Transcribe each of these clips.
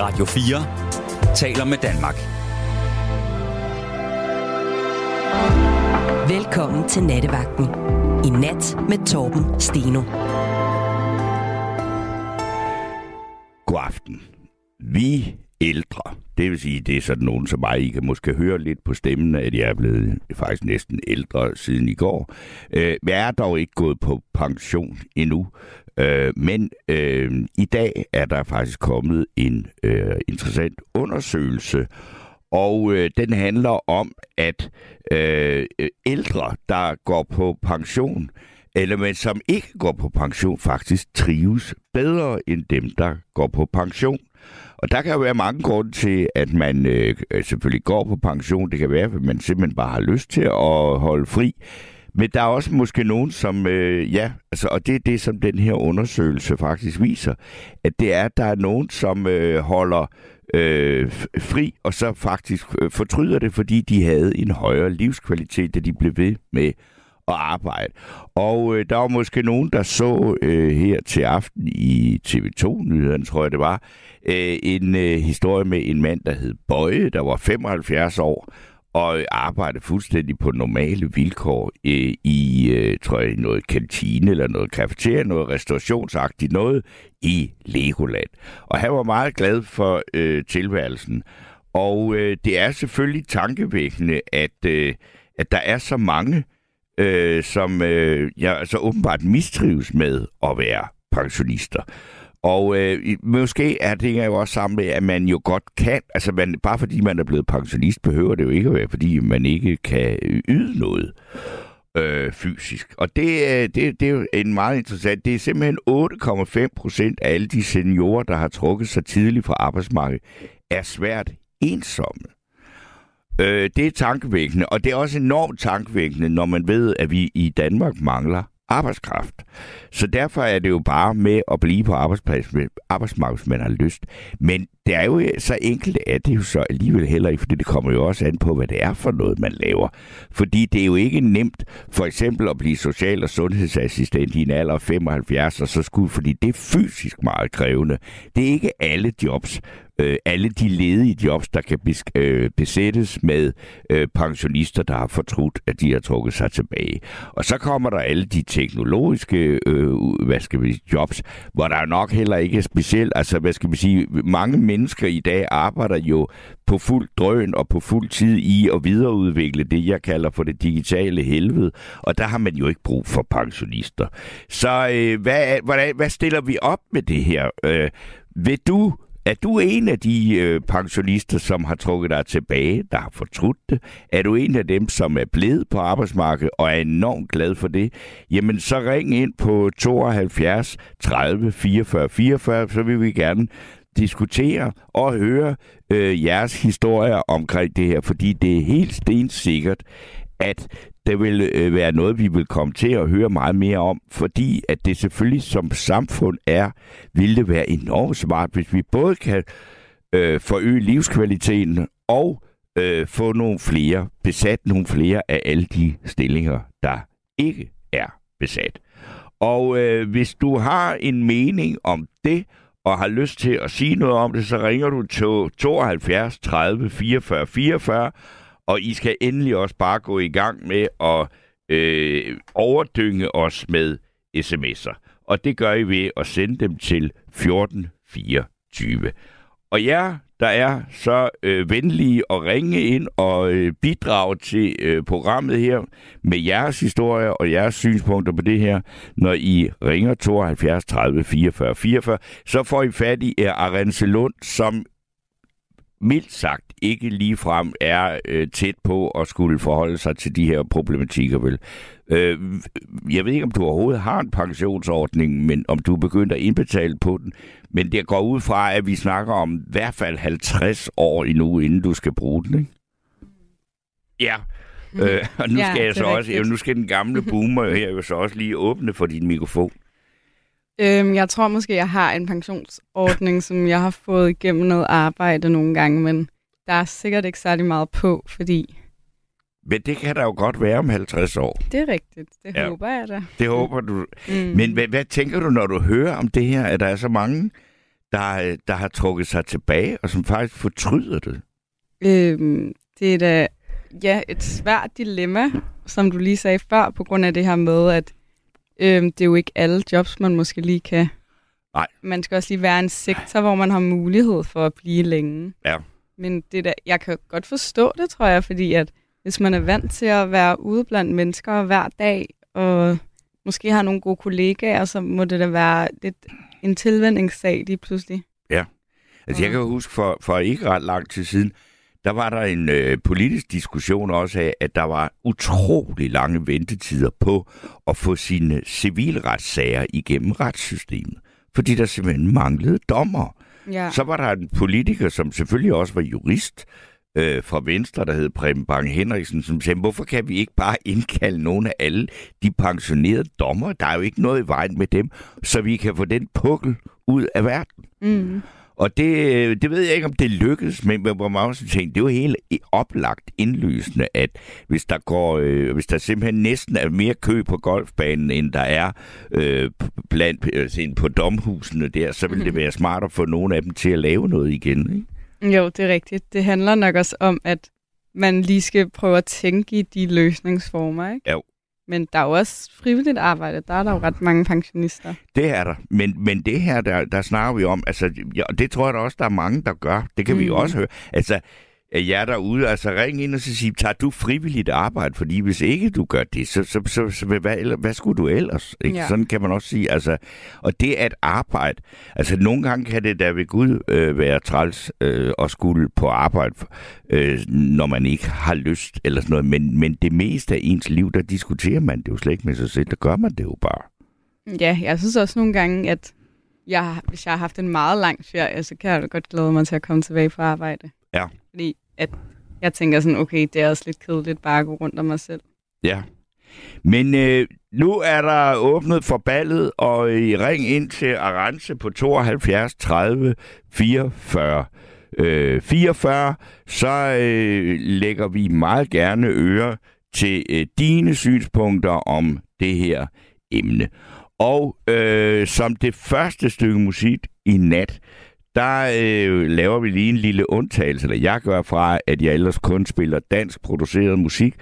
Radio 4 taler med Danmark. Velkommen til Nattevagten. I nat med Torben Steno. God aften. Vi ældre, det vil sige, det er sådan nogen som mig, I kan måske høre lidt på stemmen, at jeg er blevet faktisk næsten ældre siden i går. Øh, jeg er dog ikke gået på pension endnu, øh, men øh, i dag er der faktisk kommet en øh, interessant undersøgelse, og øh, den handler om, at øh, ældre, der går på pension, eller men som ikke går på pension, faktisk trives bedre end dem, der går på pension. Og der kan jo være mange grunde til, at man øh, selvfølgelig går på pension. Det kan være, at man simpelthen bare har lyst til at holde fri. Men der er også måske nogen, som, øh, ja, altså, og det er det, som den her undersøgelse faktisk viser, at det er, at der er nogen, som øh, holder øh, fri, og så faktisk øh, fortryder det, fordi de havde en højere livskvalitet, da de blev ved med at arbejde. Og øh, der var måske nogen, der så øh, her til aften i TV2-nyhederne, tror jeg det var, øh, en øh, historie med en mand, der hed Bøje, der var 75 år, og arbejdede fuldstændig på normale vilkår øh, i, øh, tror jeg, noget kantine eller noget kafeteria, noget restaurationsagtigt, noget i Legoland. Og han var meget glad for øh, tilværelsen. Og øh, det er selvfølgelig tankevækkende, at, øh, at der er så mange, øh, som øh, ja, altså åbenbart mistrives med at være pensionister. Og øh, måske er det jo også sammen med, at man jo godt kan, altså man, bare fordi man er blevet pensionist, behøver det jo ikke at være, fordi man ikke kan yde noget øh, fysisk. Og det, øh, det, det er jo en meget interessant. Det er simpelthen 8,5 procent af alle de seniorer, der har trukket sig tidligt fra arbejdsmarkedet, er svært ensomme. Øh, det er tankevækkende, og det er også enormt tankevækkende, når man ved, at vi i Danmark mangler arbejdskraft. Så derfor er det jo bare med at blive på arbejdsmarkedet, hvis man har lyst. Men det er jo øh, så enkelt, at det jo så alligevel heller ikke, fordi det kommer jo også an på, hvad det er for noget, man laver. Fordi det er jo ikke nemt for eksempel at blive social- og sundhedsassistent i en alder af 75, og så skulle, fordi det er fysisk meget krævende. Det er ikke alle jobs, øh, alle de ledige jobs, der kan besk- øh, besættes med øh, pensionister, der har fortrudt, at de har trukket sig tilbage. Og så kommer der alle de teknologiske øh, hvad skal vi, jobs, hvor der nok heller ikke er specielt, altså hvad skal vi sige, mange mennesker i dag arbejder jo på fuld drøn og på fuld tid i at videreudvikle det, jeg kalder for det digitale helvede. Og der har man jo ikke brug for pensionister. Så øh, hvad, hvad, hvad stiller vi op med det her? Øh, vil du er du en af de øh, pensionister, som har trukket dig tilbage, der har fortrudt det? Er du en af dem, som er blevet på arbejdsmarkedet og er enormt glad for det? Jamen, så ring ind på 72 30 44 44, så vil vi gerne diskutere og høre øh, jeres historier omkring det her, fordi det er helt stensikkert, at det vil øh, være noget, vi vil komme til at høre meget mere om, fordi at det selvfølgelig som samfund er, vil det være enormt smart, hvis vi både kan øh, forøge livskvaliteten og øh, få nogle flere, besat nogle flere af alle de stillinger, der ikke er besat. Og øh, hvis du har en mening om det, og har lyst til at sige noget om det, så ringer du til 72 30 44 44, og I skal endelig også bare gå i gang med at øh, overdynge os med sms'er. Og det gør I ved at sende dem til 1424. Og jer, der er så øh, venlige at ringe ind og øh, bidrage til øh, programmet her med jeres historier og jeres synspunkter på det her, når I ringer 72 30 44 44, så får I fat i Arense Lund, som mildt sagt ikke ligefrem er øh, tæt på at skulle forholde sig til de her problematikker, vel? Øh, jeg ved ikke, om du overhovedet har en pensionsordning, men om du er begyndt at indbetale på den. Men det går ud fra, at vi snakker om i hvert fald 50 år endnu, inden du skal bruge den, ikke? Ja. Mm. Øh, og nu ja, skal jeg så også, ja, nu skal den gamle boomer her jo så også lige åbne for din mikrofon. Øhm, jeg tror måske, jeg har en pensionsordning, som jeg har fået igennem noget arbejde nogle gange, men der er sikkert ikke særlig meget på, fordi... Men det kan der jo godt være om 50 år. Det er rigtigt. Det ja. håber jeg da. Det håber du. Mm. Men hvad, hvad tænker du, når du hører om det her, at der er så mange, der, der har trukket sig tilbage, og som faktisk fortryder det? Øhm, det er da ja, et svært dilemma, som du lige sagde før, på grund af det her med, at øhm, det er jo ikke alle jobs, man måske lige kan. Nej. Man skal også lige være en sektor, hvor man har mulighed for at blive længe. Ja. Men det der, jeg kan godt forstå det, tror jeg, fordi at hvis man er vant til at være ude blandt mennesker hver dag, og måske har nogle gode kollegaer, så må det da være lidt en tilvændingssag lige pludselig. Ja. Altså, jeg kan huske, for, for ikke ret lang tid siden, der var der en øh, politisk diskussion også af, at der var utrolig lange ventetider på at få sine civilretssager igennem retssystemet. Fordi der simpelthen manglede dommer. Ja. Så var der en politiker, som selvfølgelig også var jurist, øh, fra Venstre, der hed Preben Bang Henriksen, som sagde, hvorfor kan vi ikke bare indkalde nogle af alle de pensionerede dommer? Der er jo ikke noget i vejen med dem, så vi kan få den pukkel ud af verden. Mm. Og det, det ved jeg ikke, om det lykkedes, men hvor man også tænkte, det er jo helt oplagt indlysende, at hvis der går, øh, hvis der simpelthen næsten er mere kø på golfbanen, end der er øh, blandt øh, på domhusene der, så vil mm. det være smart at få nogle af dem til at lave noget igen, ikke? Jo, det er rigtigt. Det handler nok også om, at man lige skal prøve at tænke i de løsningsformer, ikke? Jo. Men der er jo også frivilligt arbejde. Der er der jo ret mange pensionister. Det er der. Men, men det her, der, der snakker vi om, altså, ja, det tror jeg da også, der er mange, der gør. Det kan mm. vi jo også høre. Altså, jer derude, altså ring ind og så sige, tager du frivilligt arbejde? Fordi hvis ikke du gør det, så, så, så, så hvad, hvad skulle du ellers? Ikke? Ja. Sådan kan man også sige. Altså, og det er et arbejde. Altså nogle gange kan det da ved Gud øh, være træls øh, at skulle på arbejde, øh, når man ikke har lyst eller sådan noget. Men, men det meste af ens liv, der diskuterer man det jo slet ikke med sig selv. Der gør man det jo bare. Ja, jeg synes også nogle gange, at jeg, hvis jeg har haft en meget lang ferie, så kan jeg godt glæde mig til at komme tilbage på arbejde. Ja. Fordi at jeg tænker sådan, okay, det er også lidt kedeligt bare at gå rundt om mig selv. Ja. Men øh, nu er der åbnet for ballet, og I ring ind til Arance på 72 30 44. Øh, 44, så øh, lægger vi meget gerne øre til øh, dine synspunkter om det her emne. Og øh, som det første stykke musik i nat, der øh, laver vi lige en lille undtagelse, eller jeg gør fra, at jeg ellers kun spiller dansk produceret musik.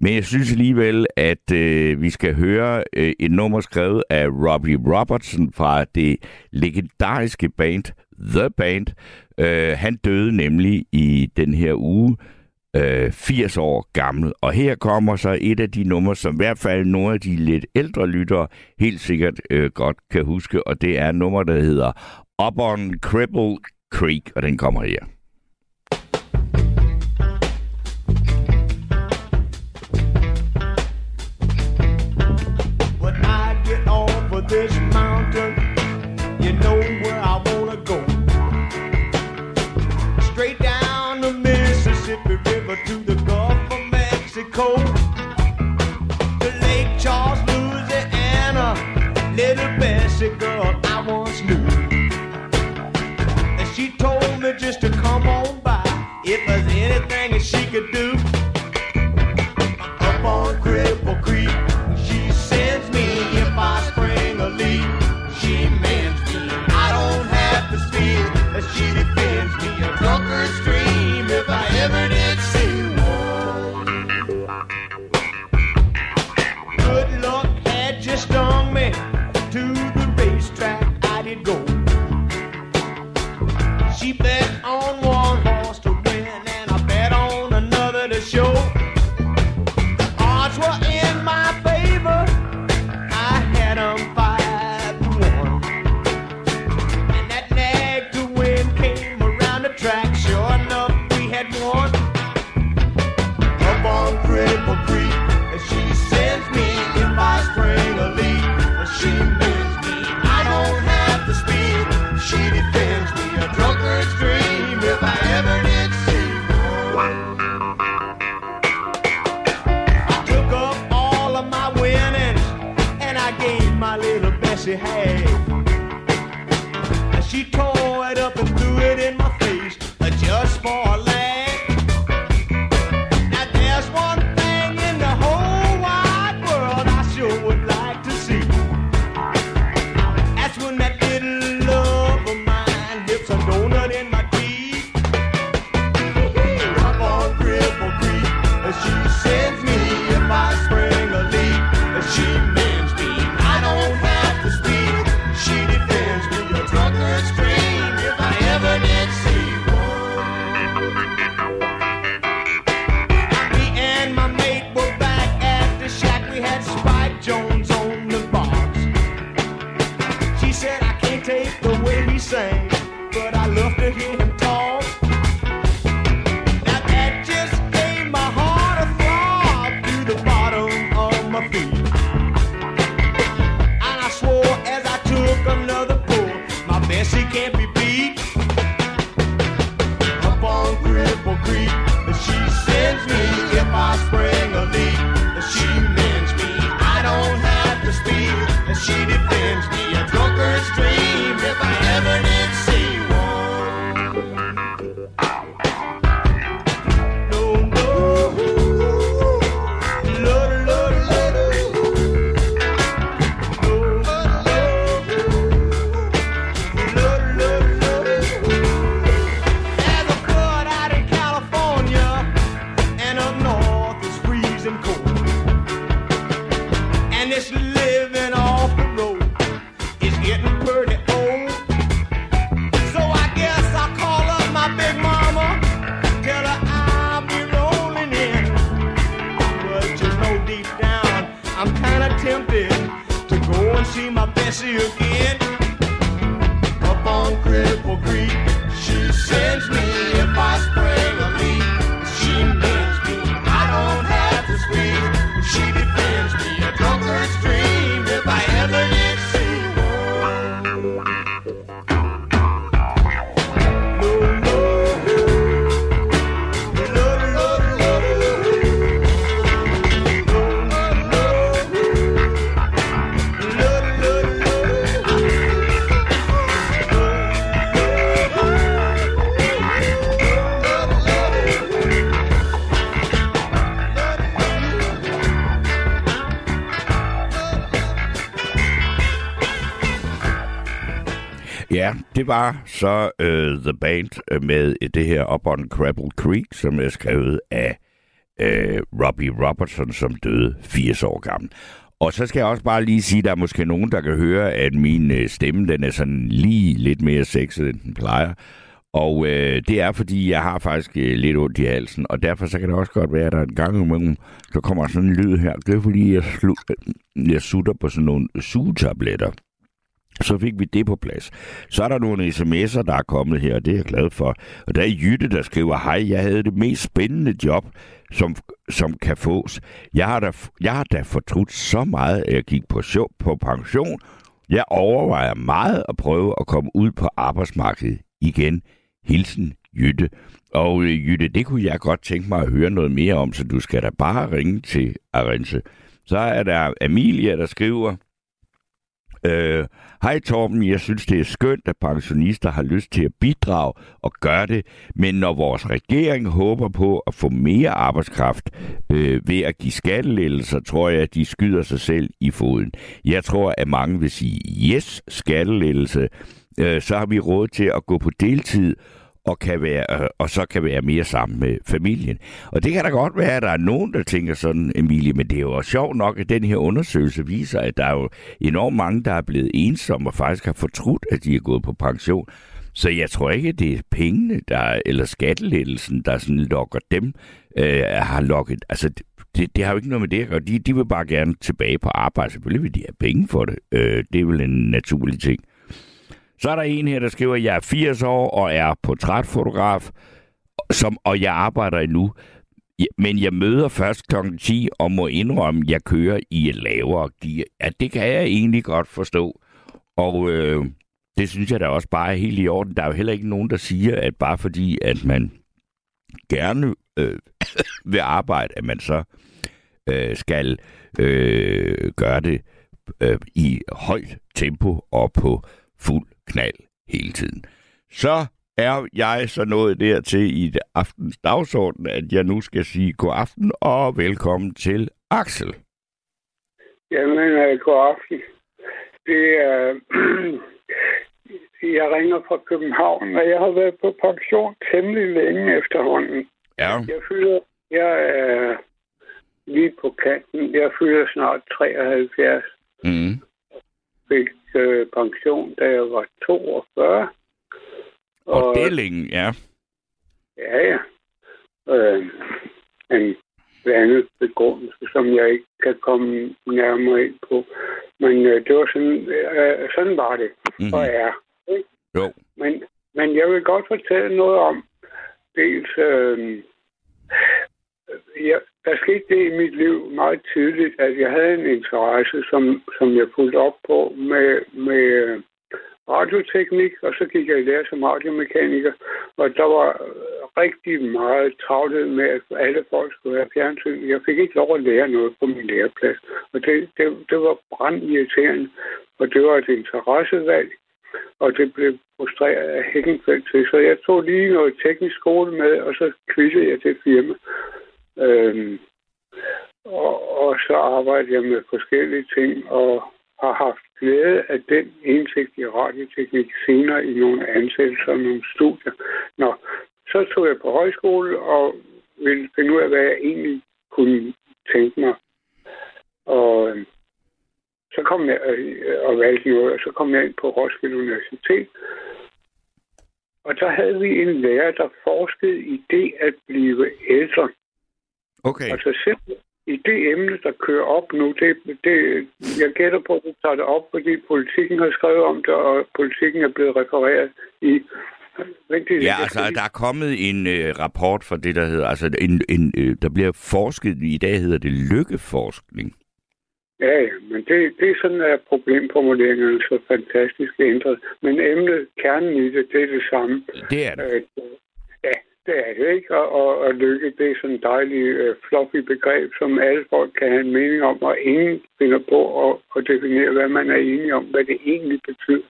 Men jeg synes alligevel, at øh, vi skal høre øh, et nummer skrevet af Robbie Robertson fra det legendariske band The Band. Øh, han døde nemlig i den her uge, øh, 80 år gammel. Og her kommer så et af de numre, som i hvert fald nogle af de lidt ældre lyttere helt sikkert øh, godt kan huske, og det er nummer, der hedder Up on Cripple Creek, og den kommer her. When I get off of this mountain, you know where I wanna go. Straight down the Mississippi River to the Gulf of Mexico. Anything that she could do. Up on Cripple Creek, she sends me if I spring a leak. She mends me. I don't have to speak, as she she and She det var så uh, The Band øh, med øh, det her Up on Crabble Creek, som er skrevet af uh, Robbie Robertson, som døde 80 år gammel. Og så skal jeg også bare lige sige, at der er måske nogen, der kan høre, at min stemme den er sådan lige lidt mere sexet, end den plejer. Og øh, det er, fordi jeg har faktisk øh, lidt ondt i halsen, og derfor så kan det også godt være, at der en gang imellem, så kommer sådan en lyd her. Det er, fordi jeg, slu- jeg sutter på sådan nogle sugetabletter. Så fik vi det på plads. Så er der nogle sms'er, der er kommet her, og det er jeg glad for. Og der er Jytte, der skriver, hej, jeg havde det mest spændende job, som, som kan fås. Jeg har, da, jeg har da fortrudt så meget, at jeg gik på, show, på pension. Jeg overvejer meget at prøve at komme ud på arbejdsmarkedet igen. Hilsen, Jytte. Og øh, Jytte, det kunne jeg godt tænke mig at høre noget mere om, så du skal da bare ringe til Arense. Så er der Amelia, der skriver, Øh, Hej Torben, jeg synes det er skønt, at pensionister har lyst til at bidrage og gøre det, men når vores regering håber på at få mere arbejdskraft øh, ved at give skattelettelser, tror jeg, at de skyder sig selv i foden. Jeg tror, at mange vil sige, yes, skattelettelse, øh, så har vi råd til at gå på deltid og, kan være, øh, og så kan være mere sammen med familien. Og det kan da godt være, at der er nogen, der tænker sådan, Emilie, men det er jo også sjovt nok, at den her undersøgelse viser, at der er jo enormt mange, der er blevet ensomme og faktisk har fortrudt, at de er gået på pension. Så jeg tror ikke, at det er pengene, der, eller skattelettelsen, der sådan lokker dem, øh, har lokket. Altså, det, det har jo ikke noget med det at gøre. De, de vil bare gerne tilbage på arbejde. Selvfølgelig vil de have penge for det. Øh, det er vel en naturlig ting. Så er der en her, der skriver, at jeg er 80 år og er portrætfotograf, som, og jeg arbejder endnu. Men jeg møder først kl. 10 og må indrømme, at jeg kører i et lavere gear. Ja, det kan jeg egentlig godt forstå. Og øh, det synes jeg da også bare er helt i orden. Der er jo heller ikke nogen, der siger, at bare fordi, at man gerne øh, vil arbejde, at man så øh, skal øh, gøre det øh, i højt tempo og på fuld knald hele tiden. Så er jeg så nået dertil i det aftens dagsorden, at jeg nu skal sige god aften og velkommen til Axel. Jamen, øh, god aften. Det er... jeg ringer fra København, og jeg har været på pension temmelig længe efterhånden. Ja, Jeg fylder... Jeg er lige på kanten. Jeg fylder snart 73. mm. Fik øh, pension, da jeg var 42. og er længe, ja. Ja, ja. Øh, men andet begrundelse, som jeg ikke kan komme nærmere ind på. Men øh, det var sådan, øh, sådan var det, Mhm. og er. Ikke? Jo. Men, men jeg vil godt fortælle noget om, dels, øh, ja, der skete det i mit liv meget tydeligt, at jeg havde en interesse, som, som jeg fulgte op på med, med øh, radioteknik, og så gik jeg i lære som radiomekaniker, og der var rigtig meget travlhed med, at alle folk skulle have fjernsyn. Jeg fik ikke lov at lære noget på min læreplads, og det, det, det var brandirriterende, og det var et interessevalg, og det blev frustreret af Hækkenfeldt til. Så jeg tog lige noget teknisk skole med, og så kvittede jeg til firma. Øhm, og, og så arbejder jeg med forskellige ting, og har haft glæde af den indsigt i radioteknik senere i nogle ansættelser og nogle studier. Nå, så tog jeg på højskole og ville finde ud af, hvad jeg egentlig kunne tænke mig. Og øhm, så kom jeg øh, og valgte noget, og så kom jeg ind på Roskilde Universitet. Og der havde vi en lærer, der forskede i det at blive ældre. Okay. Altså selv i det emne, der kører op nu, det, det, jeg gætter på, at det tager det op, fordi politikken har skrevet om det, og politikken er blevet refereret i... Lidt, Ja, altså, der er kommet en øh, rapport for det, der hedder... Altså, en, en, øh, der bliver forsket... I dag hedder det lykkeforskning. Ja, ja, men det, det er sådan, at problemformuleringerne er så fantastisk ændret. Men emnet, kernen i det, det er det samme. Det er det. Øh, ja, det er det, ikke? Og, og, og lykke, det er sådan et dejligt uh, fluffy begreb, som alle folk kan have en mening om, og ingen finder på at, at definere, hvad man er enig om, hvad det egentlig betyder.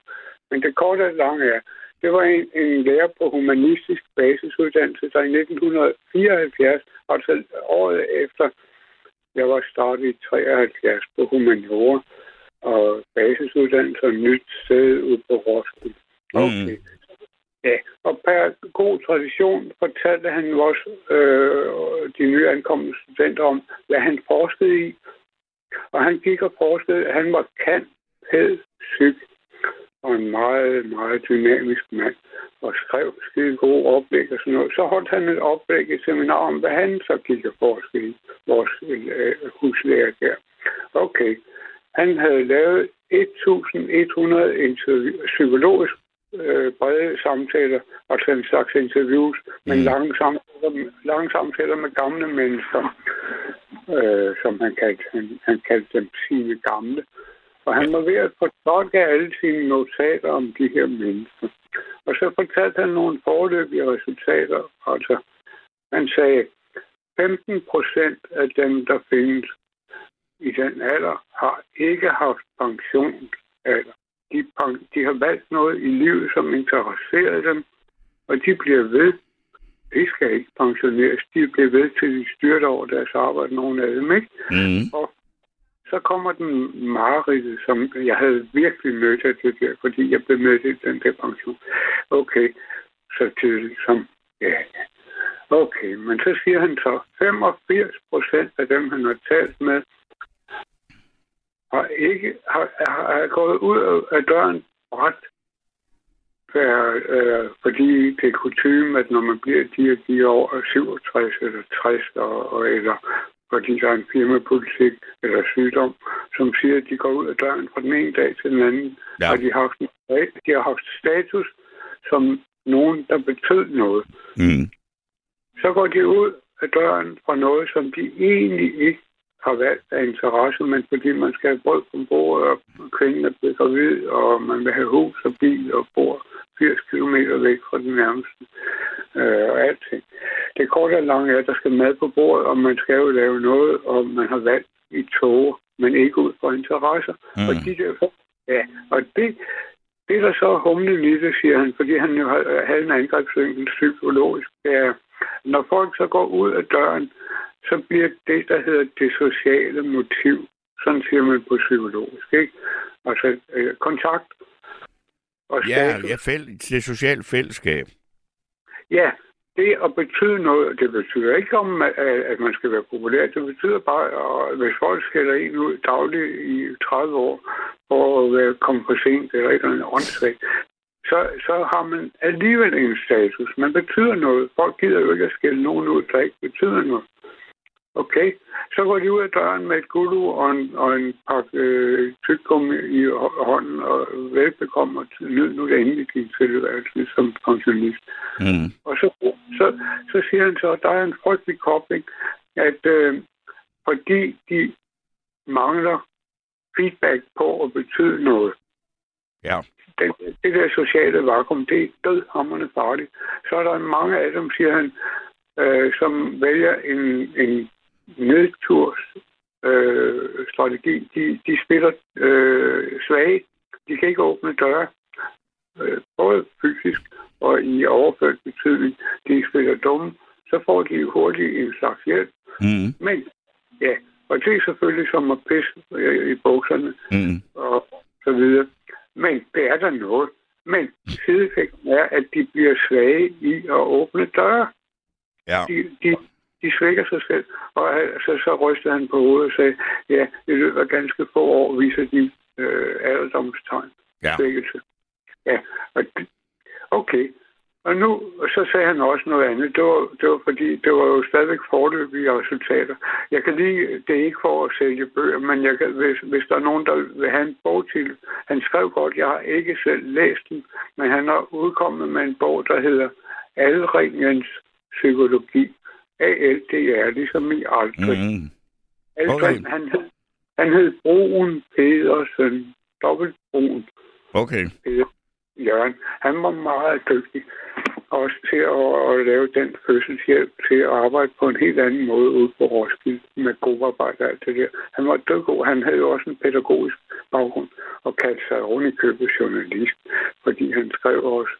Men det korte og lange er, det var en, en lærer på humanistisk basisuddannelse, der i 1974, altså året efter, jeg var startet i 73 på humaniora, og basisuddannelse og nyt sted ude på Roskilde. Okay. Mm. Ja, og per god tradition fortalte han også øh, de nye studenter om, hvad han forskede i. Og han gik og forskede, han var kant, pæd, syg og en meget, meget dynamisk mand, og skrev skide gode oplæg og sådan noget. Så holdt han et oplæg i seminar om, hvad han så gik og forskede i, vores øh, huslærer der. Okay, han havde lavet 1100 interview, psykologisk øh, brede samtaler, altså en slags interviews, men Mm. lange, samtaler, lange samtaler med gamle mennesker, øh, som han kaldte, han, han kaldte dem sine gamle. Og han var ved at fortolke alle sine notater om de her mennesker. Og så fortalte han nogle forløbige resultater. Altså, han sagde, 15 procent af dem, der findes i den alder, har ikke haft pensionsalder. De, de har valgt noget i livet, som interesserer dem, og de bliver ved. De skal ikke pensioneres. De bliver ved til de styrter over deres arbejde, nogle af dem, ikke? Mm. så kommer den mareridt, som jeg havde virkelig mødt af det der, fordi jeg blev mødt i den der pension. Okay, så tidligt som, ja, okay, men så siger han så, 85 procent af dem, han har talt med, har ikke, har, har, gået ud af- døren ret, per, øh, fordi det er kutume, at når man bliver de og de år 67 eller 60, og, og, eller fordi der er en firmapolitik eller sygdom, som siger, at de går ud af døren fra den ene dag til den anden, Ja. og de har, haft, de har haft status som nogen, der betød noget. Mm. Så går de ud af døren fra noget, som de egentlig ikke har valgt af interesse, men fordi man skal have brød på bordet, og kvinden er blevet gravid, og man vil have hus og bil og bor 80 km væk fra den nærmeste, øh, og alting. Det korte og lange er, at der skal mad på bordet, og man skal jo lave noget, og man har valgt i tog, men ikke ud fra interesser. Mm. Og de der, ja, og det, det er der så humlen i det, siger han, fordi han jo har- havde en angrebsvinkel psykologisk, det er, når folk så går ud af døren, så bliver det, der hedder det sociale motiv, sådan siger man på psykologisk, ikke? Altså øh, kontakt og Ja, status. ja fæld, det sociale fællesskab. Ja, det at betyde noget, det betyder ikke om, at, man skal være populær. Det betyder bare, at hvis folk skælder en ud dagligt i 30 år for at være kommet for sent eller eller andet åndssvagt, så, så har man alligevel en status. Man betyder noget. Folk gider jo ikke at skælde nogen ud, der ikke betyder noget. Okay, så går de ud af døren med et guldu og en, og en pakke øh, tyggegummi i hå- hånden, og velbekomme til nyd nu det endelig din tilværelse som pensionist. Mm. Og så, så, så siger han så, at der er en frygtelig kobling, at øh, fordi de mangler feedback på at betyde noget, Ja. den, det der sociale vakuum, det er dødhammerende farligt. Så er der mange af dem, siger han, øh, som vælger en, en nedturs øh, strategi. De, de spiller øh, svage. De kan ikke åbne døre, øh, både fysisk og i overført betydning. De spiller dumme. Så får de hurtigt en slags hjælp. Mm. Men, ja, og det er selvfølgelig som at pisse øh, i bukserne Mm. og så videre. Men det er der noget. Men sideeffekten er, at de bliver svage i at åbne døre. Ja. De, de, de svækker sig selv. Og så, så rystede han på hovedet og sagde, ja, i løbet af ganske få år viser de øh, alderdomstegn. Ja. Svækkelse. Ja, og det, okay. Og nu, så sagde han også noget andet. Det var, det var fordi, det var jo stadigvæk forløbige resultater. Jeg kan lige, det er ikke for at sælge bøger, men jeg kan, hvis, hvis der er nogen, der vil have en bog til. Han skrev godt, jeg har ikke selv læst den, men han har udkommet med en bog, der hedder Alringens Psykologi. A-L-D-R, ligesom i aldrig. Mm. Mm. Aldrig, Okay. han hed, han hed Brun Pedersen. Dobbelt Brun. Okay. Jørgen, han var meget dygtig også til at, at lave den fødselshjælp til at arbejde på en helt anden måde ude på Roskilde med god arbejde og alt det der. Han var dødgod. Han havde jo også en pædagogisk baggrund og kaldte sig oven i købet journalist, fordi han skrev også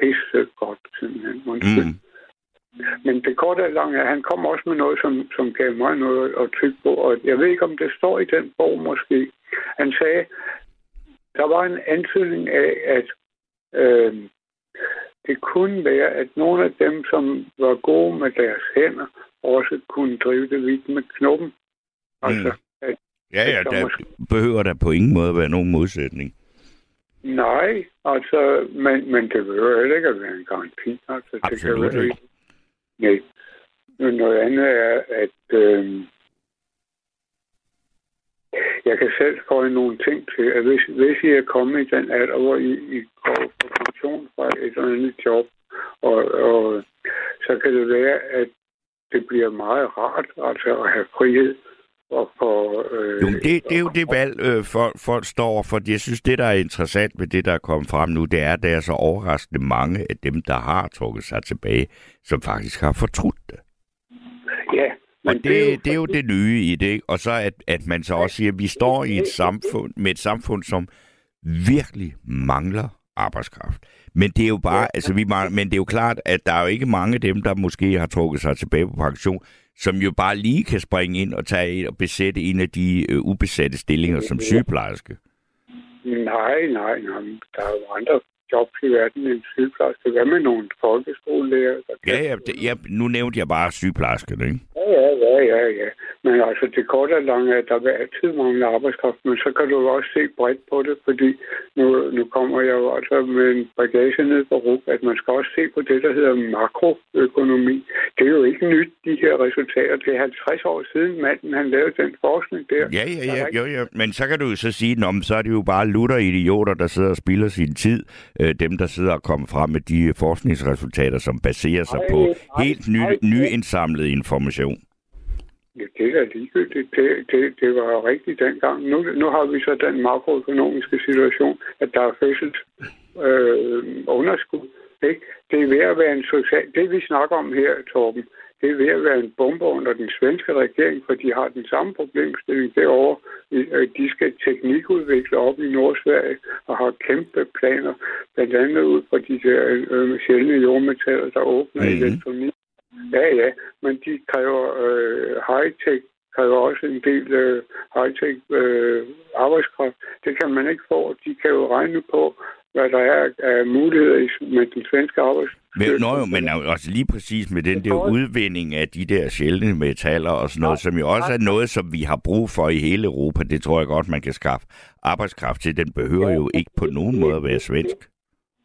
pisse godt, simpelthen. Undskyld. Mm. Men det korte og lange at han kom også med noget, som, som gav mig noget at trykke på. Og jeg ved ikke, om det står i den bog måske. Han sagde, der var en antydning af, at øh, det kunne være, at nogle af dem, som var gode med deres hænder, også kunne drive det vidt med knoppen. Altså, at, Ja, ja, Det kan der måske- behøver der på ingen måde være nogen modsætning. nej, altså, men, men det behøver heller ikke at være en garanti. Altså, det Absolut kan være, ikke. Nej. Men noget andet er, at øh, jeg kan selv få nogle ting til, at hvis, hvis I er kommet i den alder, hvor I, I går på pension fra et eller andet job, og, og så kan det være, at det bliver meget rart altså at have frihed og for... Øh, Jo, men det, det er jo det valg, øh, folk, folk står for. Jeg synes, det, der er interessant med det, der er kommet frem nu, det er, at der er så overraskende mange af dem, der har trukket sig tilbage, som faktisk har fortrudt det. Ja, Og men det, det er jo det nye i det, ikke? Og så at, at man så også siger, at vi står i et samfund, med et samfund, som virkelig mangler arbejdskraft. Men det er jo bare, altså vi mangler, men det er jo klart, at der er jo ikke mange af dem, der måske har trukket sig tilbage på pension, som jo bare lige kan springe ind og tage ind og besætte en af de øh, ubesatte stillinger som sygeplejerske. Nej, nej, nej. Der er jo andre jobs i verden end sygeplejerske. Hvad med nogle folkeskolelærer? Der. Ja, ja, det, ja, nu nævnte jeg bare sygeplejerskerne, ikke? Ja, ja, ja, ja, ja. Men altså, det korte og lange er, at der vil altid mangle arbejdskraft, men så kan du jo også se bredt på det, fordi nu, nu kommer jeg jo altså med en bagage ned på RUG, at man skal også se på det, der hedder makroøkonomi. Det er jo ikke nyt, de her resultater. Det er 50 år siden manden, han lavede den forskning der. Ja, ja, ja, jo, ja. Men så kan du jo så sige, at så er det jo bare lutter idioter, der sidder og spilder sin tid. Øh, dem, der sidder og kommer frem med de forskningsresultater, som baserer sig Ej, på ej, helt ny, ej, nyindsamlet information. Ja, det er ligegyldigt. Det, det, det var jo rigtigt dengang. Nu, nu har vi så den makroøkonomiske situation, at der er fødsels øh, underskud. Ikke? Det er ved at være en social... Det vi snakker om her, Torben, det er ved at være en bombe under den svenske regering, for de har den samme problemstilling derovre. Øh, De skal teknikudvikle op i Nordsverige og har kæmpe planer, blandt andet ud fra de der øh, sjældne jordmetaller, der åbner Mhm. mm-hmm. elektronik. Ja, ja, men de kræver øh, high-tech, kræver også en del øh, high-tech øh, arbejdskraft. Det kan man ikke få. De kan jo regne på, hvad der er af muligheder med den svenske arbejdsstyrke. Men, nå, jo, men også lige præcis med den der udvinding af de der sjældne metaller og sådan noget, som jo også er noget, som vi har brug for i hele Europa. Det tror jeg godt, man kan skaffe arbejdskraft til. Den behøver jo ikke på nogen måde at være svensk.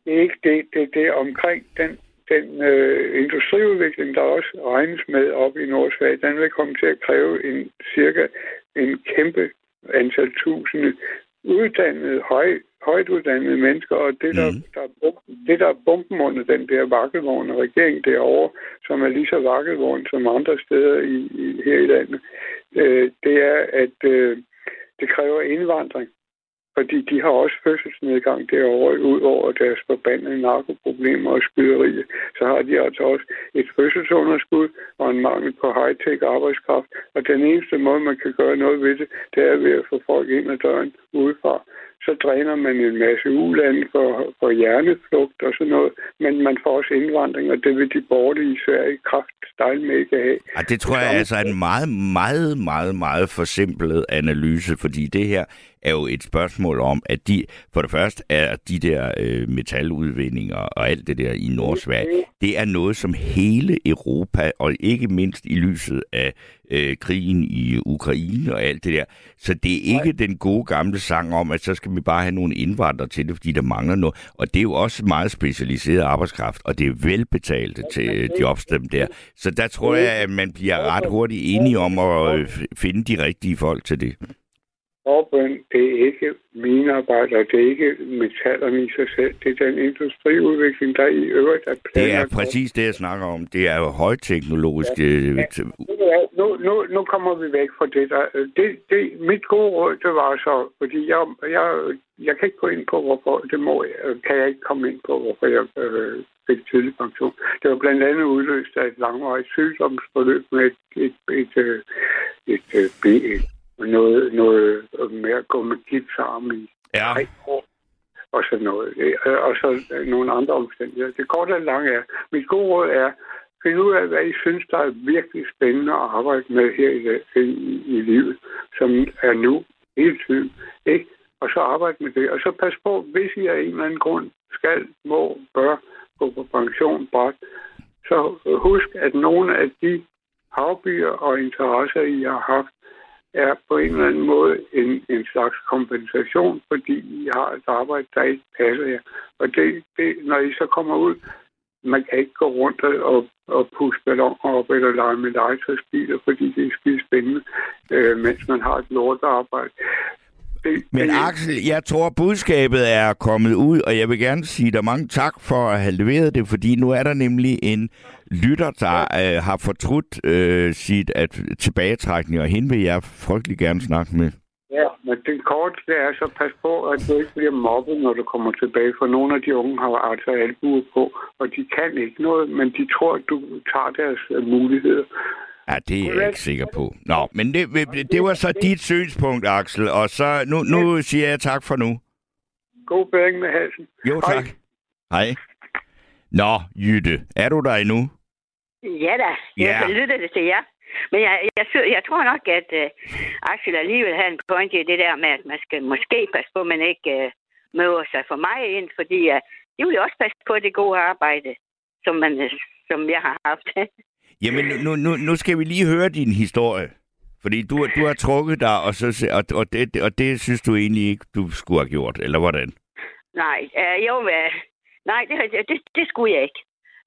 Det er ikke det. Det er det omkring den den øh, industriudvikling, der også regnes med op i Nordsverige, den vil komme til at kræve en cirka en kæmpe antal tusinde uddannede, høj, højt uddannede mennesker, og det, der, Mhm. der, er bum- det, der er bomben under den der vakkelvogn og regeringen derovre, som er lige så vakkelvogn som andre steder i, i, her i landet, øh, det er, at øh, det kræver indvandring. Fordi de har også fødselsnedgang derovre, ud over deres forbandede narkoproblemer og skyderier. Så har de altså også et fødselsunderskud og en mangel på high-tech arbejdskraft. Og den eneste måde, man kan gøre noget ved det, det er ved at få folk ind ad døren udefra. Så dræner man en masse ulande for, for hjerneflugt og sådan noget. Men man får også indvandring, og det vil de borgerlige i Sverige kraft med ikke have. Ej, det tror jeg altså er en meget, meget, meget, meget forsimplet analyse, fordi det her er jo et spørgsmål om, at de, for det første er de der øh, metaludvindinger og alt det der i Nordsverige, det er noget, som hele Europa, og ikke mindst i lyset af øh, krigen i Ukraine og alt det der, så det er ikke den gode gamle sang om, at så skal vi bare have nogle indvandrere til det, fordi der mangler noget. Og det er jo også meget specialiseret arbejdskraft, og det er velbetalte til øh, jobs dem der. Så der tror jeg, at man bliver ret hurtigt enige om at øh, finde de rigtige folk til det. Orbøn, det er ikke mine arbejdere, det er ikke metallerne i sig selv, det er den industriudvikling, der i øvrigt er Det er præcis det, jeg snakker om. Det er jo højteknologisk. øh, t- Ja, nu, nu, nu kommer vi væk fra det der. Det, det, mit gode råd, det var så, fordi jeg, jeg, jeg kan ikke gå ind på, hvorfor, det må jeg, kan jeg ikke komme ind på, hvorfor jeg øh, fik tidlig pension. Det var blandt andet udløst af et langvarigt sygdomsforløb med et, et, et, et, et, et, et, et noget, noget med at gå med gipsarm i Ja, tre år og sådan noget. Og så nogle andre omstændigheder. Det korte og lange er, mit gode råd er, find ud af, hvad I synes, der er virkelig spændende at arbejde med her i, i, i livet, som er nu, hele tiden. Ikke? Og så arbejde med det. Og så pas på, hvis I af en eller anden grund skal, må, bør gå på pension, bræt, så husk, at nogle af de hobbyer og interesser, I har haft, er på en eller anden måde en, en slags kompensation, fordi I har et arbejde, der ikke passer jer. Og det, det, når I så kommer ud, man kan ikke gå rundt og, og puste balloner op eller lege med legetøjsbiler, fordi det er skide spændende, øh, mens man har et lortearbejde. Men Axel, jeg tror, budskabet er kommet ud, og jeg vil gerne sige dig mange tak for at have leveret det, fordi nu er der nemlig en lytter, der øh, har fortrudt øh, sit at tilbagetrækning, og hende vil jeg frygtelig gerne snakke med. Ja, men det korte det er så pas på, at du ikke bliver mobbet, når du kommer tilbage, for nogle af de unge har altså albuer på, og de kan ikke noget, men de tror, at du tager deres øh, muligheder. Ja, det er jeg ikke sikker på. Nå, men det, det var så dit synspunkt, Axel, og så nu, nu siger jeg tak for nu. God bedring med halsen. Jo, tak. Hej. Nå, Jytte, er du der endnu? Ja da, jeg Ja. yeah. lytter det til jer. Men jeg, jeg, sy- jeg tror nok, at uh, Axel alligevel har en point i det der med, at man skal måske passe på, at man ikke uh, møder sig for mig ind, fordi uh, de vil jo også passe på det gode arbejde, som, man, uh, som jeg har haft. Jamen, nu, nu, nu skal vi lige høre din historie. Fordi du, du har trukket dig, og, så, og, og, det, og det synes du egentlig ikke, du skulle have gjort, eller hvordan? nej, øh, jo, nej det, det- det, skulle jeg ikke.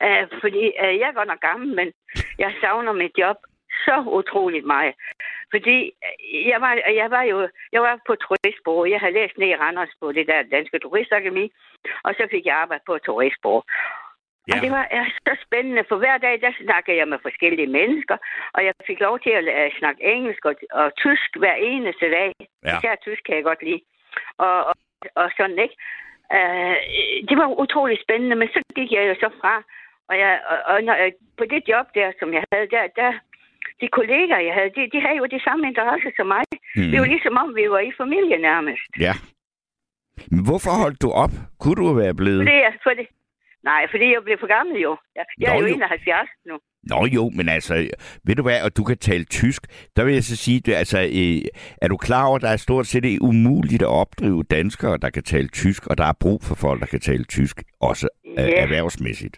Uh, fordi øh, jeg er godt nok gammel, men jeg savner mit job så utroligt meget. Fordi øh, jeg var, øh, jeg var jo jeg var på turistbureau. Jeg havde læst ned i Randers på det der danske turistakademi, og så fik jeg arbejde på turistbureau. Ja. Og det var er så spændende, for hver dag, der snakkede jeg med forskellige mennesker, og jeg fik lov til at uh, snakke engelsk og, og tysk hver eneste dag. Ja. Især tysk kan jeg godt lide. Og, og, og sådan, ikke? Uh, det var utroligt spændende, men så gik jeg jo så fra, og, jeg, og, og når, jeg- på det job der, som jeg havde der, der de kolleger, jeg havde, de, de havde jo de samme interesser som mig. Mm. Det var ligesom om, vi var i familie nærmest. Ja. Men hvorfor holdt du op? Kunne du være blevet? Fordi jeg, for det, nej, fordi jeg blev for gammel jo. Jeg, jeg er Nå, jo jo. 71 nu. Nå jo, men altså, ved du hvad, og du kan tale tysk. Der vil jeg så sige, altså, øh, er du klar over, at der er stort set umuligt at opdrive danskere, der kan tale tysk, og der er brug for folk, der kan tale tysk, også øh, Ja. erhvervsmæssigt.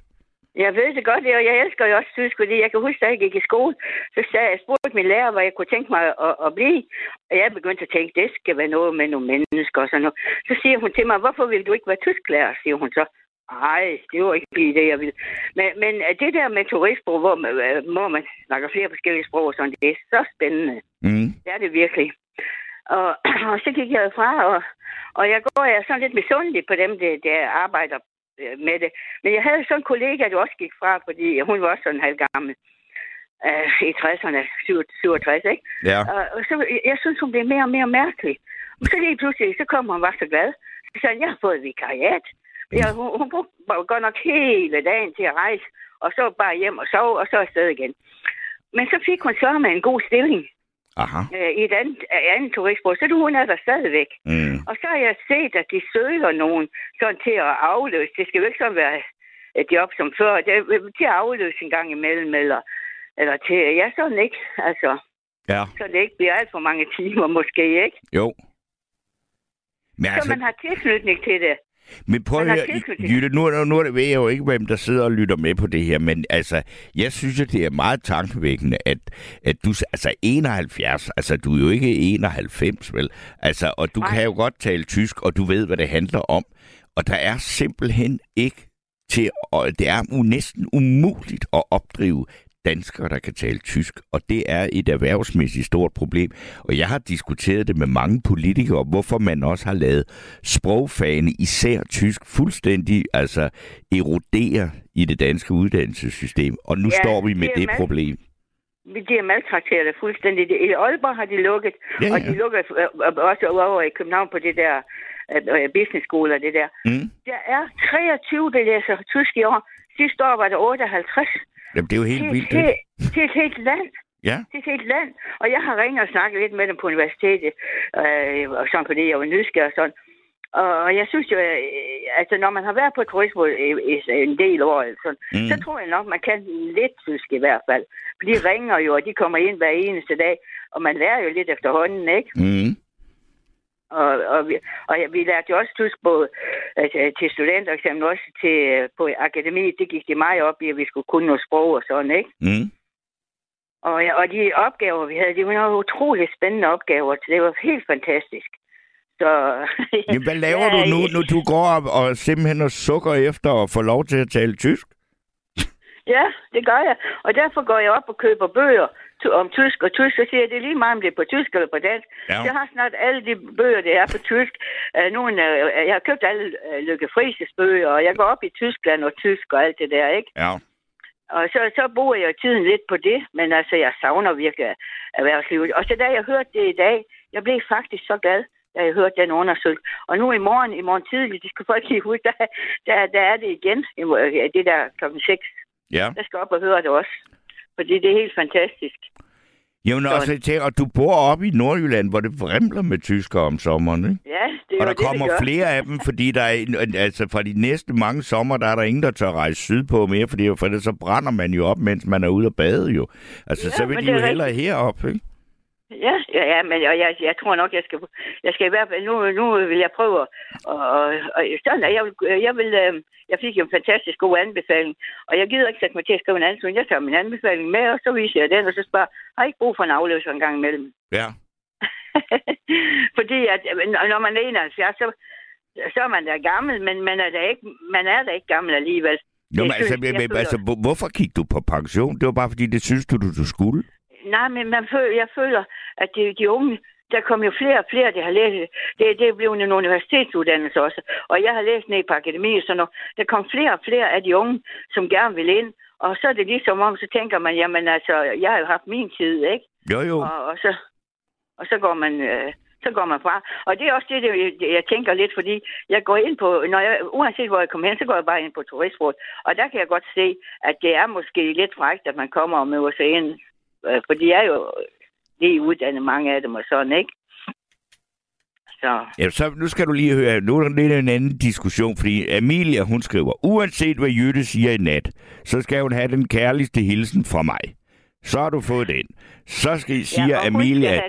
Jeg ved det godt, og jeg elsker jo også tysk, fordi jeg kan huske, da jeg gik i skole, så sagde jeg, spurgte min lærer, hvad jeg kunne tænke mig at, at blive. Og jeg begyndte at tænke, det skal være noget med nogle mennesker og sådan noget. Så siger hun til mig, hvorfor vil du ikke være tysklærer, siger hun så. Nej, det var ikke lige det, jeg ville. Men, men øh, det der med turistsprog, hvor man, øh, hvor man snakker flere forskellige sprog, og sådan, det er så spændende. Mm. Det er det virkelig. Og, og så gik jeg fra, og, og jeg går jeg er sådan lidt misundelig på dem, der, der arbejder øh, med det. Men jeg havde sådan en kollega, der også gik fra, fordi hun var også sådan halv gammel. Øh, I 60'erne, 67, ikke? Ja. Og, og så, jeg synes, hun blev mere og mere mærkelig. Og så lige pludselig, så kom hun og var så glad. Så sagde jeg har fået vikariat. Ja, hun, hun brugte godt nok hele dagen til at rejse, og så bare hjem og sove, og så afsted igen. Men så fik hun så med en god stilling Aha. øh, i et andet, øh, andet turistbureau, så hun er der stadigvæk. Mm. Og så har jeg set, at de søger nogen sådan til at afløse. Det skal jo ikke sådan være et job som før. Det er til at afløse en gang imellem, eller, eller til, ja, sådan ikke. Altså, Ja. så det ikke bliver alt for mange timer måske, ikke? Jo. Men Så altså, man har tilknytning til det. Men prøv at. Jytte, nu, er nu det, ved jeg jo ikke, hvem der sidder og lytter med på det her, men altså, jeg synes, at det er meget tankevækkende, at, at du, altså 71, altså du er jo ikke 91, vel? Altså, og du Nej. kan jo godt tale tysk, og du ved, hvad det handler om. Og der er simpelthen ikke til, og det er næsten umuligt at opdrive danskere, der kan tale tysk, og det er et erhvervsmæssigt stort problem. Og jeg har diskuteret det med mange politikere, hvorfor man også har lavet sprogfagene, især tysk, fuldstændig altså erodere i det danske uddannelsessystem. Og nu Ja, står vi med det det problem. De er maltrakteret fuldstændig. I Aalborg har de lukket, Ja, og ja. de lukker øh, også over i København på det der øh, business school og det der. Mm. Der er 23, der læser tysk i år. Sidste år var der 58. Jamen, det er jo helt Til, vildt. til, til et helt land. Ja. til et helt land. Og jeg har ringet og snakket lidt med dem på universitetet, øh, og sådan fordi jeg var nysgerrig og sådan. Og jeg synes jo, øh, altså når man har været på turisme en del år, sådan, mm. så tror jeg nok, man kan lidt tysk i hvert fald. For de ringer jo, og de kommer ind hver eneste dag, og man lærer jo lidt efterhånden, ikke? Mm. Og, og, vi, og ja, vi lærte jo også tysk både altså, til studenter, eksempel også til, øh, på akademiet. Det gik de meget op i, at vi skulle kunne noget sprog og sådan, ikke? Mm. Og, ja, og de opgaver, vi havde, de var nogle utrolig spændende opgaver. Så det var helt fantastisk. Så, Jamen, hvad laver Ja, du nu, når du går op og simpelthen og sukker efter at få lov til at tale tysk? Ja, det gør jeg. Og derfor går jeg op og køber bøger om tysk og tysk, og siger, at det er lige meget, om det er på tysk eller på dansk. Ja. Jeg har snart alle de bøger, der er på tysk. Uh, nogle, uh, jeg har købt alle uh, Lykke Frises bøger, og jeg går op i Tyskland og tysk og alt det der, ikke? Ja. Og så, så bruger jeg tiden lidt på det, men altså, jeg savner virkelig erhvervslivet. Og så da jeg hørte det i dag, jeg blev faktisk så glad, da jeg hørte den undersøgelse. Og nu i morgen, i morgen tidlig, det skal folk lige huske, der, der, der er det igen, det der klokken 6. Ja. Jeg skal op og høre det også. Fordi det er helt fantastisk. Jamen, Så- også til, og du bor oppe i Nordjylland, hvor det vrimler med tyskere om sommeren, ikke? Ja, det er Og der det, kommer det flere af dem, fordi der er, altså fra de næste mange sommer, der er der ingen, der tør rejse sydpå mere, fordi for ellers så brænder man jo op, mens man er ude at bade jo. Altså, Ja, så vil de det jo er hellere herop, ikke? Ja, ja, ja men jeg, jeg, jeg tror nok, jeg skal, jeg skal i hvert fald, nu, nu vil jeg prøve, og, og, og sådan, jeg vil, jeg vil, øh, jeg fik en fantastisk god anbefaling, og jeg gider ikke sætte mig til at skrive en ansøgning. Jeg tager min anbefaling med, og så viser jeg den, og så spørger, har I ikke brug for en afløser en gang imellem? Ja. Fordi at, når man er 71, så, så er man da gammel, men man er da ikke, man er da ikke gammel alligevel. Jo, men altså, synes, jeg men, føler- altså, hvor- hvorfor gik du på pension? Det var bare fordi, det synes du, du, du skulle. Nej, men man føler, jeg føler, at de, de unge, der kommer jo flere og flere, der har læst. Det, det er blevet en universitetsuddannelse også. Og jeg har læst ned på akademi og sådan noget. Der kom flere og flere af de unge, som gerne vil ind. Og så er det ligesom om, så tænker man, jamen altså, jeg har jo haft min tid, ikke? Jo, jo. Og, og, så, og så går man... Øh, så går man fra. Og det er også det, jeg tænker lidt, fordi jeg går ind på, når jeg, uanset hvor jeg kommer hen, så går jeg bare ind på turistrådet. Og der kan jeg godt se, at det er måske lidt frækt, at man kommer og møder sig ind. For de er jo lige uddannet, mange af dem og sådan, ikke? Så, Ja, så nu skal du lige høre, nu er der lidt en anden diskussion, fordi Amelia, hun skriver, uanset hvad Jytte siger i nat, så skal hun have den kærligste hilsen fra mig. Så har du fået den. Så skal, siger ja, Amelia.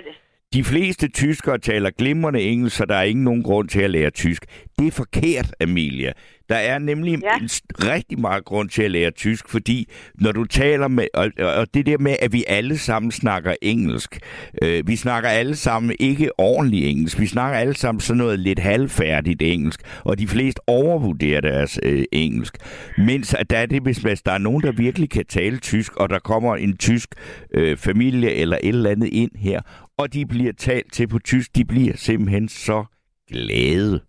De fleste tyskere taler glimrende engelsk, så der er ingen nogen grund til at lære tysk. Det er forkert, Amelia. Der er nemlig Ja. en rigtig meget grund til at lære tysk, fordi når du taler med, og, og det der med, at vi alle sammen snakker engelsk, øh, vi snakker alle sammen ikke ordentligt engelsk, vi snakker alle sammen sådan noget lidt halvfærdigt engelsk, og de fleste overvurderer deres øh, engelsk. Mens at der er det, hvis, hvis der er nogen, der virkelig kan tale tysk, og der kommer en tysk øh, familie eller et eller andet ind her, og de bliver talt til på tysk, de bliver simpelthen så glade.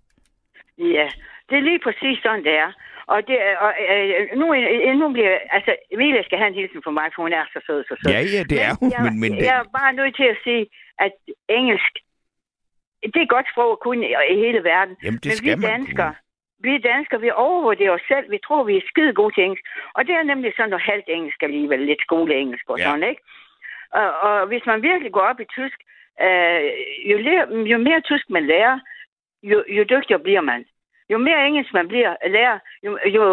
Ja, det er lige præcis sådan, det er. Og, det, og øh, nu, øh, nu bliver... Altså, Emilie skal have en hilsen fra mig, for hun er så sød, så sød. Ja, ja, det er hun, jeg, men, men det, jeg er bare nødt til at sige, at engelsk, det er et godt sprog at kunne i, hele verden. jamen, det Men skal vi man danskere, vi danskere, vi overvurderer os selv. Vi tror, vi er skide gode til engelsk. Og det er nemlig sådan noget halvt engelsk alligevel, lidt skoleengelsk og Ja. sådan, ikke? Og, og hvis man virkelig går op i tysk, øh, jo, lærer, jo mere tysk man lærer, jo, jo dygtigere bliver man. Jo mere engelsk man bliver lærer, jo, jo,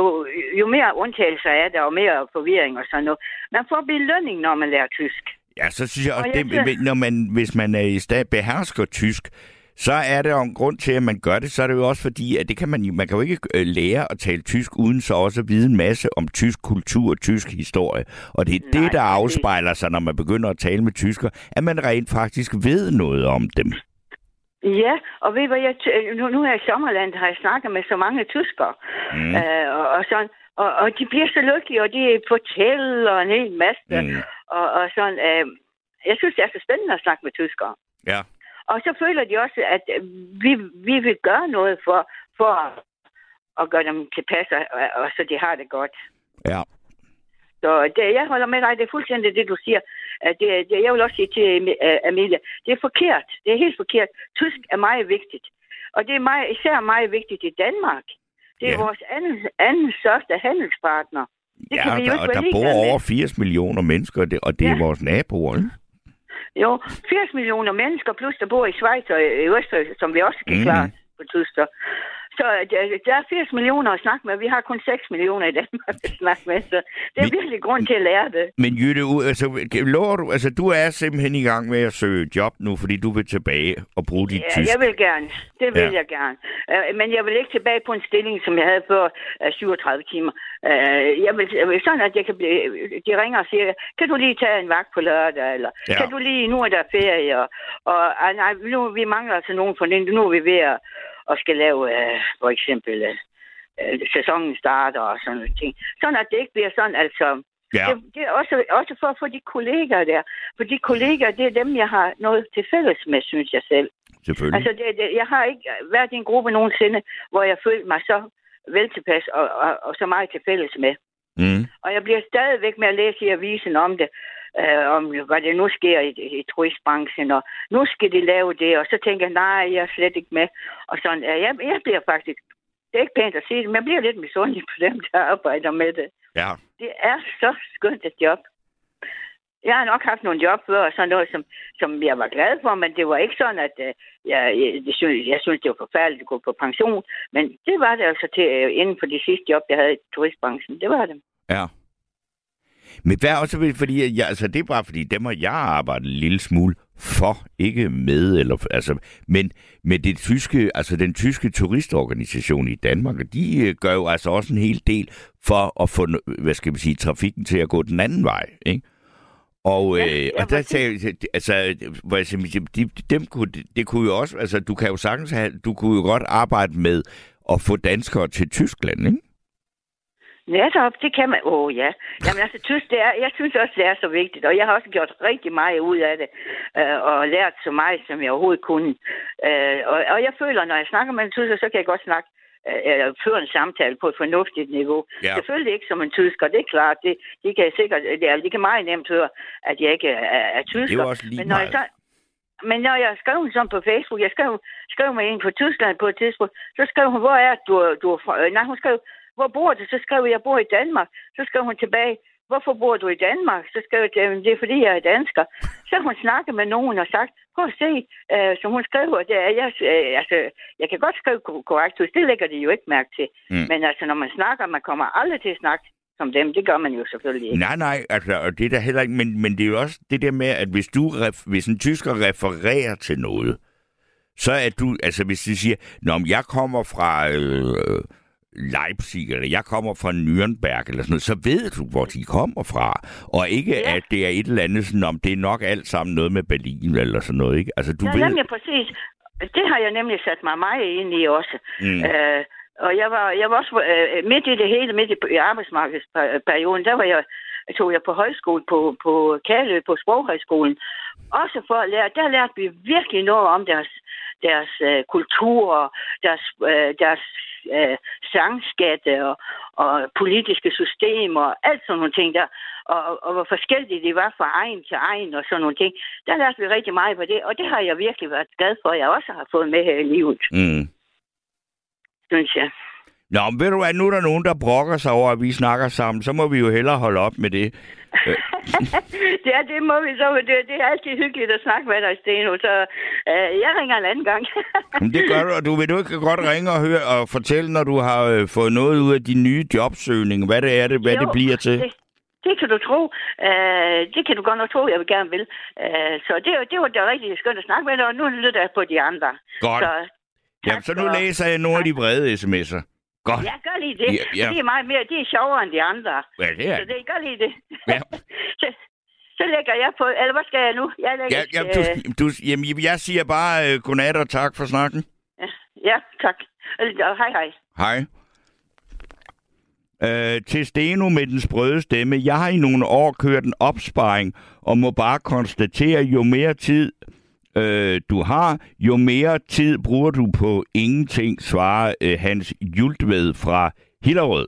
jo mere undtagelser er der, og mere forvirring og sådan noget. Man får belønning, når man lærer tysk. Ja, så synes jeg også, Og jeg det, synes- når man, hvis man er i stand behersker tysk, så er det en grund til, at man gør det. Så er det jo også fordi, at det kan man, man kan jo ikke øh, lære at tale tysk, uden så også at vide en masse om tysk kultur og tysk historie. Og det er Nej, det, der afspejler sig, når man begynder at tale med tysker, at man rent faktisk ved noget om dem. Ja, og ved hvad, jeg, t- nu, nu her i Sommerland har jeg snakket med så mange tyskere, Mm. øh, og, og sådan, og, og de bliver så lykkelige, og de fortæller en hel masse, Mm. og, og sådan, øh, jeg synes, det er så spændende at snakke med tyskere. Ja. Og så føler de også, at vi, vi vil gøre noget for, for at gøre dem tilpas, og, og så de har det godt. Ja. Så det, jeg holder med dig, det er fuldstændig det, du siger. Det, det, jeg vil også sige til øh, Amelia, det er forkert. Det er helt forkert. Tysk er meget vigtigt. Og det er meget, især meget vigtigt i Danmark. Det er Ja. vores anden, anden største handelspartner. Det ja, kan vi jo der, ikke og der bor over 80 millioner mennesker, og det, og det er Ja. vores naboer. ikke? Jo, 80 millioner mennesker, plus der bor i Schweiz og i Østrig, som vi også kan mm. klare på tysk. Så så der, er 80 millioner at snakke med. Vi har kun 6 millioner i Danmark at snakke med, så det er Vi- virkelig grund til at lære det. Men Jytte, altså, lover du, altså, du er simpelthen i gang med at søge job nu, fordi du vil tilbage og bruge dit Ja, tysk. jeg vil gerne. Det vil Ja. jeg gerne. Uh, men jeg vil ikke tilbage på en stilling, som jeg havde før uh, 37 timer. Jeg vil sådan, at jeg kan blive, de ringer og siger, kan du lige tage en vagt på lørdag, eller Ja. kan du lige, nu er der ferie, og, og uh, nej, nu, vi mangler altså nogen for den, nu er vi ved at, at skal lave, uh, for eksempel, uh, uh, sæsonen starter og sådan noget ting. Sådan, at det ikke bliver sådan, altså, Ja, det, det er også, også for at få de kollegaer der. For de kollegaer, det er dem, jeg har noget til fælles med, synes jeg selv. selvfølgelig. Altså, det, det, jeg har ikke været i en gruppe nogensinde, hvor jeg følte mig så vel tilpas og, og, og så meget til fælles med. Mm. Og jeg bliver stadigvæk med at læse i avisen om det, øh, om hvad det nu sker i, i turistbranchen, og nu skal de lave det, og så tænker jeg, nej, jeg er slet ikke med. Og sådan, øh, jeg, jeg bliver faktisk, det er ikke pænt at sige det, men jeg bliver lidt misundelig på dem, der arbejder med det. Ja. Det er så skønt et job. Jeg har nok haft nogle job før, og sådan noget, som, som jeg var glad for, men det var ikke sådan, at øh, jeg, jeg, synes, jeg synes, det var forfærdeligt at gå på pension. Men det var det altså til, øh, inden for de sidste job, jeg havde i turistbranchen. Det var det. Ja. Men hvad også, fordi øh, jeg, altså, det er bare fordi, dem og jeg arbejdet en lille smule for, ikke med, eller, altså, men med det tyske, altså den tyske turistorganisation i Danmark, og de øh, gør jo altså også en hel del for at få, hvad skal man sige, trafikken til at gå den anden vej, ikke? Og, Ja, øh, og der sagde altså, hvor jeg siger, de, dem kunne, det kunne jo også, altså, du kan jo sagtens have, du kunne jo godt arbejde med at få danskere til Tyskland, ikke? Netop, det kan man. Åh oh, ja. Jamen altså, tysk, det er, jeg synes også, det er så vigtigt, og jeg har også gjort rigtig meget ud af det, øh, og lært så meget, som jeg overhovedet kunne. Øh, og, og jeg føler, når jeg snakker med en tysker, så kan jeg godt snakke, eller føre en samtale på et fornuftigt niveau. Ja. Selvfølgelig ikke som en tysker, det er klart. Det, de kan sikkert, det, er, de kan meget nemt høre, at jeg ikke er, er tysker. Det er også lige men når jeg meget. så, men når jeg skrev sådan på Facebook, jeg skrev, skrev mig ind på Tyskland på et tidspunkt, så skrev hun, hvor er du, du er fra? Øh, Nej, hun skrev, hvor bor du? Så skrev jeg, jeg bor i Danmark. Så skrev hun tilbage, hvorfor bor du i Danmark? Så skrev jeg, "Jamen, det er fordi, jeg er dansker. Så hun snakket med nogen og sagt, prøv at se, øh, som hun skriver, det er, jeg, øh, altså, jeg kan godt skrive ko- korrekt, det lægger de jo ikke mærke til. Mm. Men altså, når man snakker, man kommer aldrig til at snakke som dem. Det gør man jo selvfølgelig ikke. Nej, nej, altså, og det er der heller ikke, men, men det er jo også det der med, at hvis du, hvis en tysker refererer til noget, så er du, altså hvis de siger, Nå, men jeg kommer fra øh, Leipzig, eller jeg kommer fra Nürnberg, eller sådan noget, så ved du, hvor de kommer fra. Og ikke, Ja. at det er et eller andet sådan, om det er nok alt sammen noget med Berlin, eller sådan noget, ikke? Altså, du ja, ved... nemlig præcis. Det har jeg nemlig sat mig meget ind i også. Mm. Øh, og jeg var, jeg var også øh, midt i det hele, midt i, i arbejdsmarkedsperioden, der var jeg, tog jeg på højskole på, på Kalø, på Sproghøjskolen. Også for at lære, der lærte vi virkelig noget om deres, deres øh, kultur, deres, øh, deres øh, sangskatte og, og politiske systemer, og alt sådan nogle ting der. Og, og, hvor forskellige de var fra egen til egen og sådan nogle ting. Der lærte vi rigtig meget på det, og det har jeg virkelig været glad for, at jeg også har fået med her i livet, Mm. synes jeg. Nå, men ved du hvad, nu er der nogen, der brokker sig over, at vi snakker sammen, så må vi jo hellere holde op med det. ja, det må vi så. Det, det er altid hyggeligt at snakke med dig, Steno. Så øh, jeg ringer en anden gang. Men det gør du, og du vil du ikke godt ringe og høre og fortælle, når du har øh, fået noget ud af din nye jobsøgning, hvad det er, det, hvad Jo, det bliver til. Det, det kan du tro. Øh, det kan du godt nok tro, jeg vil gerne vil. Øh, så det, det var da rigtig skønt at snakke med dig, og nu lytter jeg på de andre. Godt. Så, Jamen, så nu og- læser jeg nogle af de brede sms'er. Godt. Ja, gør lige det. Ja, ja. Det er meget mere, det er sjovere end de andre. Ja, det er Så det, gør lige det. Ja. så, så lægger jeg på, eller hvad skal jeg nu? Jeg lægger, Ja, ja, du, øh, du, jamen, jeg siger bare øh, godnat og tak for snakken. ja, tak. Og hej, hej. Hej. Øh, til Steno med den sprøde stemme. Jeg har i nogle år kørt en opsparing og må bare konstatere, jo mere tid øh, du har, jo mere tid bruger du på ingenting, svarer øh, Hans Jultved fra Hillerød.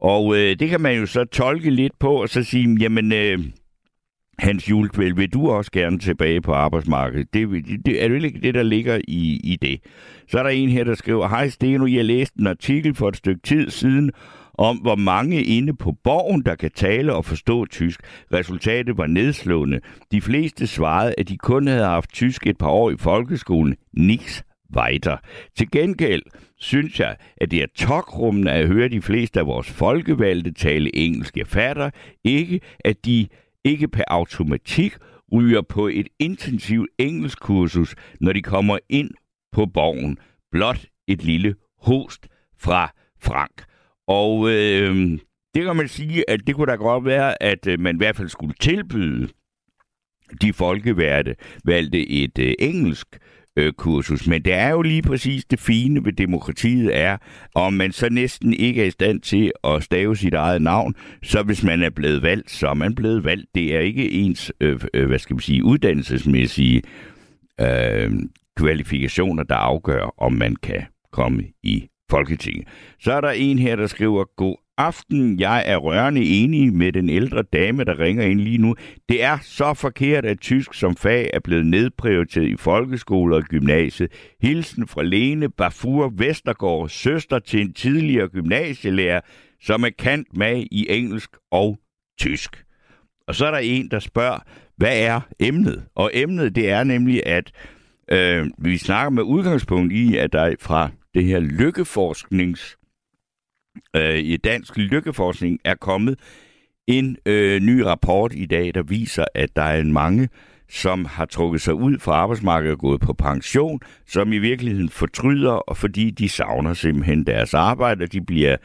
Og øh, det kan man jo så tolke lidt på og så sige, jamen øh, Hans Jultved, vil du også gerne tilbage på arbejdsmarkedet? Det, det, det er jo ikke det, der ligger i, i det. Så er der en her, der skriver, Hej Steno, jeg læste en artikel for et stykke tid siden om, hvor mange inde på borgen, der kan tale og forstå tysk. Resultatet var nedslående. De fleste svarede, at de kun havde haft tysk et par år i folkeskolen. Niks weiter. Til gengæld synes jeg, at det er tokrummende at høre de fleste af vores folkevalgte tale engelsk. Jeg fatter ikke, at de ikke per automatik ryger på et intensivt engelskkursus, når de kommer ind på borgen. Blot et lille host fra Frank. Og øh, det kan man sige, at det kunne da godt være, at øh, man i hvert fald skulle tilbyde de folkeværte valgte et øh, engelsk øh, kursus. Men det er jo lige præcis det fine ved demokratiet er, om man så næsten ikke er i stand til at stave sit eget navn, så hvis man er blevet valgt, så er man blevet valgt. Det er ikke ens, øh, øh, hvad skal man sige, uddannelsesmæssige øh, kvalifikationer, der afgør, om man kan komme i Folketinget. Så er der en her, der skriver, God aften, jeg er rørende enig med den ældre dame, der ringer ind lige nu. Det er så forkert, at tysk som fag er blevet nedprioriteret i folkeskoler og gymnasiet. Hilsen fra Lene Bafur Vestergaard, søster til en tidligere gymnasielærer, som er kant med i engelsk og tysk. Og så er der en, der spørger, hvad er emnet? Og emnet, det er nemlig, at øh, vi snakker med udgangspunkt i, at der fra det her lykkeforsknings øh, i dansk lykkeforskning er kommet en øh, ny rapport i dag, der viser, at der er en mange, som har trukket sig ud fra arbejdsmarkedet og gået på pension, som i virkeligheden fortryder, og fordi de savner simpelthen deres arbejde, og de bliver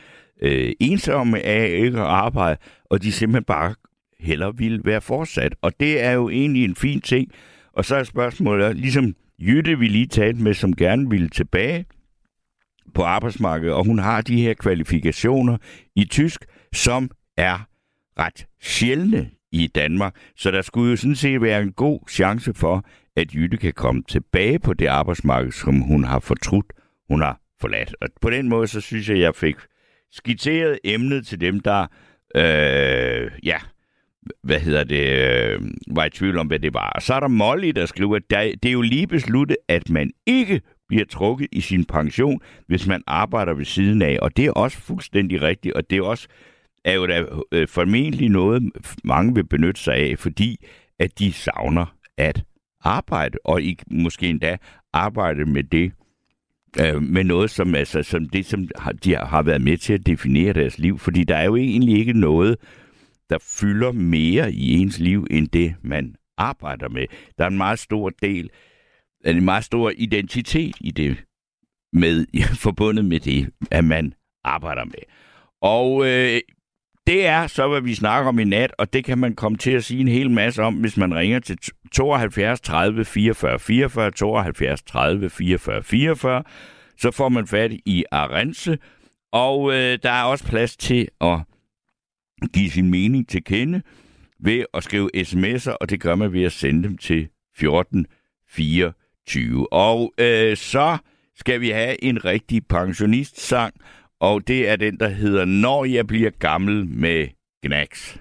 øh, ensomme af ikke at arbejde, og de simpelthen bare heller vil være fortsat. Og det er jo egentlig en fin ting. Og så er spørgsmålet, ligesom Jytte vi lige talte med, som gerne ville tilbage på arbejdsmarkedet, og hun har de her kvalifikationer i tysk, som er ret sjældne i Danmark. Så der skulle jo sådan set være en god chance for, at Jytte kan komme tilbage på det arbejdsmarked, som hun har fortrudt, hun har forladt. Og på den måde, så synes jeg, jeg fik skitseret emnet til dem, der øh, ja, hvad hedder det, øh, var i tvivl om, hvad det var. Og så er der Molly, der skriver, at det er jo lige besluttet, at man ikke bliver trukket i sin pension, hvis man arbejder ved siden af. Og det er også fuldstændig rigtigt, og det er også er jo da øh, formentlig noget, mange vil benytte sig af, fordi at de savner at arbejde, og ikke måske endda arbejde med det, øh, med noget, som, altså, som det, som de har været med til at definere deres liv. Fordi der er jo egentlig ikke noget, der fylder mere i ens liv, end det, man arbejder med. Der er en meget stor del, en meget stor identitet i det, med, forbundet med det, at man arbejder med. Og øh, det er så, hvad vi snakker om i nat, og det kan man komme til at sige en hel masse om, hvis man ringer til 72 30 44 44, 72 30 44 44. Så får man fat i Arense, og øh, der er også plads til at give sin mening til kende ved at skrive sms'er, og det gør man ved at sende dem til 1424. Og øh, så skal vi have en rigtig pensionistsang, og det er den, der hedder Når jeg bliver gammel med Gnags.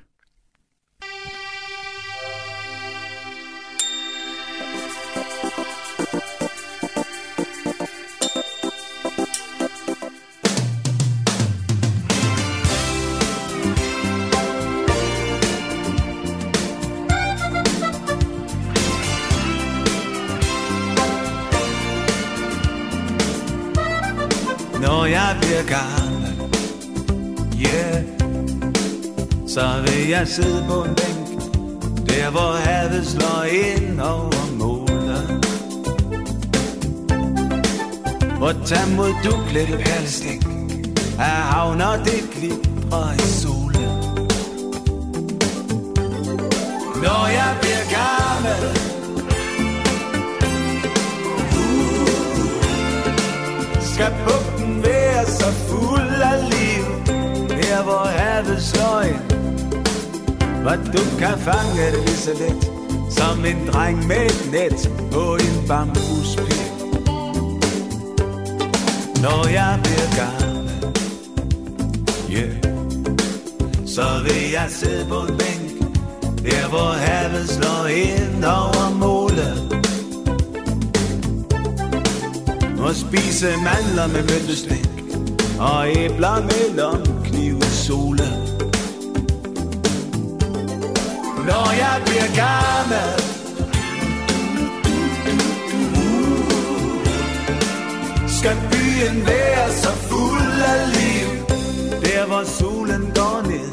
Når jeg bliver gammel, yeah, så vil jeg sidde på en bænk, der hvor havet slår ind over målet. Og tag mod duklet perlestik, af havn og det glipper i solen. Når jeg bliver gammel, uh, skal bugten så fuld af liv. Her hvor havet slår ind. Hvor du kan fange det lige så let Som en dreng med et net på en bambuspil. Når jeg bliver gammel yeah. Så vil jeg sidde på en bænk Der hvor havet slår ind over målet og spise mandler med møntestik og æbler mellem lomkniv i solen. Når jeg bliver gammel, uh. skal byen være så fuld af liv, der hvor solen går ned.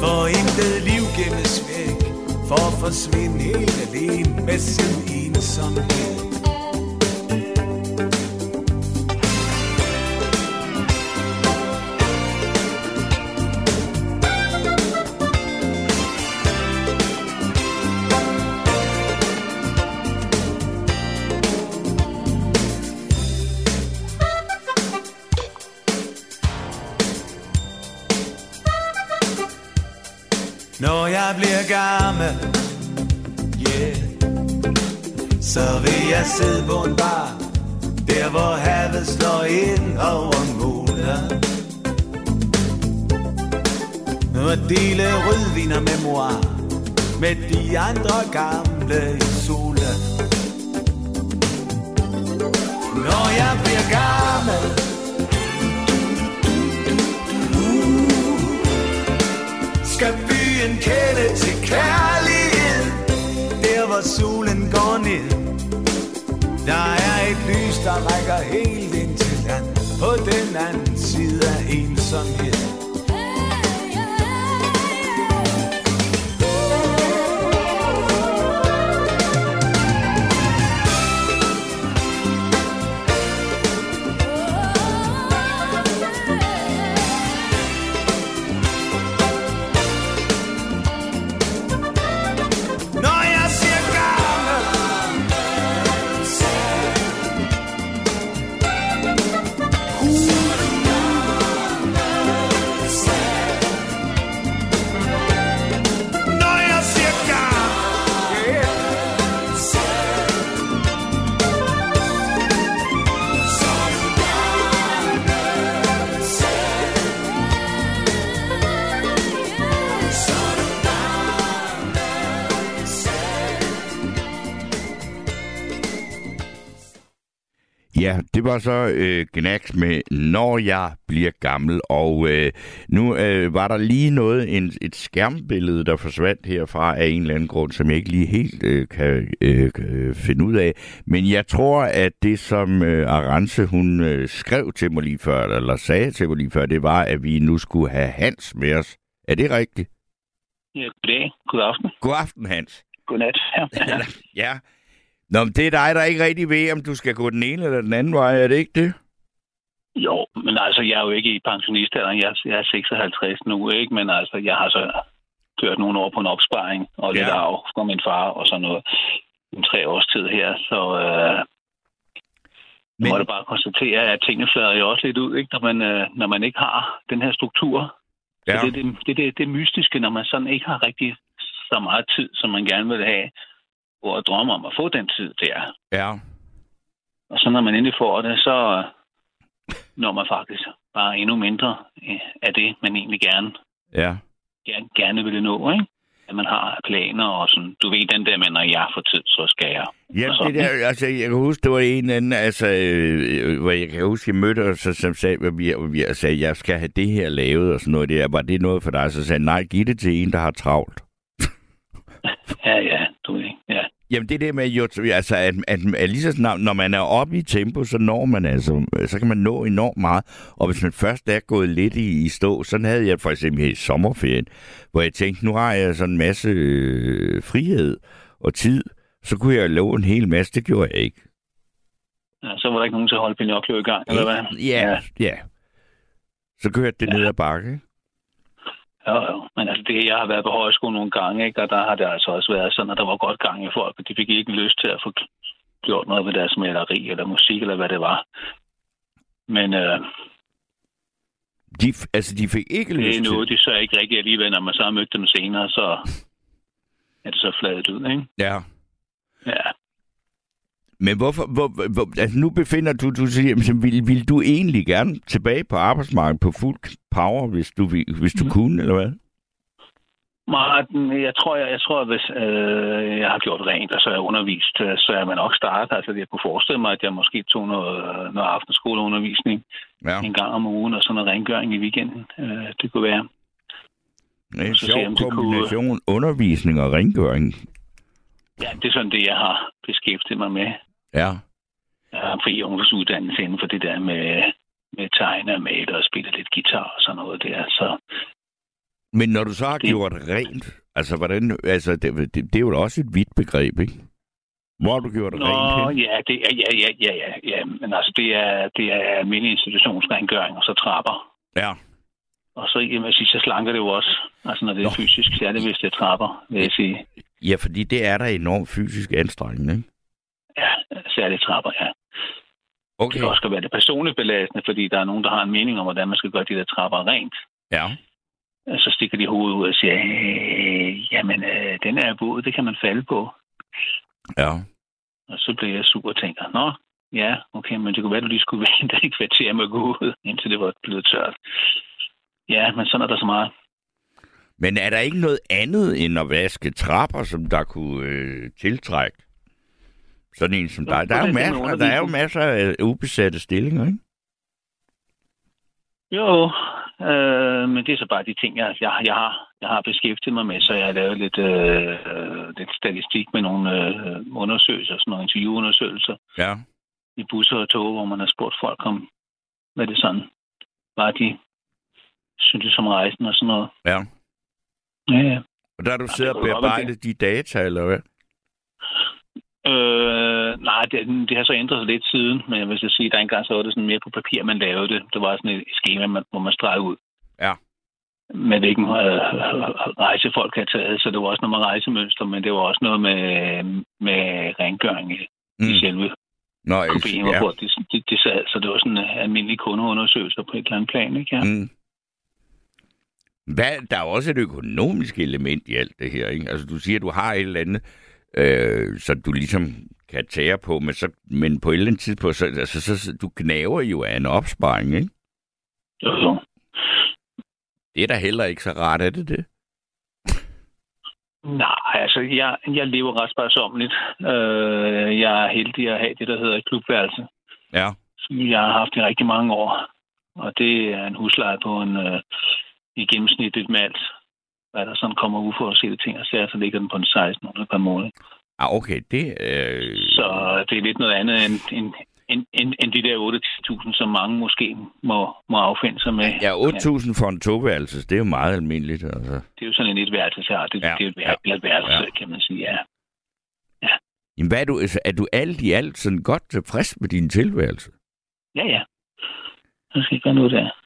For intet liv gemmes væk, for at forsvinde helt alene med sin ensomhed. Jeg sidde på en bar, der hvor havet slår ind over muler Nu at dele rødvin og memoir med de andre gamle i solen. Når jeg bliver gammel, uh, skal byen kende til kærlighed Der hvor solen der rækker helt ind til land. På den anden side af ensomhed. Det var så øh, Gnacks med Når jeg bliver gammel, og øh, nu øh, var der lige noget, en, et skærmbillede, der forsvandt herfra af en eller anden grund, som jeg ikke lige helt øh, kan øh, øh, finde ud af. Men jeg tror, at det, som øh, Arance, hun øh, skrev til mig lige før, eller sagde til mig lige før, det var, at vi nu skulle have Hans med os. Er det rigtigt? Ja, goddag. God aften. God aften, Hans. Godnat. Ja. ja. Nå, men det er dig, der ikke rigtig ved, om du skal gå den ene eller den anden vej, er det ikke det? Jo, men altså, jeg er jo ikke i pensionistalderen. Jeg, jeg er 56 nu, ikke? Men altså, jeg har så kørt nogle år på en opsparing og lidt Ja. arv fra min far og sådan noget. En tre års tid her, så øh, men... Må da bare konstatere, at tingene flader jo også lidt ud, ikke? Når, man, øh, når man ikke har den her struktur. Ja. Så det er det, det, det, det mystiske, når man sådan ikke har rigtig så meget tid, som man gerne vil have, og drømmer om at få den tid der. Ja. Og så når man endelig får det, så når man faktisk bare endnu mindre øh, af det, man egentlig gerne, Ja. gerne, gerne ville nå, ikke? At man har planer og sådan, du ved den der med, når jeg får tid, så skal jeg. Ja, det der, altså, jeg kan huske, det var en anden, altså, øh, hvor jeg kan huske, jeg mødte os, så- som sagde, hvor vi, hvor vi sagde, jeg skal have det her lavet, og sådan noget der. Var det noget for dig? Så sagde nej, giv det til en, der har travlt. Ja, ja. Jamen, det der med, jo, altså, at, at, at lige så snart, når man er oppe i tempo, så når man altså, så kan man nå enormt meget. Og hvis man først er gået lidt i, i stå, sådan havde jeg for eksempel i sommerferien, hvor jeg tænkte, nu har jeg sådan en masse øh, frihed og tid, så kunne jeg love en hel masse. Det gjorde jeg ikke. ja. Så var der ikke nogen til at holde Pinocchio i gang, eller hvad? Ja, ja. Så kørte det ja. ned ad bakke. Jo, jo. Men altså, det, jeg har været på højskole nogle gange, ikke? og der har det altså også været sådan, at der var godt gang i folk, og de fik ikke lyst til at få gjort noget ved deres maleri eller musik, eller hvad det var. Men øh, De, altså, de fik ikke det lyst er til... noget, de så ikke rigtig alligevel, når man så har mødt dem senere, så er det så fladet ud, ikke? Ja. Ja. Men hvorfor, hvor, hvor, altså nu befinder du, du siger, vil, vil du egentlig gerne tilbage på arbejdsmarkedet på fuld power, hvis du, hvis du Mhm. kunne, eller hvad? Martin, jeg tror, jeg, jeg tror, at hvis øh, jeg har gjort rent, og så er jeg undervist, øh, så er man nok startet. Altså, jeg kunne forestille mig, at jeg måske tog noget, noget aftenskoleundervisning Ja, en gang om ugen, og så noget rengøring i weekenden. Øh, det kunne være. det er en sjov om det kunne- kombination, undervisning og rengøring. Ja, det er sådan det, jeg har beskæftiget mig med. Ja. Jeg har fri ungdomsuddannelse inden for det der med, med tegne og male og spille lidt guitar og sådan noget der. Så Men når du så har Det- gjort rent, altså, hvordan, altså det, det, det er jo også et vidt begreb, ikke? Hvor har du gjort Nå, rent hen? ja, det er, ja, ja, ja, ja, ja, men altså, det er, det er almindelig institutionsrengøring, og så trapper. Ja. Og så, jamen, jeg sige, så slanker det jo også. Altså, når det er Nå. fysisk, så er det, hvis det er trapper, vil jeg sige. Ja, fordi det er der enormt fysisk anstrengende, ikke? Ja, særligt trapper, ja. Okay. Det kan også være det personligt belastende, fordi der er nogen, der har en mening om, hvordan man skal gøre de der trapper rent. Ja. Så stikker de hovedet ud og siger, øh, jamen, øh, den er våd, det kan man falde på. Ja. Og så bliver jeg sur og tænker, nå, ja, okay, men det kunne være, at du lige skulle vente et kvarter med at gå ud, indtil det var blevet tørt. Ja, men sådan er der så meget. Men er der ikke noget andet end at vaske trapper, som der kunne øh, tiltrække sådan en som dig? Der er, jo er masser, der er jo masser af ubesatte stillinger, ikke? Jo, øh, men det er så bare de ting, jeg, jeg, jeg, har, jeg har beskæftiget mig med, så jeg har lavet lidt, øh, lidt statistik med nogle øh, undersøgelser, sådan nogle interviewundersøgelser Ja. i busser og tog, hvor man har spurgt folk om, hvad det sådan var, de synes som rejsen og sådan noget. Ja. Ja, ja. Og der har du Ja, siddet det og bearbejdet de data, eller hvad? Øh, nej, det, det har så ændret sig lidt siden, men jeg vil så sige, at der engang så var det sådan mere på papir, man lavede det. Det var sådan et schema, man, hvor man stregede ud. Ja. Med hvilken øh, rejse folk havde taget, så det var også noget med rejsemønster, men det var også noget med, med rengøring i, mm. i selve Nå, jeg, kopien, ja. hvor de, de, de sad. Så det var sådan en almindelig kundeundersøgelse på et eller andet plan, ikke? Ja. Mm. Hvad, der er også et økonomisk element i alt det her, ikke? Altså, du siger, du har et eller andet, øh, så du ligesom kan tære på, men, så, men på et eller andet tidspunkt, så, altså, så, så du gnaver jo af en opsparing, ikke? Jo, jo. Det er da heller ikke så rart, er det det? Nej, altså, jeg, jeg lever ret sparsomligt. Øh, jeg er heldig at have det, der hedder et klubværelse. Ja. som jeg har haft i rigtig mange år. Og det er en husleje på en øh, i gennemsnit et med alt, hvad der sådan kommer uforudsete ting og sager, så ligger den på en 1600 per måned. Ah, okay, det øh... Så det er lidt noget andet end, end, end, end, end de der 8-10.000, som mange måske må, må affinde sig med. Ja, 8.000 for en toværelse, det er jo meget almindeligt. Altså. Det er jo sådan en etværelse, her. Det, Ja, ja. det er jo et, ja, værelse, ja. ja. kan man sige, ja. Jamen, hvad er du, altså, er du alt i alt sådan godt tilfreds med din tilværelse? Ja, ja. Der skal ikke være noget der.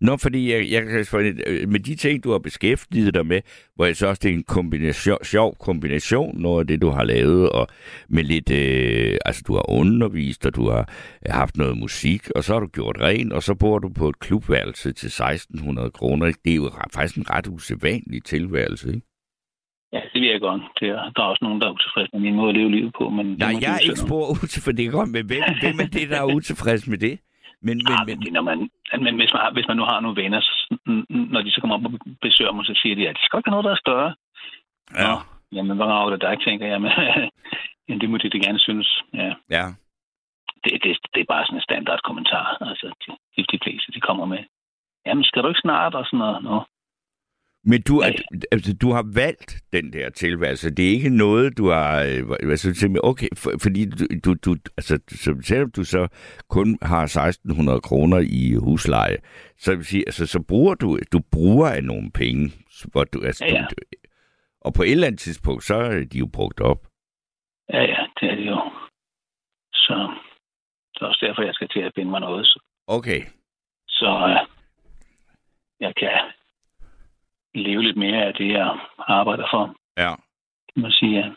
Nå, fordi jeg, jeg kan øh, med de ting, du har beskæftiget dig med, hvor jeg så også, det er en kombination, sjov kombination, noget af det, du har lavet, og med lidt, øh, altså du har undervist, og du har øh, haft noget musik, og så har du gjort rent, og så bor du på et klubværelse til 1600 kroner. Det er jo faktisk en ret usædvanlig tilværelse, ikke? Ja, det vil jeg godt. Det er, der er også nogen, der er utilfredse med min måde at leve livet på. Men Nej, jeg er ikke spor utilfreds, det er godt, men hvem, hvem er det, der er utilfreds med det? Men, men, Ah, men, men, når man, men hvis, man, hvis man nu har nogle venner, så, når de så kommer op og besøger mig, så siger de, at det skal ikke noget, der er større. ja, Nå, jamen, hvad rager det dig, tænker jeg. Men, jamen, det må de da gerne synes. Ja, ja. det, det, det er bare sådan en standard kommentar. Altså, de, de fleste, de kommer med. Jamen, skal du ikke snart? Og sådan noget. Nå. Men du, er, altså, du har valgt den der tilværelse. Det er ikke noget, du har... hvad så simpelthen, okay, for, fordi du, du, du altså, så, selvom du så kun har 1600 kroner i husleje, så vil sige, altså, så bruger du, du bruger af nogle penge. Hvor du, altså, Ja, ja. Du, og på et eller andet tidspunkt, så er de jo brugt op. Ja, ja, det er det jo. Så det er også derfor, jeg skal til at finde mig noget. Okay. så øh, jeg kan leve lidt mere af det, jeg arbejder for, Ja. kan man sige. Ja.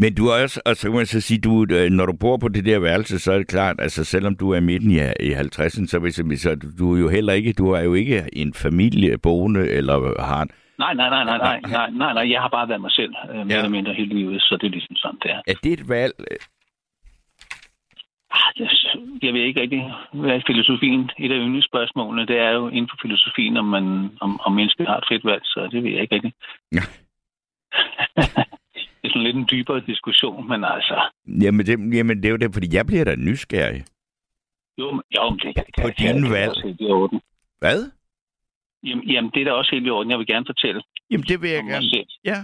Men du er også, og så kan man så sige, du, øh, når du bor på det der værelse, så er det klart, altså selvom du er midten i, i 50'erne, så, jeg- så du, er jo heller ikke, du er jo ikke en familie boende, eller har Nej, nej, nej, nej, nej, nej, nej, nej, jeg har bare været mig selv, øh, mere Ja. eller mindre hele livet, så det er ligesom sådan, det er. er det et valg? Ah, Jeg, jeg ved ikke rigtig, hvad er filosofien? Et af yndlingsspørgsmålene, det er jo inden for filosofien, om, man, om, om mennesket har et frit valg, så det ved jeg ikke rigtig. Ja. det er sådan lidt en dybere diskussion, men altså, Jamen det, jamen, det er jo det, fordi jeg bliver da nysgerrig. jo, men- jo men det kan På det dine det er valg. orden. Hvad? Jamen, jamen, det er da også helt i orden. Jeg vil gerne fortælle Jamen det vil jeg gerne. Ja.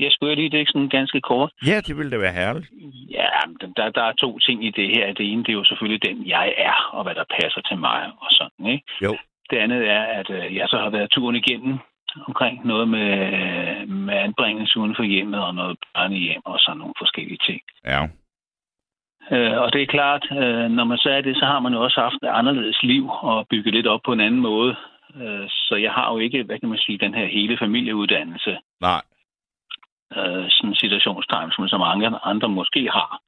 Jeg skulle lige det ikke sådan ganske kort. ja, det ville da være herligt. Ja, der, der er to ting i det her. Det ene, det er jo selvfølgelig den, jeg er, og hvad der passer til mig, og sådan, ikke? Jo. Det andet er, at øh, jeg så har været turen igennem omkring noget med, med anbringelse uden for hjemmet, og noget børnehjem, og sådan nogle forskellige ting. Ja. Øh, og det er klart, øh, når man så er det, så har man jo også haft et anderledes liv, og bygget lidt op på en anden måde. Øh, så jeg har jo ikke, hvad kan man sige, den her hele familieuddannelse, Nej. Øh, sådan situationstegn, som så mange andre måske har,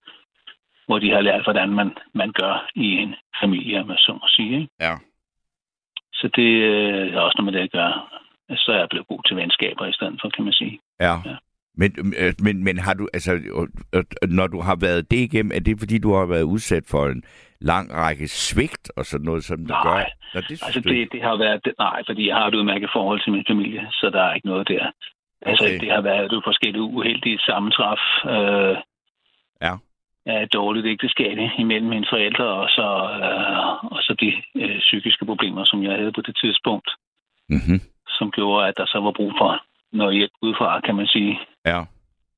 hvor de har lært, hvordan man, man gør i en familie, med så må sige. Ikke? Ja. Så det øh, er også noget med det at gøre. Så er jeg blevet god til venskaber i stedet for, kan man sige. Ja. Ja. Men, øh, men, men har du, altså, øh, øh, når du har været det igennem, er det fordi, du har været udsat for en lang række svigt og sådan noget, som der Nej. gør? Nå, det synes Altså det, det har været, det, nej, fordi jeg har et udmærket forhold til min familie, så der er ikke noget der. Altså Okay. det har været et forskellige uheldige sammentræf. Øh, Ja. af et dårligt ægteskab imellem mine forældre, og så, øh, og så de øh, psykiske problemer, som jeg havde på det tidspunkt, Mm-hmm. som gjorde, at der så var brug for noget hjælp udefra, kan man sige. Ja.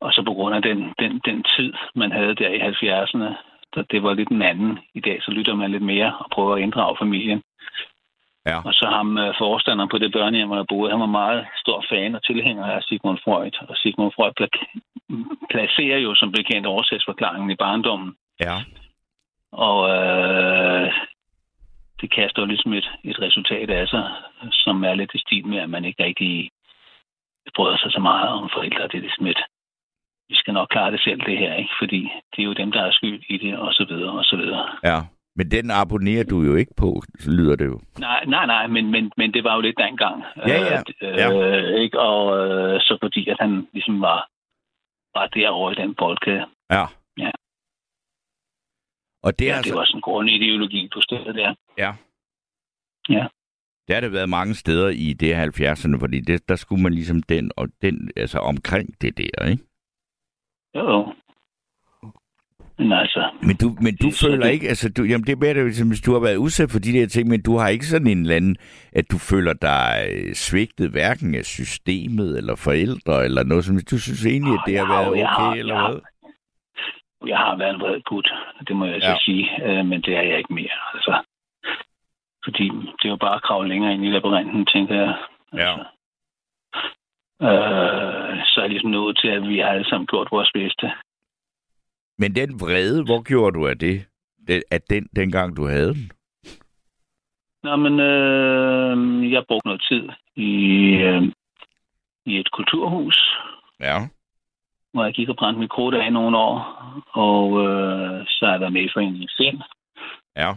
Og så på grund af den, den, den tid, man havde der i 70'erne, der, det var lidt en anden. I dag så lytter man lidt mere og prøver at inddrage familien. Ja. Og så ham øh, forstanderen på det børnehjem, hvor jeg boede, han var meget stor fan og tilhænger af Sigmund Freud. Og Sigmund Freud pla- placerer jo som bekendt oversætsforklaringen i barndommen. Ja. Og øh, det kaster jo ligesom et, et resultat af sig, som er lidt i stil med, at man ikke rigtig bryder sig så meget om forældre. Det er ligesom et, vi skal nok klare det selv, det her, ikke? Fordi det er jo dem, der er skyld i det, og så videre, og så videre. Ja. Men den abonnerer du jo ikke på, lyder det jo. Nej, nej, nej, men, men, men det var jo lidt dengang. Ja, ja. Øh, Ja. øh, ikke? Og øh, så fordi, at han ligesom var, var derovre i den boldkæde. Ja. Ja. Og det er ja, altså... det var sådan en grundideologi, du stillede der. Ja. Ja. Der har det været mange steder i det 70'erne, fordi det, der skulle man ligesom den, og den, altså omkring det der, ikke? Jo, jo. Men altså, Men du, men du Det er føler det- ikke, altså du, jamen det er mere, det, hvis du har været udsat for de der ting, men du har ikke sådan en eller anden, at du føler dig øh, svigtet hverken af systemet eller forældre eller noget, som du synes egentlig, at det har været jo- jeg okay har- eller hvad? jeg har været en vred gut, det må jeg Ja. så sige, øh, men det er jeg ikke mere. Altså, fordi det er jo bare at kravle længere ind i labyrinten, tænker jeg. Ja. Altså, øh, så er jeg ligesom nået til, at vi har alle sammen gjort vores bedste. Men den vrede, hvor gjorde du af det? Af den, dengang du havde den? Nå, men øh, jeg brugte noget tid i, øh, i et kulturhus, Ja. hvor jeg gik og brændte mit krudt af i nogle år, og øh, så har jeg været med i foreningen Sind, Ja.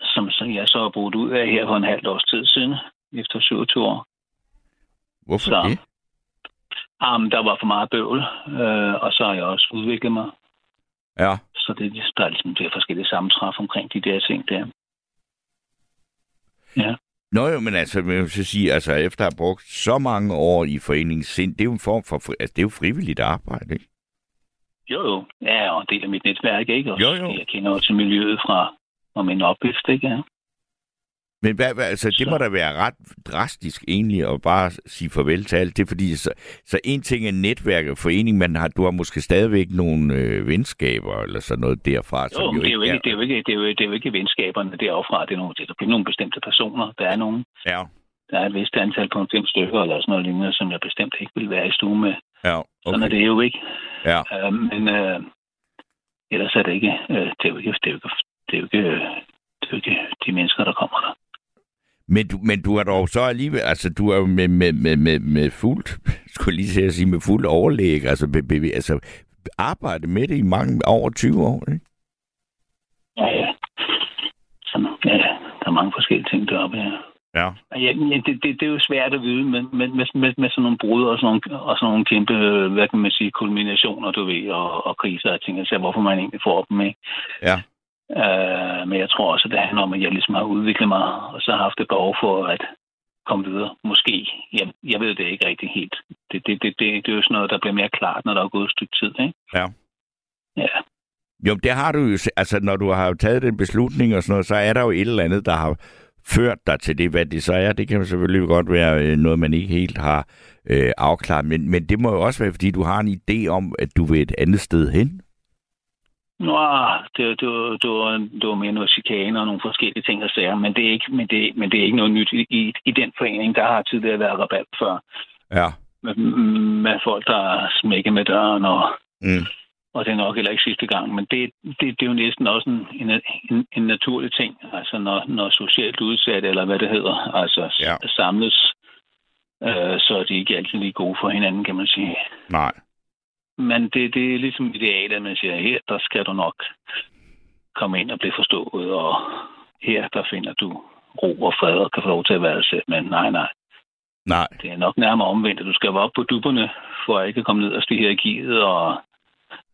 som så jeg så har brugt ud af her for en halv års tid siden, efter 27 år. Hvorfor Så. det? Um, der var for meget bøvl, øh, og så har jeg også udviklet mig. Ja. Så det, der er ligesom det er forskellige sammentræf omkring de der ting der. Ja. Nå jo, men altså, man vil så sige, altså efter at have brugt så mange år i foreningen sind, det er jo en form for, altså det er jo frivilligt arbejde, ikke? Jo, jo. Ja, og en del af mit netværk, ikke? Og Jo, jo. Jeg kender til miljøet fra, fra min opvækst, ikke? Ja. Men hvad, hvad, altså, det Så. må da være ret drastisk egentlig at bare sige farvel til alt det, fordi så, så en ting er netværk og forening, men har, du har måske stadigvæk nogle øh, venskaber eller sådan noget derfra. Jo, som men det er jo ikke, det er jo ikke, det er jo, det er jo ikke venskaberne derovre. Det er, nogle, det er nogle bestemte personer. Der er nogle, Ja, der er et vist antal på fem stykker eller sådan noget lignende, som jeg bestemt ikke vil være i stue med. ja, Sådan er okay. det jo ikke. Ja. Øh, men øh, ellers er det ikke, øh, det er jo ikke, det er jo ikke, det er jo ikke, det er jo ikke de mennesker, der kommer der. Men du, men du er dog så alligevel, altså du er jo med, med, med, med, med fuldt, skulle lige til at sige, med fuld overlæg, altså, be, be, altså arbejde med det i mange, over 20 år, ikke? Ja, ja. Sådan, ja. Der er mange forskellige ting deroppe, ja. Ja. Ja, det, det, det er jo svært at vide, men med, med, med, med sådan nogle brud og sådan nogle, og sådan nogle kæmpe, hvad kan man sige, kulminationer, du ved, og, og kriser og ting, så hvorfor man egentlig får dem, ikke? Ja. Øh, men jeg tror også, at det handler om, at jeg ligesom har udviklet mig, og så har haft et behov for at komme videre. Måske. Jeg, jeg ved det ikke rigtig helt. Det, det, det, det, det er jo sådan noget, der bliver mere klart, når der er gået et stykke tid, ikke? Ja. Ja. Jo, det har du jo, altså når du har taget den beslutning og sådan noget, så er der jo et eller andet, der har ført dig til det, hvad det så er. Det kan selvfølgelig godt være øh, noget, man ikke helt har øh, afklaret, men, men det må jo også være, fordi du har en idé om, at du vil et andet sted hen. Nå, det, det, var- det, var, det var mere noget chikane og nogle forskellige ting og sager, men det er ikke, men det, men det er ikke noget nyt i, i, i den forening. Der har tidligere været rabat før Ja. med, med folk, der smækker med døren, og, Mm. og det er nok heller ikke sidste gang. Men det, det, det er jo næsten også en, en, en, en naturlig ting, altså når, når socialt udsatte, eller hvad det hedder, altså Ja. ja. samles, øh, så er de ikke altid lige gode for hinanden, kan man sige. Nej. Men det, det er ligesom idealet, at man siger, her der skal du nok komme ind og blive forstået, og her der finder du ro og fred og kan få lov til at være selv. Men nej, nej, Nej. det er nok nærmere omvendt, at du skal være op på dupperne, for at ikke komme ned og stige hierarkiet, og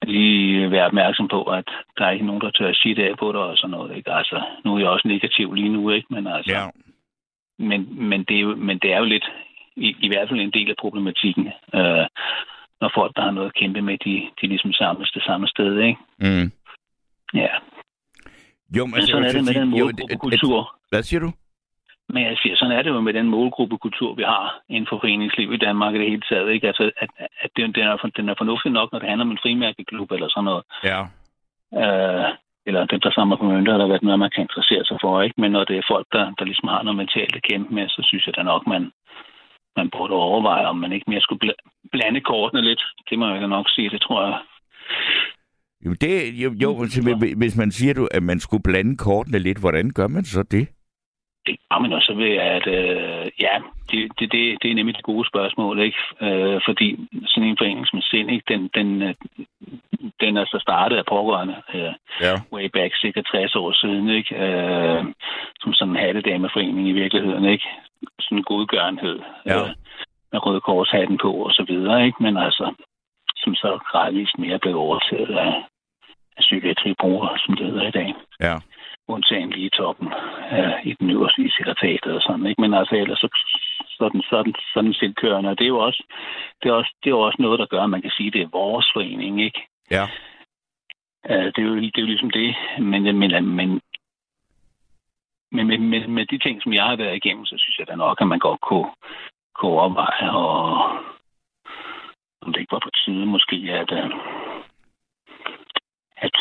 lige være opmærksom på, at der er ikke nogen, der tør at sige det af på dig og sådan noget. Ikke? Altså, nu er jeg også negativ lige nu, ikke? Men, altså, Ja. men, men, det er jo, men det er jo lidt, i, i hvert fald en del af problematikken, øh, når folk, der har noget at kæmpe med, de, de ligesom samles det samme sted, ikke? Mm. Ja, Jo, men, men altså, sådan er det med sige, den målgruppekultur. Hvad siger du? Men jeg siger, sådan er det jo med den målgruppekultur, vi har inden for foreningsliv i Danmark i det hele taget. Ikke? Altså, at, at den, den, er, for- den er fornuftig nok, når det handler om en frimærkeklub eller sådan noget. Ja. Øh, eller dem, der samler på mønter, der har været noget, man kan interessere sig for. ikke. Men når det er folk, der, der ligesom har noget mentalt at kæmpe med, så synes jeg da nok, man, man burde overveje, om man ikke mere skulle bl- blande kortene lidt. Det må jeg da nok sige, det tror jeg. Jo, det, jo, jo hvis- hvis man siger, du, at man skulle blande kortene lidt, hvordan gør man så det? Det gør man også ved, at øh, ja, det, det, det, det er nemlig det gode spørgsmål, ikke? Øh, fordi sådan en forening som Sind, ikke? Den, den, øh, den er så startet af pågående øh, Ja. way back cirka 60 år siden, ikke? Øh, som sådan en hattedameforening i virkeligheden, ikke? Sådan en godgørenhed. Ja. Øh, med røde korshatten på og så videre, ikke? Men altså, som så gradvist mere blev overtaget af, af psykiatribrugere, som det hedder i dag Ja. undtagen lige i toppen øh, i den øverste i sekretariatet og sådan, ikke? Men altså ellers så, sådan, sådan, sådan selvkørende, og det er jo også, det er også, det er også noget, der gør, at man kan sige, at det er vores forening, ikke? Ja. Uh, det, er jo, det er jo ligesom det. Men, men, men, men med, med, med de ting, som jeg har været igennem, så synes jeg da nok, at man godt kunne, kunne overveje, og om det ikke var på tide måske, at, øh, at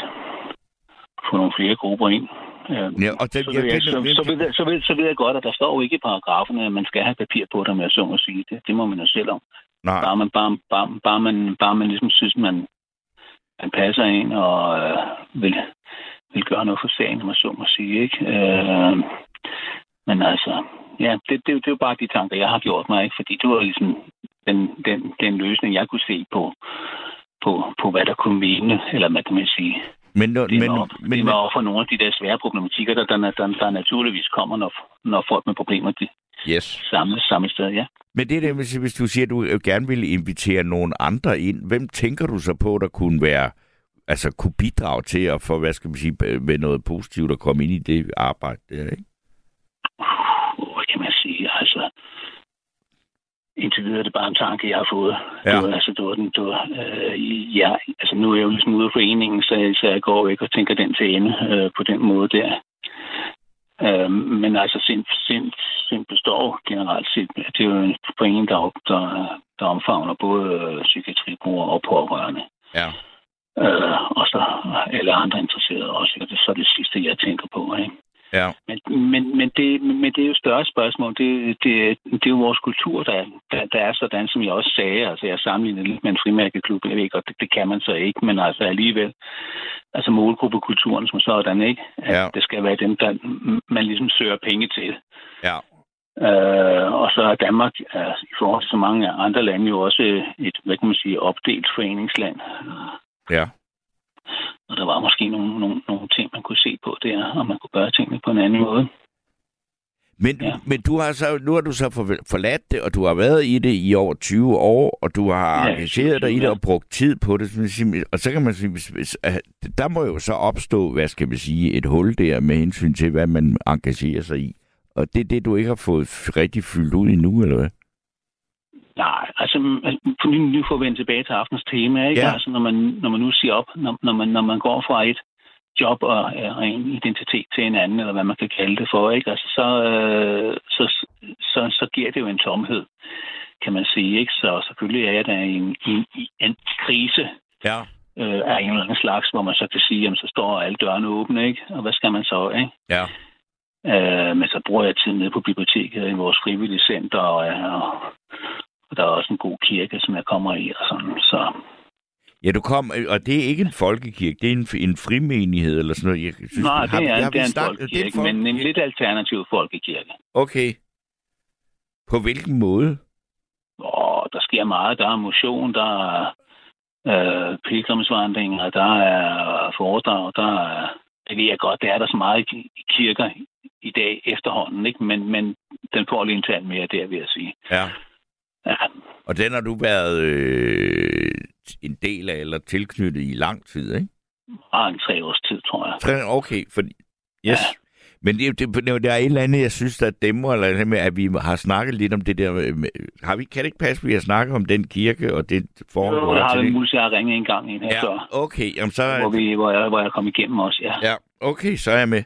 få nogle flere grupper ind. Øh, Ja, og den, så, ja, ved jeg, så, den, så, ved jeg, så, ved, så ved jeg godt, at der står jo ikke i paragraferne, at man skal have papir på det med at sunge og sige det. Det må man jo selv om. nej, Bare man, bare, bare, bare man, bare man ligesom synes, man, man passer ind og øh, vil, vil gøre noget for sagen, når man så må sige. Ikke? Øh, men altså, ja, det, det, det er jo bare de tanker, jeg har gjort mig, ikke? fordi det var ligesom den, den, den løsning, jeg kunne se på, på, på hvad der kunne mene, eller hvad kan man sige. men, men, Det men, var, men, det var over for nogle af de der svære problematikker, der, der, der, der naturligvis kommer, når, når folk med problemer de yes. samles samme sted, ja. Men det er det, hvis, hvis du siger, at du gerne vil invitere nogen andre ind, hvem tænker du så på, der kunne være, altså kunne bidrage til at få, hvad skal man sige, øh, med noget positivt at komme ind i det arbejde der, ikke? Hvad kan man sige? Altså, indtil videre er det bare en tanke, jeg har fået. Ja. Det var, altså, det var den, det var, øh, ja, altså nu er jeg jo ligesom ude af foreningen, så, så jeg går ikke og tænker den til ende øh, på den måde der. Øh, men altså, sind, sind, sind består generelt set. Det er jo en forening, der, op- der, der omfavner både øh, psykiatribrugere og pårørende. Ja. Øh, og så alle andre interesserede også. Og det er så det sidste, jeg tænker på. Ikke? Ja. Men, men, men, det, men det er jo et større spørgsmål. Det, det, det er jo vores kultur, der, der, der er sådan, som jeg også sagde. Altså, jeg sammenligner lidt med en frimærkeklub. Jeg ved godt, det, det kan man så ikke, men altså alligevel. Altså målgruppekulturen som sådan, ikke? At Ja. Det skal være dem, der man ligesom søger penge til. Ja. Øh, og så er Danmark altså, i forhold til så mange andre lande jo også et, hvad kan man sige, opdelt foreningsland. Ja. Og der var måske nogle, nogle, nogle ting, man kunne se på der, og man kunne gøre tingene på en anden måde. Men, ja. Men du har så, nu har du så for- forladt det, og du har været i det i over 20 år, og du har Ja, engageret dig i det og brugt tid på det. Og så kan man sige, der må jo så opstå, hvad skal man sige, et hul der med hensyn til, hvad man engagerer sig i. Og det er det, du ikke har fået rigtig fyldt ud endnu, eller hvad? Nej, altså nu, får vi vende tilbage til aftens tema, ikke? Ja. Altså når man, når man nu siger op, når, når, man, når man går fra et job og, og en identitet til en anden, eller hvad man kan kalde det for, ikke? Altså så, øh, så, så, så giver det jo en tomhed, kan man sige, ikke? Så selvfølgelig er jeg der en, i en krise Ja. øh, af en eller anden slags, hvor man så kan sige, jamen så står alle dørene åbne, ikke? Og hvad skal man så, ikke? Ja. Øh, men så bruger jeg tid nede på biblioteket i vores frivillige center, og, og, og der er også en god kirke, som jeg kommer i, og sådan, så... Ja, du kom, og det er ikke en folkekirke, det er en, en frimenighed eller sådan noget. Jeg synes, Nej, har det er, har det er en folkekirke, en men en lidt alternativ folkekirke. Okay. På hvilken måde? Og der sker meget. Der er motion, der er øh, pilgrimsvandringer, der er foredrag, der er... Det ved jeg godt, det er der så meget i i kirker i dag efterhånden, ikke? Men, men den får lige en tand mere der, vil jeg sige. Ja. Ja, Og den har du været øh, en del af eller tilknyttet i lang tid, ikke? bare en tre års tid, tror jeg. Tre- Okay, for... Yes. Men det, det, det, der er et eller andet, jeg synes, der dæmmer, eller med, at vi har snakket lidt om det der... Med, har vi, kan det ikke passe, at vi har snakket om den kirke og det forhold? Jo, jeg har til en mulighed, har ringet en gang ind her Ja, før, okay, jamen så... hvor, vi, hvor, jeg, hvor jeg kom igennem også, ja. Ja, okay, så er jeg med.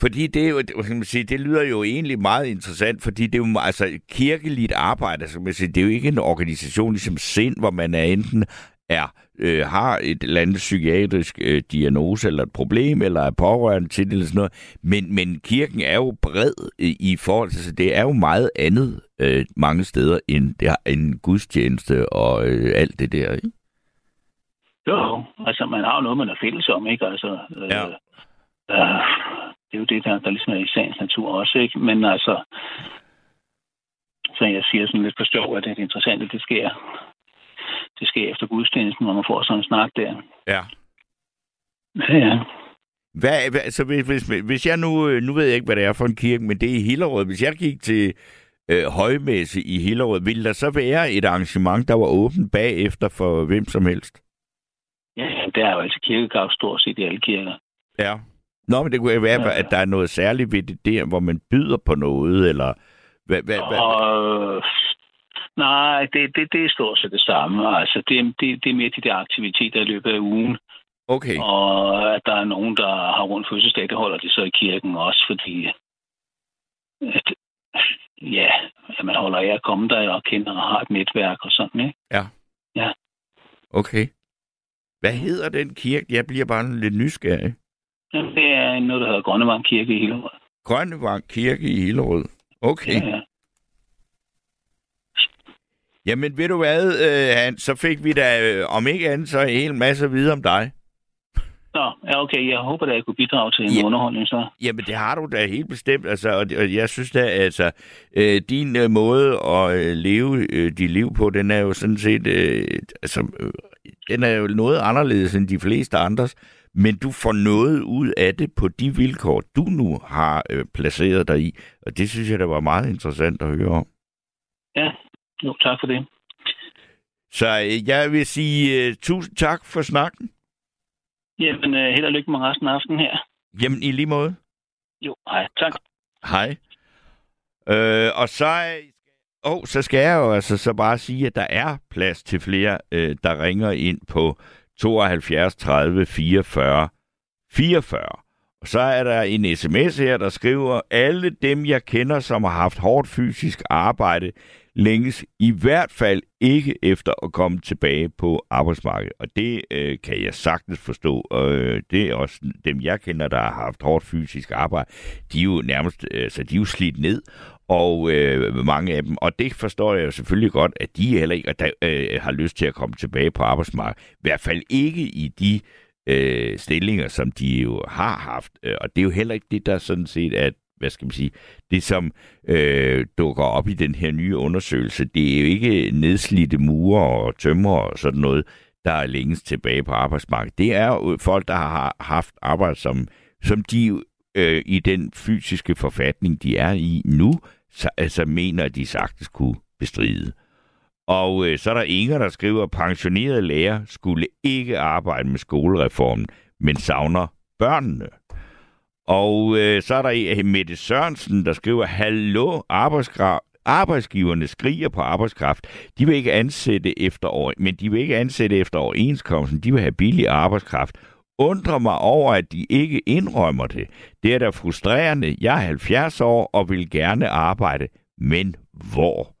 Fordi det, jo, man sige, det lyder jo egentlig meget interessant, fordi det er jo altså kirkeligt arbejde, som jeg siger, det er jo ikke en organisation ligesom sind, hvor man er enten er, øh, har et eller andet psykiatrisk øh, diagnose eller et problem, eller er pårørende til det, eller sådan noget. Men, men kirken er jo bred i, i forhold til, så det er jo meget andet øh, mange steder end, det, end gudstjeneste og øh, alt det der, ikke? Jo, altså man har jo noget, man er fælles om, ikke? Altså, øh, Ja. øh, det er jo det, der, der ligesom er i sagens natur også, ikke? Men altså, så jeg siger sådan lidt forstå, at det interessante, det sker, det sker efter gudstjenesten, når man får sådan en snak der. Ja. Ja, ja. Hvad, hvad, så hvis, hvis, hvis jeg nu, øh, nu ved jeg ikke, hvad det er for en kirke, men det er i Hillerød. Hvis jeg gik til øh, højmesse i Hillerød, ville der så være et arrangement, der var åbent bagefter for hvem som helst? Ja, det er jo altså kirkegav stort set i alle kirker. Ja. Nå, men det kunne være, Ja. at der er noget særligt ved det der, hvor man byder på noget, eller... Hvad, hvad, hvad, Og, nej, det, det, det er stort set det samme. Altså, det, det, det er mere de der aktiviteter i løbet af ugen, Okay. Og at der er nogen, der har rundt fødselsdag, det holder de så i kirken også, fordi at, ja, man holder af at komme der og kender og har et netværk og sådan, ikke? Ja. Ja. Okay. Hvad hedder den kirke? Jeg bliver bare lidt nysgerrig. Jamen, det er noget, der hedder Grønnevang Kirke i Hillerød. Grønnevang Kirke i Hillerød. Okay. Ja, ja. Jamen, ved du hvad, øh, så fik vi da, øh, om ikke andet, så en hel masse at vide om dig. Nå, ja, okay. Jeg håber, at jeg kunne bidrage til en Ja. underholdning så. Jamen, det har du da helt bestemt. Altså, og, og jeg synes da, altså, øh, din øh, måde at øh, leve øh, dit liv på, den er jo sådan set, øh, altså, øh, den er jo noget anderledes end de fleste andres. Men du får noget ud af det på de vilkår, du nu har øh, placeret dig i. Og det synes jeg, der var meget interessant at høre om. Ja, jo, tak for det. Så øh, jeg vil sige uh, tusind tak for snakken. Jamen, uh, held og lykke med resten af aftenen her. Jamen, i lige måde. Jo, hej. Tak. Hej. Øh, og så, oh, så skal jeg jo altså så bare sige, at der er plads til flere, øh, der ringer ind på 72 30 44 44. Og så er der en sms her, der skriver, alle dem, jeg kender, som har haft hårdt fysisk arbejde, længes i hvert fald ikke efter at komme tilbage på arbejdsmarkedet. Og det øh, kan jeg sagtens forstå. Og øh, det er også dem, jeg kender, der har haft hårdt fysisk arbejde. De er jo nærmest øh, så de er jo slidt ned. Og øh, mange af dem, og det forstår jeg jo selvfølgelig godt, at de heller ikke der, øh, har lyst til at komme tilbage på arbejdsmarkedet. I hvert fald ikke i de øh, stillinger, som de jo har haft. Øh, og det er jo heller ikke det, der sådan set er, hvad skal man sige, det som øh, dukker op i den her nye undersøgelse. Det er jo ikke nedslidte murer og tømmer og sådan noget, der er længst tilbage på arbejdsmarkedet. Det er jo folk, der har haft arbejde, som, som de øh, i den fysiske forfatning, de er i nu, så, altså mener, at de sagtens kunne bestride. Og øh, så er der Inger, der skriver, at pensionerede lærer skulle ikke arbejde med skolereformen, men savner børnene. Og øh, så er der øh, Mette Sørensen, der skriver, Hallo, arbejdskraft. Arbejdsgiverne skriger på arbejdskraft. De vil ikke ansætte efter år, men de vil ikke ansætte efter overenskomsten. De vil have billig arbejdskraft. Undrer mig over, at de ikke indrømmer det. Det er da frustrerende. Jeg er 70 år og vil gerne arbejde. Men hvor?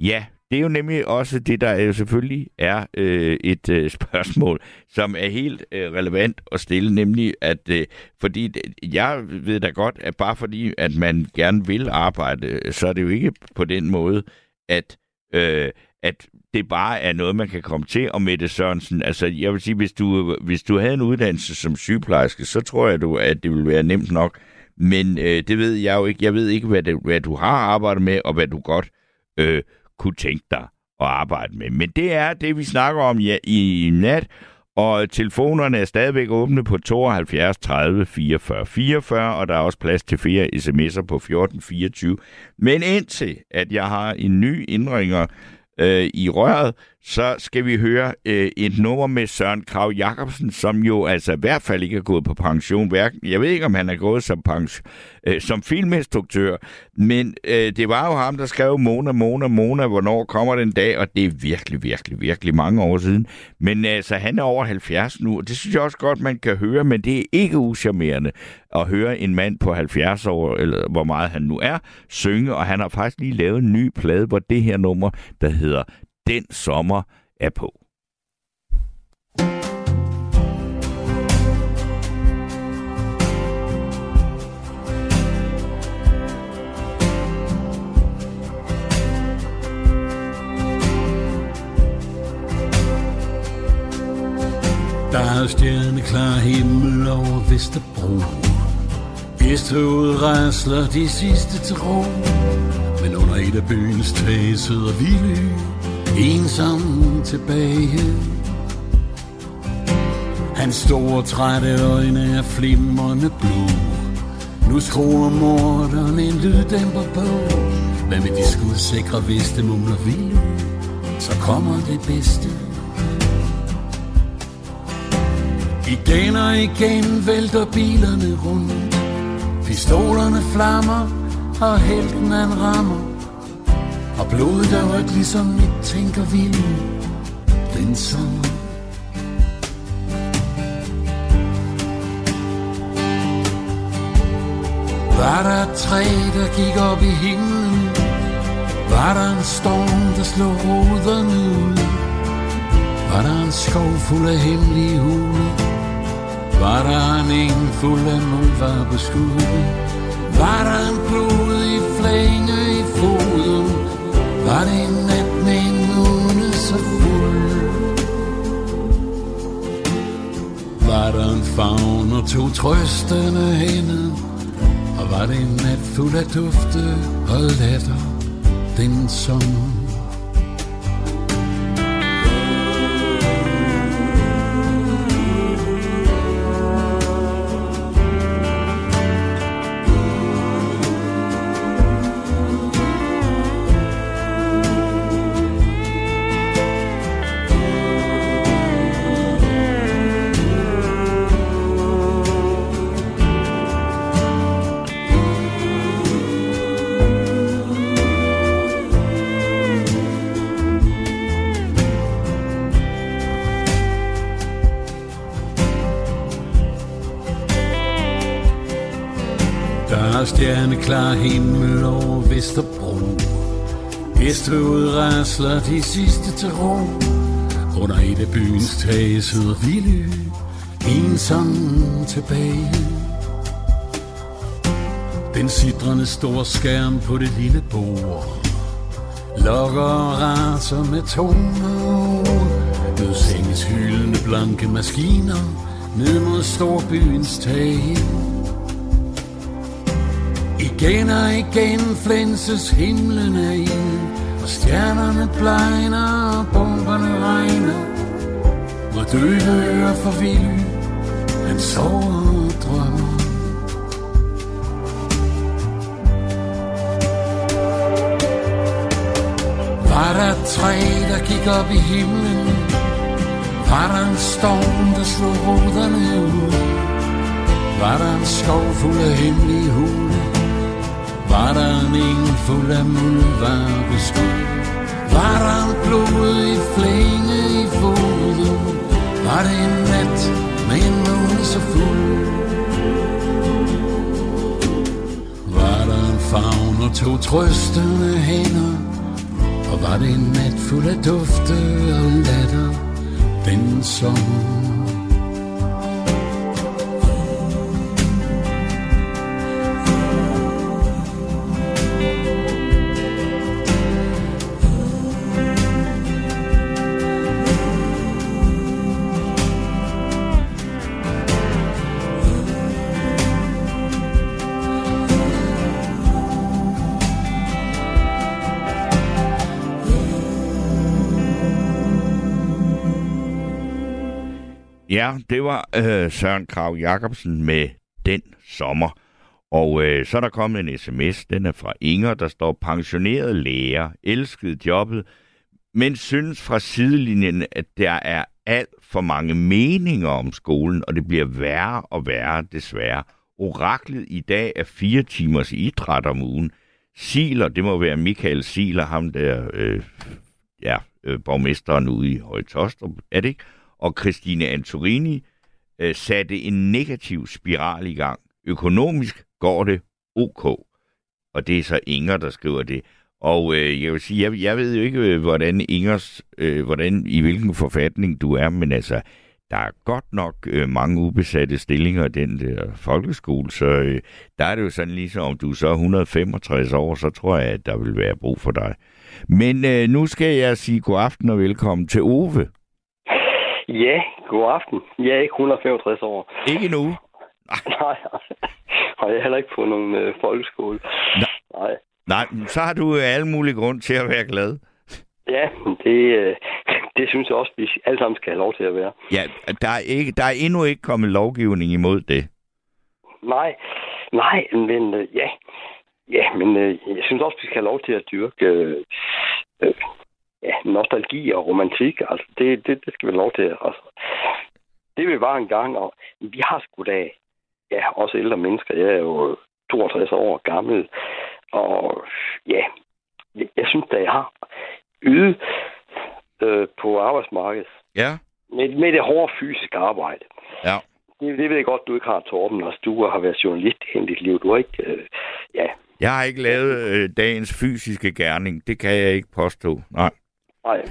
Ja, det er jo nemlig også det, der jo selvfølgelig er øh, et øh, spørgsmål, som er helt øh, relevant at stille, nemlig at, øh, fordi det- jeg ved da godt, at bare fordi, at man gerne vil arbejde, så er det jo ikke på den måde, at, øh, at det bare er noget, man kan komme til. Og Mette Sørensen, altså jeg vil sige, hvis du, hvis du havde en uddannelse som sygeplejerske, så tror jeg, du, at det ville være nemt nok. Men øh, det ved jeg jo ikke. Jeg ved ikke, hvad, det, hvad du har arbejdet med, og hvad du godt øh, kunne tænke dig at arbejde med. Men det er det, vi snakker om ja, i nat, og telefonerne er stadigvæk åbne på 72 30 44 44, og der er også plads til flere sms'er på 14 24. Men indtil at jeg har en ny indringer øh, i røret, så skal vi høre øh, et nummer med Søren Krav Jacobsen, som jo altså i hvert fald ikke er gået på pension. Hverken, jeg ved ikke, om han er gået som, pension, øh, som filminstruktør, men øh, det var jo ham, der skrev Mona, Mona, Mona, hvornår kommer den dag, og det er virkelig, virkelig, virkelig mange år siden. Men altså, han er over 70 nu, og det synes jeg også godt, man kan høre, men det er ikke uschammerende at høre en mand på 70 år, eller hvor meget han nu er, synge, og han har faktisk lige lavet en ny plade, hvor det her nummer, der hedder den sommer er på. Der er stjerneklar himmel over Vesterbro. Gæsthovedet rasler de sidste til ro. Men under et af byens tag sidder Ville Ensom tilbage Hans store trætte øjne er flimrende blå. Nu skruer morderen en lyddæmper på. Hvad med de skudsikre viste mumler vilde Så kommer det bedste. Igen og igen vælter bilerne rundt. Pistolerne flammer og helten han rammer. Og blodet er rødt ligesom mit, tænker vinden den sommer. Var der et træ, der gik op i himlen? Var der en storm, der slog ruderne ud? Var der en skov fuld af hemmelige hule? Var der en eng fuld af muldvarpe? Var der en blodig flænge i fod? Var det en nat med en måne så fuld? Var der en favn og to trøstende hænder? Og var det en nat fuld af dufte og latter den sommer? Klar himmel over Vesterbro. Hestehovedet rasler de sidste til ro. Under et af byens tage sidder Willy Ensom tilbage. Den sidrende store skærm på det lille bord Lokker og raser med toner Ved senges hyldende blanke maskiner Ned mod storbyens tage. Igen og igen flænses himlen af ild Og stjernerne blegner og bomberne regner Hvor døve ører for vild Han sover og drømmer Var der træ, der gik op i himlen? Var der en storm, der slog ruderne ud? Var der en skov fuld af hemmelige huler? Var der en eng fuld af muldvarpe sko Var der blod i flænge i foden? Var det en nat med en måne så fuld? Var der en favn og to trøstende hænder? Og var det en nat fuld af dufte og latter den sommer? Ja, det var øh, Søren Krav Jacobsen med Den Sommer. Og øh, så er der kommet en sms, den er fra Inger, der står pensioneret lærer, elskede jobbet, men synes fra sidelinjen, at der er alt for mange meninger om skolen, og det bliver værre og værre desværre. Oraklet i dag er fire timers idræt om ugen. Siler, det må være Michael Siler, ham der, øh, ja, øh, borgmesteren ude i Højtostrup, er det ikke? Og Christine Antorini øh, satte en negativ spiral i gang. Økonomisk går det ok. Og det er så Inger, der skriver det. Og øh, jeg vil sige, jeg, jeg ved jo ikke, øh, hvordan Ingers, øh, hvordan, i hvilken forfatning du er, men altså, der er godt nok øh, mange ubesatte stillinger i den der folkeskole, så øh, der er det jo sådan ligesom, om du er så 165 år, så tror jeg, at der vil være brug for dig. Men øh, nu skal jeg sige god aften og velkommen til Ove. Ja, god aften. Jeg er ikke 165 år. Ikke nu. Nej, og jeg er heller ikke på nogen øh, folkeskole. Nej. Nej, men så har du øh, alle mulige grund til at være glad. Ja, det, øh, det synes jeg også, vi alle sammen skal have lov til at være. Ja, der er, ikke, der er endnu ikke kommet lovgivning imod det. Nej, nej, men øh, ja. Ja, men øh, jeg synes også, vi skal have lov til at dyrke øh, øh, ja, nostalgi og romantik. Altså, det, det, det skal vi lov til. Altså. Det vil bare en gang, og vi har sgu da, ja, også ældre mennesker. Jeg er jo 62 år gammel, og ja, jeg, jeg synes da, jeg har ydet øh, på arbejdsmarkedet Ja. med, med det hårde fysiske arbejde. Ja. det, det ved jeg godt, du ikke har, Torben. Altså, du har været journalist hele dit liv. Du har ikke... Øh, ja, Jeg har ikke lavet øh, dagens fysiske gerning. Det kan jeg ikke påstå. Nej. Nej.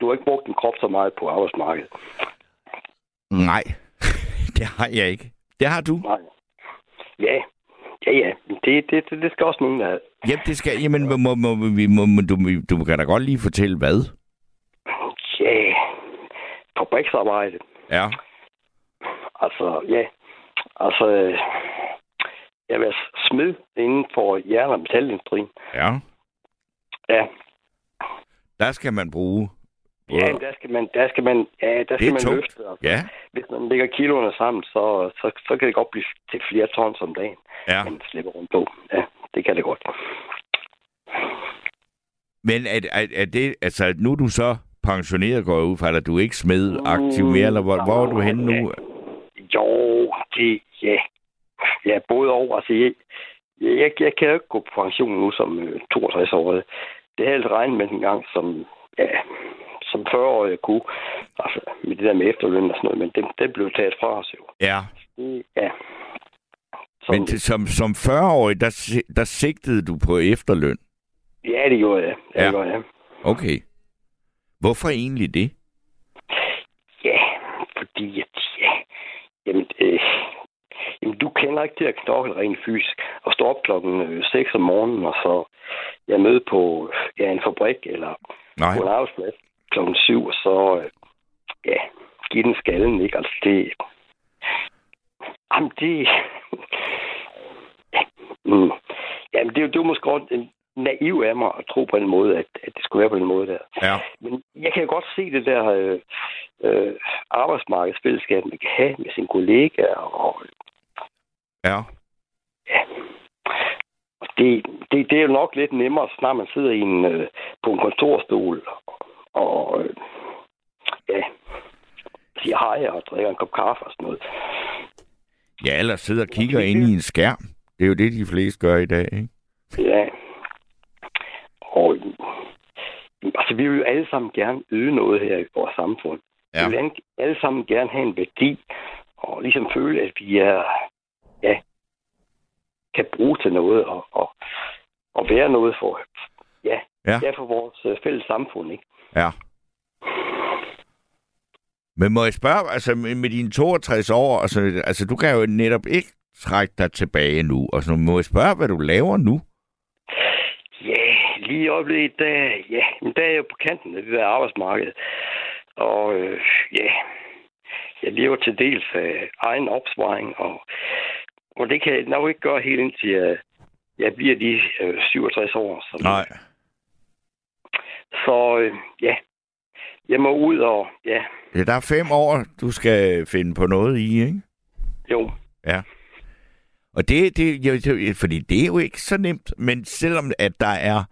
Du har ikke brugt din krop så meget på arbejdsmarkedet. Nej, det har jeg ikke. Det har du. Nej. Ja, ja, ja. Det, det, det, det skal også nogen, have. Jamen, det skal, jamen må, må, må, må, må, du, du kan da godt lige fortælle, hvad? Ja, fabriksarbejde. Ja. Altså, ja. Altså, jeg vil smed inden for jern- og metalindustrien. Ja. Ja. Der skal man bruge. Ja, der skal man, der skal man, ja, der skal man tungt. løfte. Altså. Ja. Hvis man lægger kiloerne sammen, så, så, så kan det godt blive til flere tons om dagen, Ja. man slipper rundt på. Ja, det kan det godt. Men er, er, er det, altså, nu er du så pensioneret, går jeg ud fra, eller du er ikke smed aktiv mere, eller hvor, hvor er du henne nu? Jo, det, ja. Ja, både over. Altså, jeg, jeg, jeg kan jo ikke gå på pension nu som øh, 62 år. Det har jeg regnet med en gang, som, ja, som 40 år jeg kunne. Altså, med det der med efterløn og sådan noget, men det, det blev taget fra os jo. Ja. Det, ja. Som, Men til, som, som 40-årig, der, der sigtede du på efterløn. Ja, det gjorde jeg. Ja, Ja. det gjorde jeg. Okay. Hvorfor egentlig det? Ja, fordi at, ja, jamen, øh, jamen, du kender ikke til at knokle rent fysisk og stå op klokken øh, 6 om morgenen, og så jeg møde på ja, en fabrik eller Nej. på en arbejdsplads klokken 7, og så øh, ja, give den skallen, ikke? Altså, det... Jamen, det... mm, jamen, det, er jo- det var måske godt en naiv af mig at tro på en måde, at, at det skulle være på den måde der. Ja. Men jeg kan godt se det der øh, øh, arbejdsmarkedsfællesskab, man kan have med sine kollegaer. Og, Ja. og det, det, det er jo nok lidt nemmere, snart man sidder i en, øh, på en kontorstol og øh, ja, siger hej og drikker en kop kaffe og sådan noget. Ja, eller sidder og kigger ind i en skærm. Det er jo det, de fleste gør i dag, ikke? Ja. Og altså, vi vil jo alle sammen gerne yde noget her i vores samfund. Ja. Vi vil alle sammen gerne have en værdi, og ligesom føle, at vi er, ja, kan bruge til noget, og, og, og være noget for, ja, Ja. ja. for vores øh, fælles samfund, ikke? Ja. Men må jeg spørge, altså med med dine 62 år, altså, altså du kan jo netop ikke trække dig tilbage nu, og så må jeg spørge, hvad du laver nu? Ja, lige i øjeblikket, der, ja, men der er jeg jo på kanten af det der arbejdsmarked. Og øh, ja, jeg lever til dels af egen opsparing, og, og det kan jeg nok ikke gøre helt indtil jeg, jeg bliver de øh, 67 år. Så, Nej. så øh, ja, jeg må ud og, ja, Ja, der er fem år, du skal finde på noget i, ikke? jo, Ja. Og det, det, fordi det er jo ikke så nemt, men selvom at der er,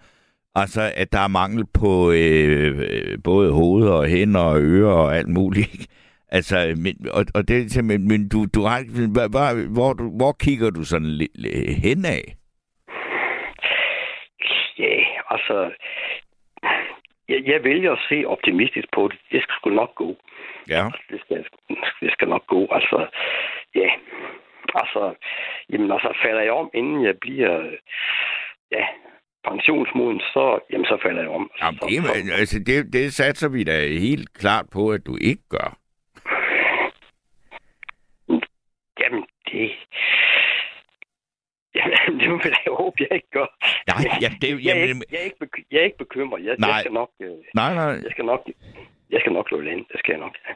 altså, at der er mangel på øh, øh, både hoved og hænder og ører og alt muligt, ikke? Altså, men, og, og det er simpelthen, men du, du har, hvor, hvor, hvor, kigger du sådan lidt lidt henad? ja, altså, jeg, jeg vælger at se optimistisk på det. Det skal sgu nok gå. Ja. det skal, det skal nok gå. Altså, ja. Altså, jamen, altså, falder jeg om, inden jeg bliver, ja, pensionsmoden, så, jamen, så falder jeg om. Jamen, det, er- altså, det, det satser vi da helt klart på, at du ikke gør. Jamen, det... Jamen, det vil jeg håbe, jeg ikke gør. Nej, ja, det, jeg, er jamen, ikke, jeg, er ikke, beky- jeg er ikke bekymret. Jeg, Nej. jeg skal nok... Øh, nej, nej. jeg skal nok... Jeg skal nok løbe ind. Det skal jeg nok. Ja.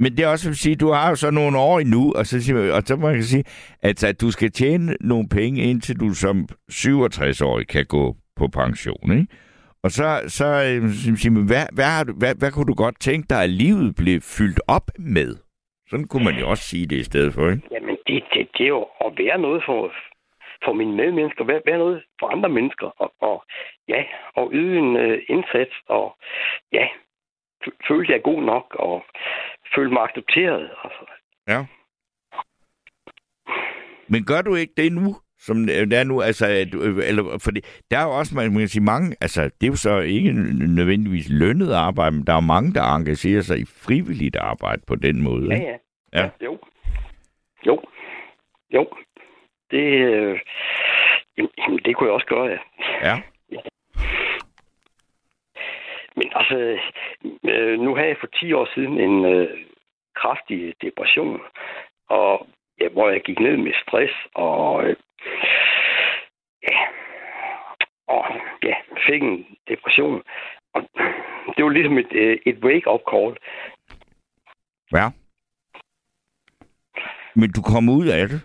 Men det er også at sige, du har jo så nogle år endnu, og så, siger- og så må jeg sige, at, at du skal tjene nogle penge, indtil du som 67-årig kan gå på pension, ikke? Og så, så øh, siger hvad, hvad, har du, hvad, hvad kunne du godt tænke dig, at livet blev fyldt op med? Sådan kunne man jo også sige det i stedet for, ikke? Jamen, det, det, det er jo at være noget for, for mine medmennesker, være, være noget for andre mennesker, og, og ja, og yde en uh, indsats, og ja, føle, jeg er god nok, og føle mig accepteret. Altså. Ja. Men gør du ikke det nu? Som det er nu, altså, du- eller, fordi der er jo også, man kan sige, mange, altså, det er jo så ikke nødvendigvis lønnet arbejde, men der er mange, der engagerer sig i frivilligt arbejde på den måde. Ja, ikke? ja. Ja. Jo. Jo. Jo. Det, øh, jamen, det kunne jeg også gøre, ja. Ja. Men altså, øh, nu havde jeg for 10 år siden en øh, kraftig depression, og ja, hvor jeg gik ned med stress, og øh, ja, og ja, fik en depression. Og det var ligesom et, øh, et wake-up call. Ja. Men du kom ud af det?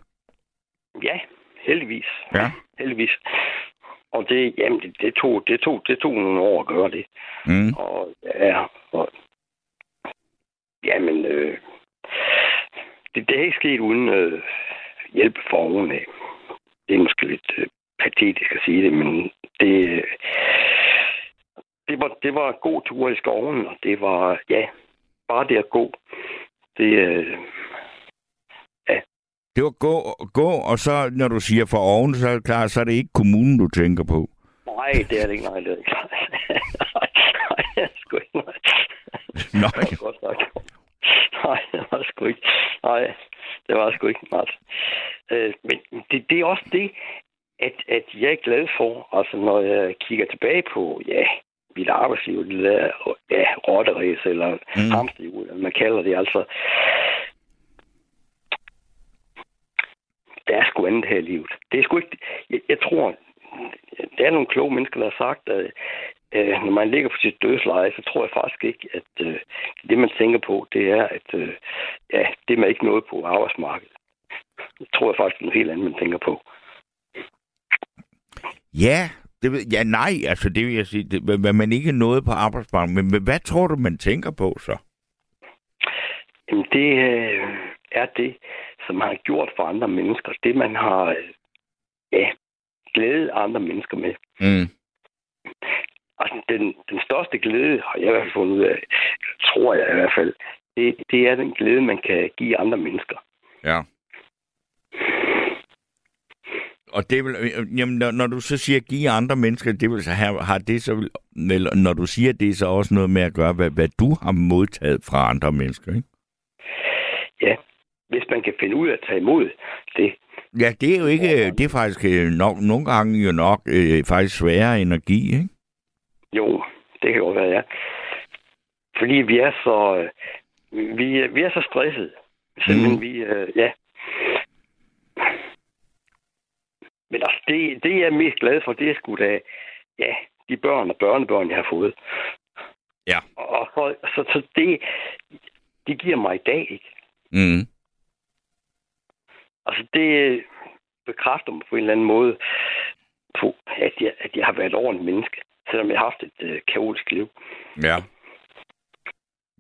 Ja, heldigvis. Ja. Heldigvis. Og det, jamen, det, det, tog, det, tog, det tog nogle år at gøre det. Mm. Og ja, og, jamen, øh, det, det er ikke sket uden øh, hjælp fra oven af. Det er måske lidt øh, patetisk at sige det, men det, øh, det, var, det var god tur i skoven, og det var, ja, bare det at gå. Det, øh, Det var gå, gå, og så når du siger for oven, så er det klart, så er det ikke kommunen, du tænker på. nej, det er det ikke, nej, det er ikke. nej, nej, det er sgu ikke, nej. Nå, Det var godt nok. Nej, det var sgu ikke. Nej, det var sgu ikke meget. Øh, men det, det er også det, at, at jeg er glad for, altså når jeg kigger tilbage på, ja, mit arbejdsliv, det der, ja, rotteræs eller Mm. hvad man kalder det, altså. Der er sgu andet her i livet. Det er sgu ikke, jeg, jeg tror, der er nogle kloge mennesker, der har sagt, at øh, når man ligger på sit dødsleje, så tror jeg faktisk ikke, at øh, det, man tænker på, det er, at øh, ja, det er man ikke noget på arbejdsmarkedet. Det tror jeg faktisk er noget helt andet, man tænker på. Ja, det ja, nej, altså det vil jeg sige, det, hvad man ikke nåede på arbejdsmarkedet, men, men hvad tror du, man tænker på så? Jamen, det øh, er det, som man har gjort for andre mennesker. Det, man har øh, ja, glædet andre mennesker med. Mm. Altså, den, den største glæde, har jeg i hvert fald fundet ud af, tror jeg i hvert fald, det, det er den glæde, man kan give andre mennesker. Ja. Og det vil, øh, jamen, når, når du så siger give andre mennesker, det vil så have, har det så, eller når du siger det, så også noget med at gøre, hvad, hvad du har modtaget fra andre mennesker, ikke? Ja, hvis man kan finde ud af at tage imod det. Ja, det er jo ikke, det er faktisk øh, nok, nogle gange jo nok øh, faktisk sværere energi, ikke? Jo, det kan godt være, ja. Fordi vi er så, øh, vi, er- vi er så stresset. Simpelthen, Mm. vi, øh, ja. Men altså, det, det jeg er mest glad for, det er sgu da, ja, de børn og børnebørn, jeg har fået. Ja. Og så, så, så det, de giver mig i dag, ikke? Mm. Altså, det bekræfter mig på en eller anden måde på, at jeg, at jeg har været et ordentligt menneske, selvom jeg har haft et øh, kaotisk liv. Ja.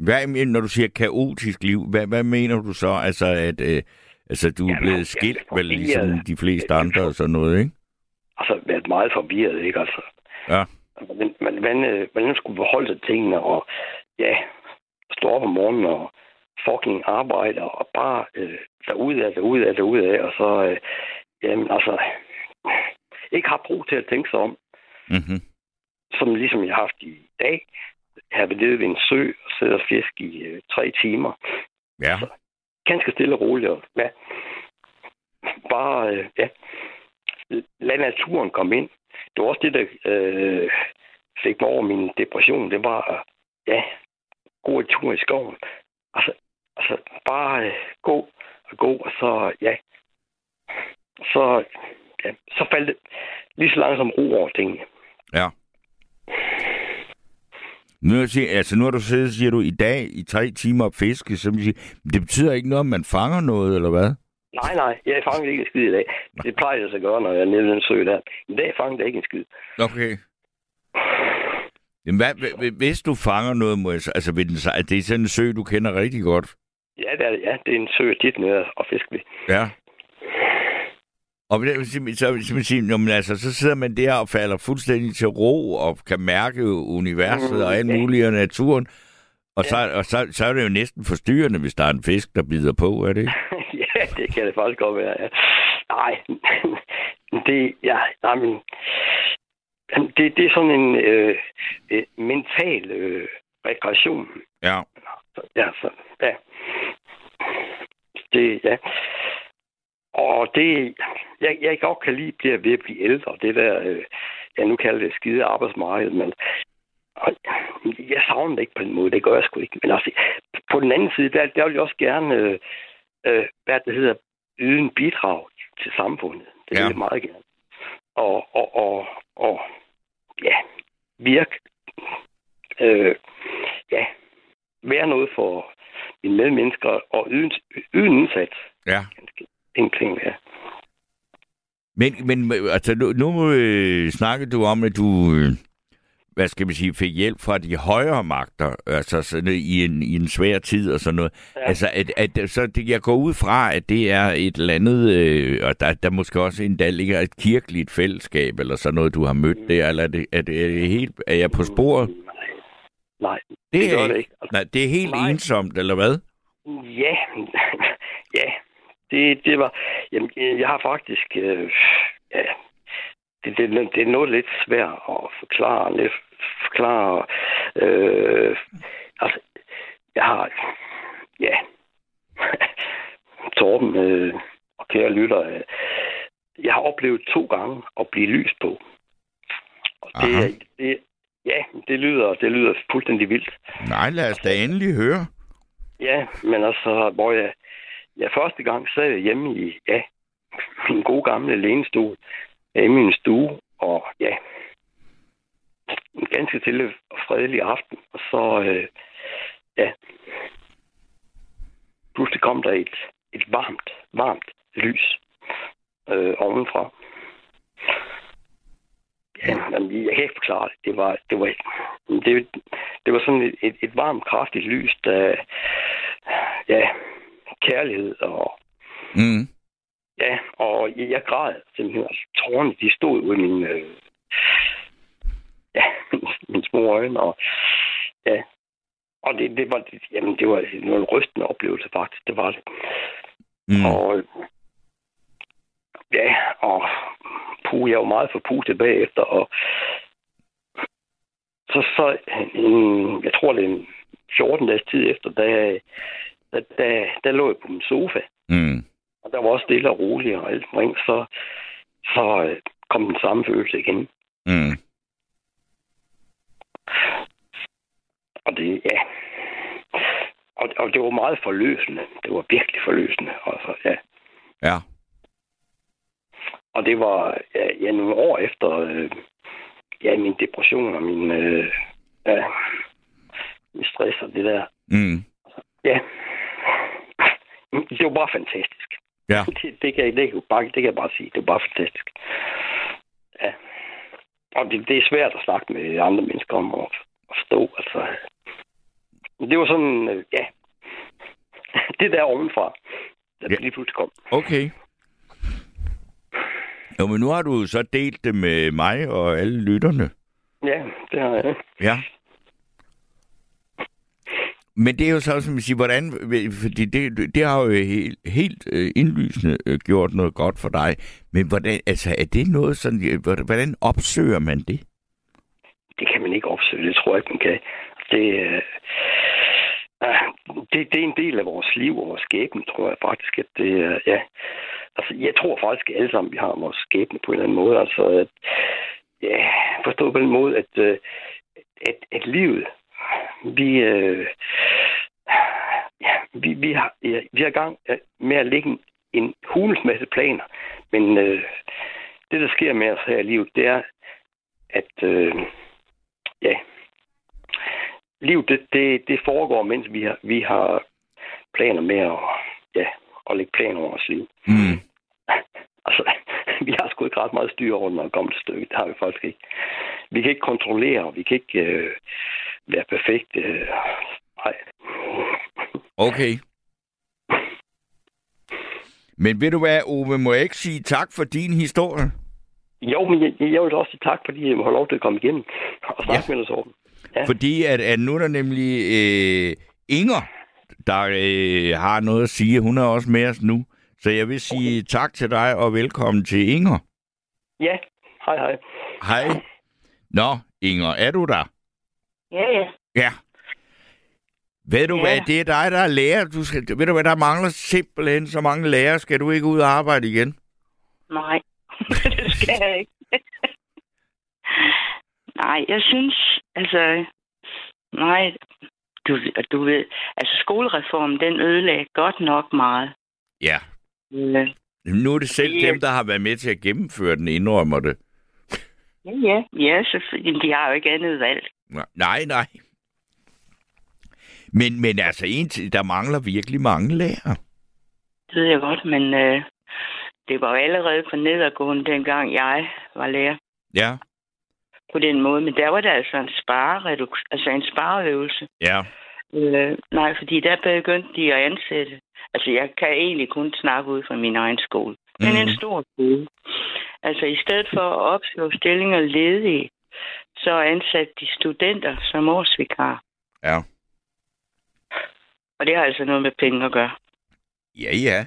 Hvad, men når du siger kaotisk liv, hvad, hvad mener du så? Altså, at øh, altså, du er Jamen, blevet skilt, vel ligesom de fleste andre og sådan noget, ikke? Altså, været meget forvirret, ikke? Altså, Ja. hvordan, hvordan, hvordan, øh, hvordan skulle til tingene, og ja, stå op om morgenen og fucking arbejde, og bare øh, derude af, derude af, derude af, og så, øh, jamen altså, ikke har brug til at tænke sig om, Mm-hmm. som ligesom jeg har haft i dag. Jeg har været nede ved en sø og siddet og fisk i øh, tre timer. Ja. Ganske stille og roligt. Og, ja. Bare, øh, ja. Lad naturen komme ind. Det var også det, der øh, fik mig over min depression. Det var, ja, gå en tur i skoven. Altså, altså bare øh, gå og gå, og så, ja. Så, ja, så faldt det lige så langsomt ro over tingene. Ja. Nu, er jeg sige, altså, nu har du siddet, siger du, i dag i tre timer og fiske, så vil sige, det betyder ikke noget, om man fanger noget, eller hvad? Nej, nej, jeg fangede ikke en skid i dag. Det plejer jeg så at gøre, når jeg er nede den sø der. I dag fangede jeg ikke en skid. Okay. Jamen, hvad, hvis du fanger noget, må jeg, så- altså, ved den, er det sådan en sø, du kender rigtig godt? Ja, det er, det, ja, det er en sø tit nede og fiske ved. Ja. Og det, vil så, så, så, sige, jamen, altså, så sidder man der og falder fuldstændig til ro og kan mærke universet og alt Mm, ja. muligt og naturen. Og, så, og så, så er det jo næsten forstyrrende, hvis der er en fisk, der bider på, er det ikke? ja, det kan det faktisk godt være, ja. Nej, det, ja, nej, men, det, det er sådan en øh, øh, mental øh, rekreation. Ja. Ja, så, ja. Det, ja. og det, jeg, jeg godt kan lide, det er ved at blive ældre. Det der, øh, jeg nu kalder det skide arbejdsmarked, men og jeg savner det ikke på den måde, det gør jeg sgu ikke. Men altså, på den anden side, der, der vil jeg også gerne, øh, øh, hvad det hedder, yde en bidrag til samfundet. Det vil Ja. jeg meget gerne. Og, og, og, og ja, virke, øh, ja, være noget for mine medmennesker og yde, en- yde en indsats. Ja. Enkling, ja. Men, men altså, nu, nu øh, snakkede du om, at du, øh, hvad skal man sige, fik hjælp fra de højere magter, altså sådan, i, en, i en svær tid og sådan noget. Ja. Altså, at, at, så det, jeg går ud fra, at det er et eller andet, øh, og der, der måske også endda ligger et kirkeligt fællesskab, eller sådan noget, du har mødt der, eller er det, er det, er det helt, er jeg på sporet? Nej, Det, det gør er, det ikke. Altså, Nej, det er helt Nej. ensomt, eller hvad? Ja, ja. Det, det var... Jamen, jeg har faktisk... Øh, ja, det, det, det er noget lidt svært at forklare. Lidt forklare... Øh, altså, jeg har... Ja. Torben øh, og kære lytter, øh, jeg har oplevet to gange at blive lys på. Og det, Aha. det, ja, det lyder, det lyder fuldstændig vildt. Nej, lad os da endelig høre. Ja, men altså, hvor jeg, jeg første gang sad jeg hjemme i, ja, min gode gamle lænestol i min stue, og ja, en ganske stille og fredelig aften, og så, øh, ja, pludselig kom der et, et varmt, varmt lys øh, ovenfra. Ja, jamen, jeg kan ikke forklare det. Det var, det var, det, det var sådan et, et, et varmt, kraftigt lys, der, ja, kærlighed og, Mm. ja, og jeg, jeg græd simpelthen. Altså, tårerne, de stod ud i mine, øh, ja, mine, mine små øjne, og ja, og det, det var, jamen, det var, det var en rystende oplevelse, faktisk. Det var det. Mm. Og ja, og puh, jeg var meget forpustet bagefter, og så, så en, jeg tror, det er en 14 dages tid efter, da, da, da, der lå jeg på min sofa, Mm. og der var også stille og roligt og alt omkring, så, så øh, kom den samme følelse igen. Mm. Og det, ja. Og, og det var meget forløsende. Det var virkelig forløsende. Altså, ja. Ja. Og det var ja, ja, nogle år efter øh, ja, min depression og min, øh, ja, min stress og det der. Mm. Ja. Det var bare fantastisk. Ja. Det, det, kan, jeg- det, kan, bare, det kan jeg bare sige. Det var bare fantastisk. Ja. Og det, det er svært at snakke med andre mennesker om at, forstå. Altså. Det var sådan, øh, ja. Det der ovenfra, der Ja. lige pludselig kom. Okay. Jo, men nu har du så delt det med mig og alle lytterne. Ja, det har jeg. Ja. Men det er jo så, som vi siger, hvordan, fordi det, det har jo helt, helt øh, indlysende øh, gjort noget godt for dig. Men hvordan, altså, er det noget sådan, øh, hvordan- opsøger man det? det kan man ikke opsøge. Det tror jeg ikke, man kan. Det, det, det er en del af vores liv og vores skæbne, tror jeg faktisk, at det er, ja. Altså, jeg tror faktisk, at alle sammen, vi har vores skæbne på en eller anden måde. Altså, at, ja, forstå på den måde, at, øh, at, at livet, vi, øh, ja, vi, vi, har, ja, vi har gang med at lægge en, en hulens masse planer, men øh, det, der sker med os her i livet, det er, at øh, ja, livet det, det, det foregår, mens vi har, vi har planer med at, ja, at lægge planer over vores liv. Mm. Altså, vi har sgu ikke ret meget styr over, når det kommer til stykket. Det har vi faktisk ikke. Vi kan ikke kontrollere, vi kan ikke øh, være perfekte. Øh, nej. Okay. Men ved du hvad, Ove, må jeg ikke sige tak for din historie? Jo, men jeg, jeg vil også sige tak, fordi jeg må have lov til at komme igennem og snakke ja. med dig, Torben. Ja. Fordi at, at nu er der nemlig øh, Inger, der øh, har noget at sige. Hun er også med os nu. Så jeg vil sige okay. tak til dig og velkommen til Inger. Ja, hej hej. Hej. Nå, Inger, er du der? Ja, ja. Ja. Ved du Ja. hvad, det er dig, der er lærer. Du skal, ved du hvad, der mangler simpelthen så mange lærere. Skal du ikke ud og arbejde igen? Nej, det skal jeg ikke. nej, jeg synes, altså, nej, du, du ved, altså skolereformen, den ødelagde godt nok meget. Ja. Øh, Nu er det selv Ja. dem, der har været med til at gennemføre den, indrømmer det. ja, ja, ja, selvfølgelig. De har jo ikke andet valg. Nej, nej. Men, men altså, en der mangler virkelig mange lærere. Det ved jeg godt, men øh, det var jo allerede for nedadgående, dengang jeg var lærer Ja. På den måde. Men der var der altså en sparereduk- altså en spareøvelse. Ja. Øh, nej, fordi der begyndte de at ansætte. Altså, jeg kan egentlig kun snakke ud fra min egen skole. Men Mhm. en stor skole. Altså, i stedet for at opslå stillinger ledige, så ansatte de studenter som årsvikar. Ja. Og det har altså noget med penge at gøre. Ja, ja.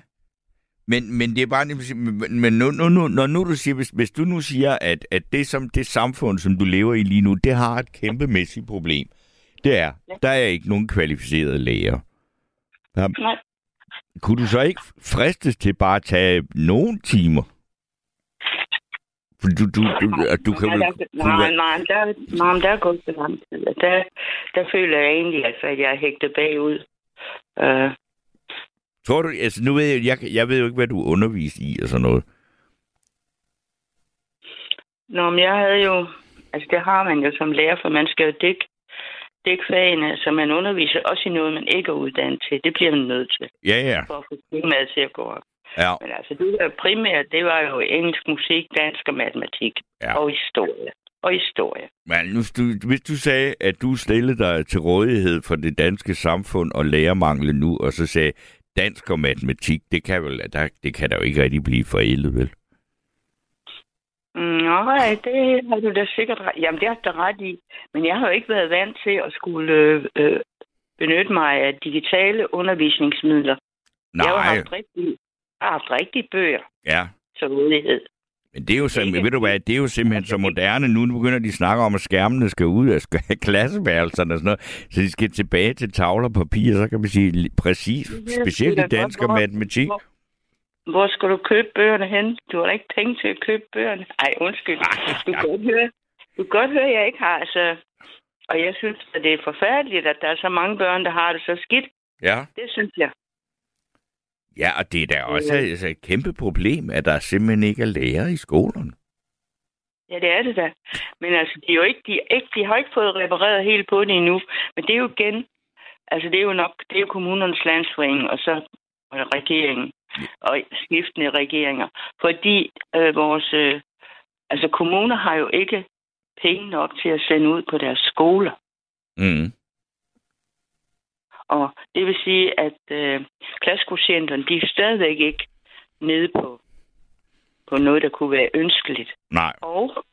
Men, men det er bare... Men men nu, nu, nu, når nu du siger, hvis, hvis du nu siger, at, at det, som, det samfund, som du lever i lige nu, det har et kæmpemæssigt problem. Det er, der er ikke nogen kvalificerede læger. Der, Nej. kunne du så ikke fristes til bare at tage nogle timer? Du, du, du, du kan nej, der, nej, nej, der, nej, der er gået så lang tid. Der, der føler jeg egentlig, altså, at jeg er hægtet bagud. Uh, Tror du, altså nu ved jeg, jeg, jeg ved jo ikke, hvad du underviser i og sådan noget. Nå, men jeg havde jo... Altså, det har man jo som lærer, for man skal jo dække, dække fagene, så man underviser også i noget, man ikke er uddannet til. Det bliver man nødt til, Ja, ja. for at få skemaet til at gå op. Ja, Men altså, det der primært, det var jo engelsk musik, dansk og matematik. Ja. Og historie. Og historie. men nu, du, hvis du sagde, at du stillede dig til rådighed for det danske samfund og lærermangel nu, og så sagde dansk og matematik, det kan, vel, der, det kan da jo ikke rigtig blive forældet, vel? Nej, det har du da sikkert ret Jamen, det har du ret i. Men jeg har jo ikke været vant til at skulle øh, øh, benytte mig af digitale undervisningsmidler. Jeg har Nej, haft rigtig, jeg har haft rigtige bøger ja. til rådighed. Men det er jo, så, ved du hvad, det er jo simpelthen så moderne nu. Nu begynder de at snakke om, at skærmene skal ud af klasseværelserne og sådan noget. Så de skal tilbage til tavler og papir, så kan man sige præcis, specielt det i da dansk og matematik. hvor- Hvor skal du købe bøgerne hen? Du har da ikke penge til at købe bøgerne. Ej, undskyld. Du kan godt høre, du kan godt høre at jeg ikke har. Altså, og jeg synes, at det er forfærdeligt, at der er så mange børn, der har det så skidt. Ja. Det synes jeg. Ja, og det er da også altså, et kæmpe problem, at der simpelthen ikke er lærere i skolerne. Ja, det er det da. Men altså, de, er jo ikke, de, er ikke, de har ikke fået repareret helt på det endnu. Men det er jo igen, altså det er jo nok, det er jo kommunernes landsforening, og så regeringen, og skiftende regeringer. Fordi øh, vores, øh, altså kommuner har jo ikke penge nok til at sende ud på deres skoler. Mm. Og det vil sige, at øh, klassekvotienterne, de er stadigvæk ikke nede på, på noget, der kunne være ønskeligt. Nej. Og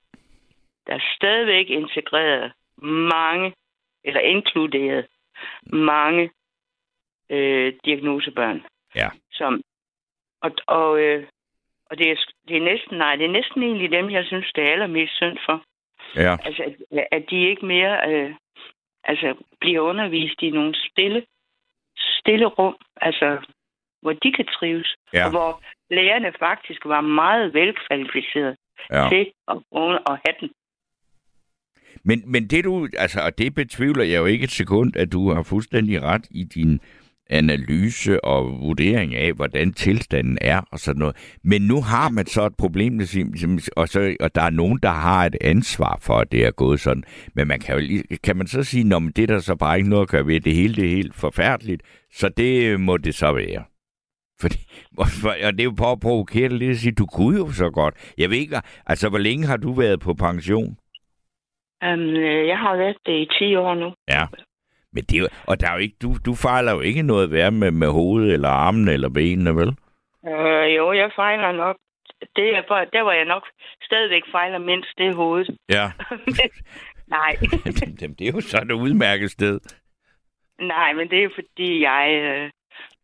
der er stadigvæk integreret mange, eller inkluderet mange øh, diagnosebørn. Ja. Som, og og, øh, og det, er, det er næsten, nej, det er næsten egentlig dem, jeg synes, det er allermest synd for. Ja. Altså, at, at de ikke mere øh, altså, bliver undervist i nogle stille, stille rum, altså, hvor de kan trives. Ja. Og hvor lærerne faktisk var meget velkvalificerede Ja. til at, at have den. Men, men det du, altså, og det betvivler jeg jo ikke et sekund, at du har fuldstændig ret i din analyse og vurdering af, hvordan tilstanden er og sådan noget. Men nu har man så et problem, og, så, og der er nogen, der har et ansvar for, at det er gået sådan. Men man kan, jo, lige- kan man så sige, at det er der så bare ikke noget at gøre ved, det hele det er helt forfærdeligt, så det øh, må det så være. Fordi, og det er jo på at provokere det lidt at sige, du kunne jo så godt. Jeg ved ikke, altså hvor længe har du været på pension? Um, jeg har været det i 10 år nu. Ja. Men det er jo, og der er jo ikke, du, du fejler jo ikke noget værd med, med hovedet, eller armen, eller benene, vel? Uh, jo, jeg fejler nok. Det er bare, der var jeg nok stadigvæk fejler mindst det er hovedet. Ja. Nej. Jamen, det er jo så et udmærket sted. Nej, men det er fordi, jeg, øh,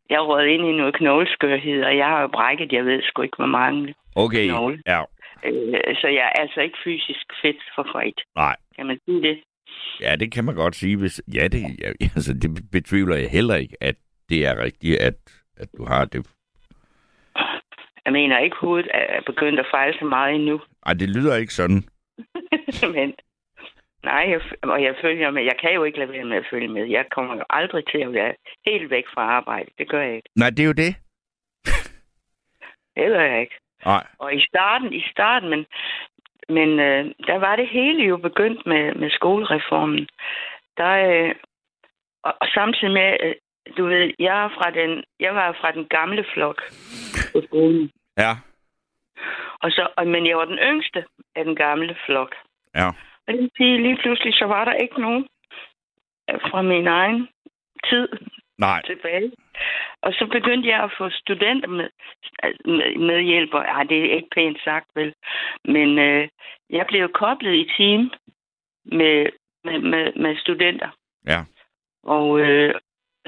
jeg røget ind i noget knogleskørhed, og jeg har jo brækket, jeg ved sgu ikke, hvor mange. Okay, Knogle. ja. Øh, så jeg er altså ikke fysisk fedt for fred. Nej. Kan man sige det? Ja, det kan man godt sige. Hvis, ja, det, ja, altså, det betvivler jeg heller ikke, at det er rigtigt, at, at du har det. Jeg mener ikke, hovedet er begyndt at fejle så meget endnu. Ej, det lyder ikke sådan. Men nej, jeg, og jeg følger med. Jeg kan jo ikke lade være med at følge med. Jeg kommer jo aldrig til at være helt væk fra arbejde. Det gør jeg ikke. Nej, det er jo det. Det gør jeg ikke. Nej. Og i starten, i starten, men, men øh, der var det hele jo begyndt med, med skolereformen. Der, øh, og, og samtidig med, øh, du ved, jeg, er fra den, jeg var fra den gamle flok på skolen. Ja. Og så, og, men jeg var den yngste af den gamle flok. Ja. Og det vil sige, lige pludselig, så var der ikke nogen øh, fra min egen tid Nej. tilbage. Og så begyndte jeg at få studenter med, med, medhjælper. Ej, det er ikke pænt sagt, vel. Men øh, jeg blev koblet i team med, med, med, med studenter. Ja. Og øh,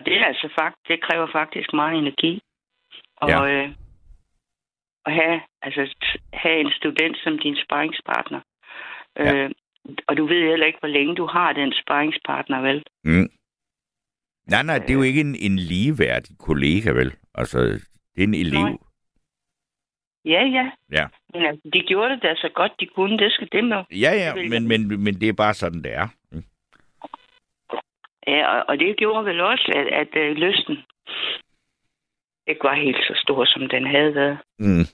det er altså fakt, det kræver faktisk meget energi. Og Ja. øh, at have, altså, have en student som din sparringspartner. Ja. Øh, og du ved heller ikke, hvor længe du har den sparringspartner, vel? Mm. Nej, nej, det er jo ikke en, en ligeværdig kollega, vel? Altså, det er en elev. Nej. Ja, ja. Ja. Men altså, de gjorde det da så godt, de kunne. Det skal det med. Ja, ja, men, men, men det er bare sådan, det er. Mm. Ja, og, og det gjorde vel også, at, at uh, lysten ikke var helt så stor, som den havde været. Mm.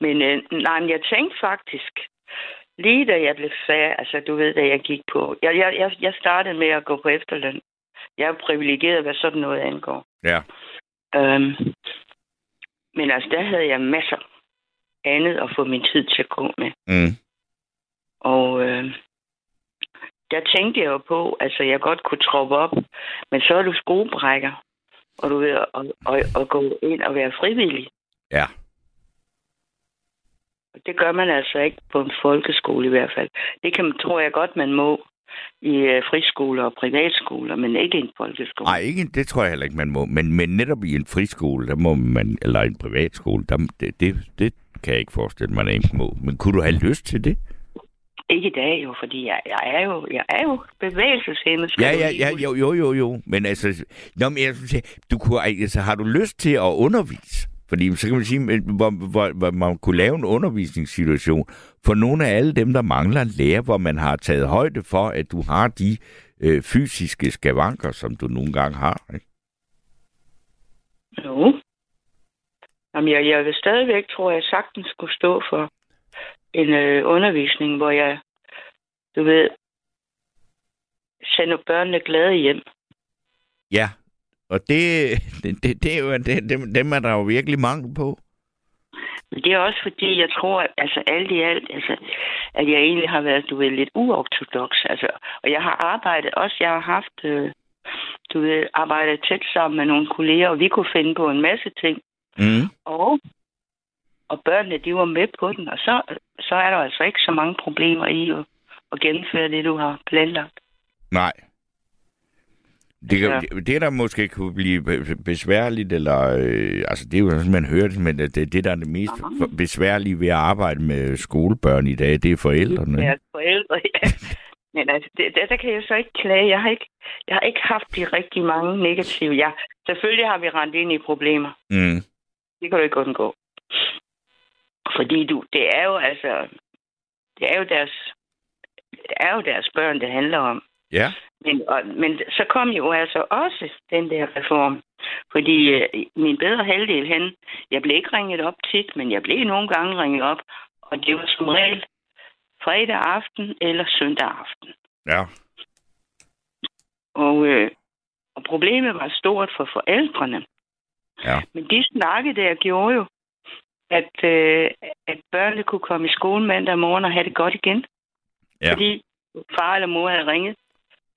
Men øh, nej, men jeg tænkte faktisk, lige da jeg blev færdig, altså du ved, da jeg gik på, jeg, jeg, jeg, jeg startede med at gå på efterløn. Jeg er privilegeret, hvad sådan noget angår. Ja. Øhm, men altså, der havde jeg masser andet at få min tid til at gå med. Mm. Og øh, der tænkte jeg jo på, altså jeg godt kunne troppe op, men så er du skruebrækker, og du ved, og, og, og gå ind og være frivillig. Ja. Det gør man altså ikke på en folkeskole i hvert fald. Det kan, tror jeg godt, man må i øh, friskoler og privatskoler, men ikke i en folkeskole. Nej, ikke, det tror jeg heller ikke, man må. Men, men netop i en friskole, der må man, eller en privatskole, der, det, det, det kan jeg ikke forestille mig, man ikke må. Men kunne du have lyst til det? Ikke i dag jo, fordi jeg, jeg, er, jo, jeg er jo bevægelseshæmmet. Ja, ja, ja, jo, jo, jo, jo. Men altså, nå, men jeg synes, du kunne, altså, har du lyst til at undervise? Fordi så kan man sige, hvor, hvor, hvor man kunne lave en undervisningssituation for nogle af alle dem, der mangler lærer, hvor man har taget højde for, at du har de øh, fysiske skavanker, som du nogle gange har. Ikke? Jo. Jamen, jeg, jeg vil stadigvæk, tror jeg, sagtens skulle stå for en øh, undervisning, hvor jeg, du ved, sender børnene glade hjem. Ja, og det, det, det, det er jo, det, dem, dem er der jo virkelig mangel på. Men det er også fordi, jeg tror, at altså, alt i alt, altså, at jeg egentlig har været, du ved, lidt uortodox. Altså, og jeg har arbejdet også, jeg har haft, øh, du ved, arbejdet tæt sammen med nogle kolleger, og vi kunne finde på en masse ting. Mm. Og, og børnene, de var med på den, og så, så er der altså ikke så mange problemer i at, at gennemføre det, du har planlagt. Nej. Det, kan, Ja. det, det, der måske kunne blive be- besværligt, eller øh, altså det er jo sådan, man hører det, men det, det der er det mest for- besværlige ved at arbejde med skolebørn i dag, det er forældrene. Ja, forældre, ja. Men altså, det, der, der kan jeg så ikke klage. Jeg har ikke, jeg har ikke haft de rigtig mange negative. Ja, selvfølgelig har vi rendt ind i problemer. Mm. Det kan du ikke undgå. Fordi du, det er jo altså, det er jo deres, det er jo deres børn, det handler om. Ja. Men, og, men så kom jo altså også den der reform. Fordi øh, min bedre halvdel hen, jeg blev ikke ringet op tit, men jeg blev nogle gange ringet op. Og det var som regel fredag aften eller søndag aften. Ja. Og, øh, og problemet var stort for forældrene. Ja. Men de snakke der gjorde jo, at, øh, at børnene kunne komme i skole mandag morgen og have det godt igen. Ja. Fordi far eller mor havde ringet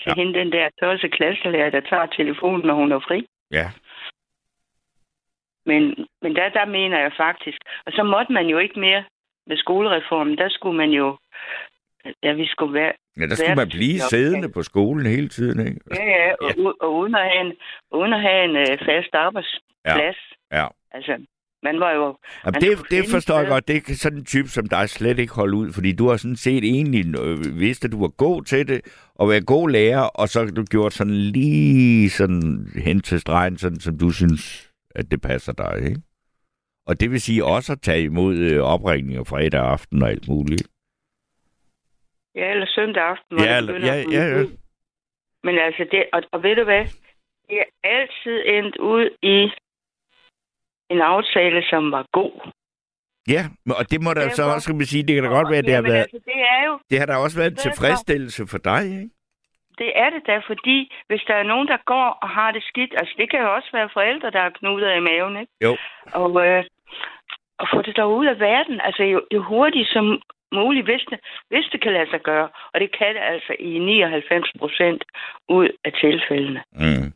til ja. hende, den der tørse klasselærer, der tager telefonen, når hun er fri. Ja. Men, men der, der mener jeg faktisk. Og så måtte man jo ikke mere med skolereformen. Der skulle man jo... Ja, vi skulle være... Ja, der skulle man blive siddende på skolen hele tiden, ikke? Ja, ja, og, ja. og uden at have en, uden at have en øh, fast arbejdsplads. Ja. Altså, Man var jo... Jamen, man det, det finde forstår jeg godt. Det kan sådan en type som dig slet ikke holde ud, fordi du har sådan set egentlig øh, vidst, at du var god til det, og være god lærer, og så du gjort sådan lige sådan hen til stregen, sådan som du synes, at det passer dig, ikke? Og det vil sige også at tage imod øh, opringninger fredag aften og alt muligt. Ja, eller søndag aften, hvor Ja, det begynder ja, ja, ja. Men altså, det, og, og ved du hvad? Det er altid endt ud i en aftale, som var god. Ja, men- og det må da så også, kan man sige, det kan da godt være, at det har været, altså, det er jo, det har da også været en tilfredsstillelse for dig, ikke? det er det da, fordi hvis der er nogen, der går og har det skidt, altså det kan jo også være forældre, der har knuder i maven, ikke? Jo. Og, øh, og få det dog ud af verden, altså jo, jo hurtigt som muligt, hvis det, hvis det kan lade sig gøre. Og det kan det altså i 99 procent ud af tilfældene. Mm.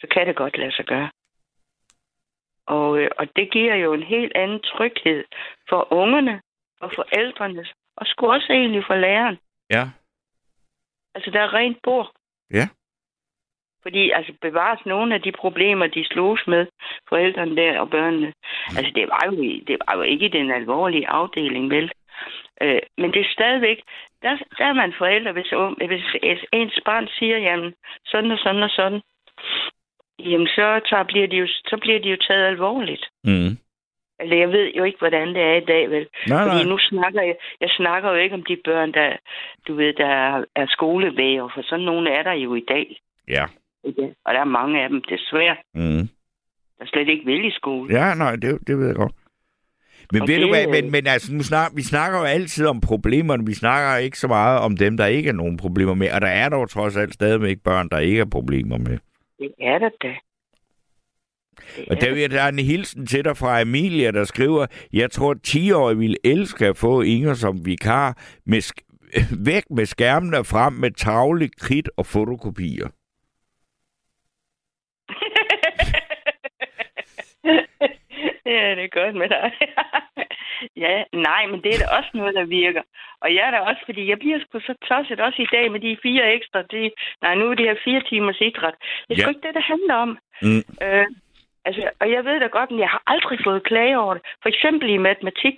så kan det godt lade sig gøre. Og, øh, og det giver jo en helt anden tryghed for ungerne og forældrene, og sgu også egentlig for læreren. Ja. Altså, der er rent bord. Ja. Fordi, altså, bevares nogle af de problemer, de slogs med, forældrene der og børnene. Altså, det var jo, det var jo ikke den alvorlige afdeling, vel? Øh, men det er stadigvæk, der, der er man forældre, hvis, hvis ens barn siger, jamen, sådan og sådan og sådan, jamen, så, tager, bliver, de jo, så bliver de jo taget alvorligt. Mm. Altså, jeg ved jo ikke, hvordan det er i dag, vel? Nej, Fordi nej. nu snakker jeg, jeg snakker jo ikke om de børn, der, du ved, der er skolevæger, for sådan nogle er der jo i dag. Ja. Ikke? Og der er mange af dem, desværre, Mm. der slet ikke vil i skole. Ja, nej, det, det ved jeg godt. Men Og ved du det, hvad, øh, men, men altså, nu snak, vi snakker jo altid om problemerne, vi snakker ikke så meget om dem, der ikke er nogen problemer med, og der er dog trods alt stadigvæk børn, der ikke er problemer med. Det er der da. Det Og der, vil- der er en hilsen til dig fra Emilia, der skriver, jeg tror, at 10-årige ville elske at få Inger som vikar, med sk- væk med skærmene frem med tavle, kridt og fotokopier. ja, det er godt med dig. ja, nej, men det er da også noget, der virker. Og jeg er da også, fordi jeg bliver sgu så tosset også i dag med de fire ekstra. De, nej, nu er det her fire timers idræt. Det er sgu Ja. ikke det, det handler om. Mm. Øh, altså, og jeg ved da godt, men jeg har aldrig fået klage over det. For eksempel i matematik,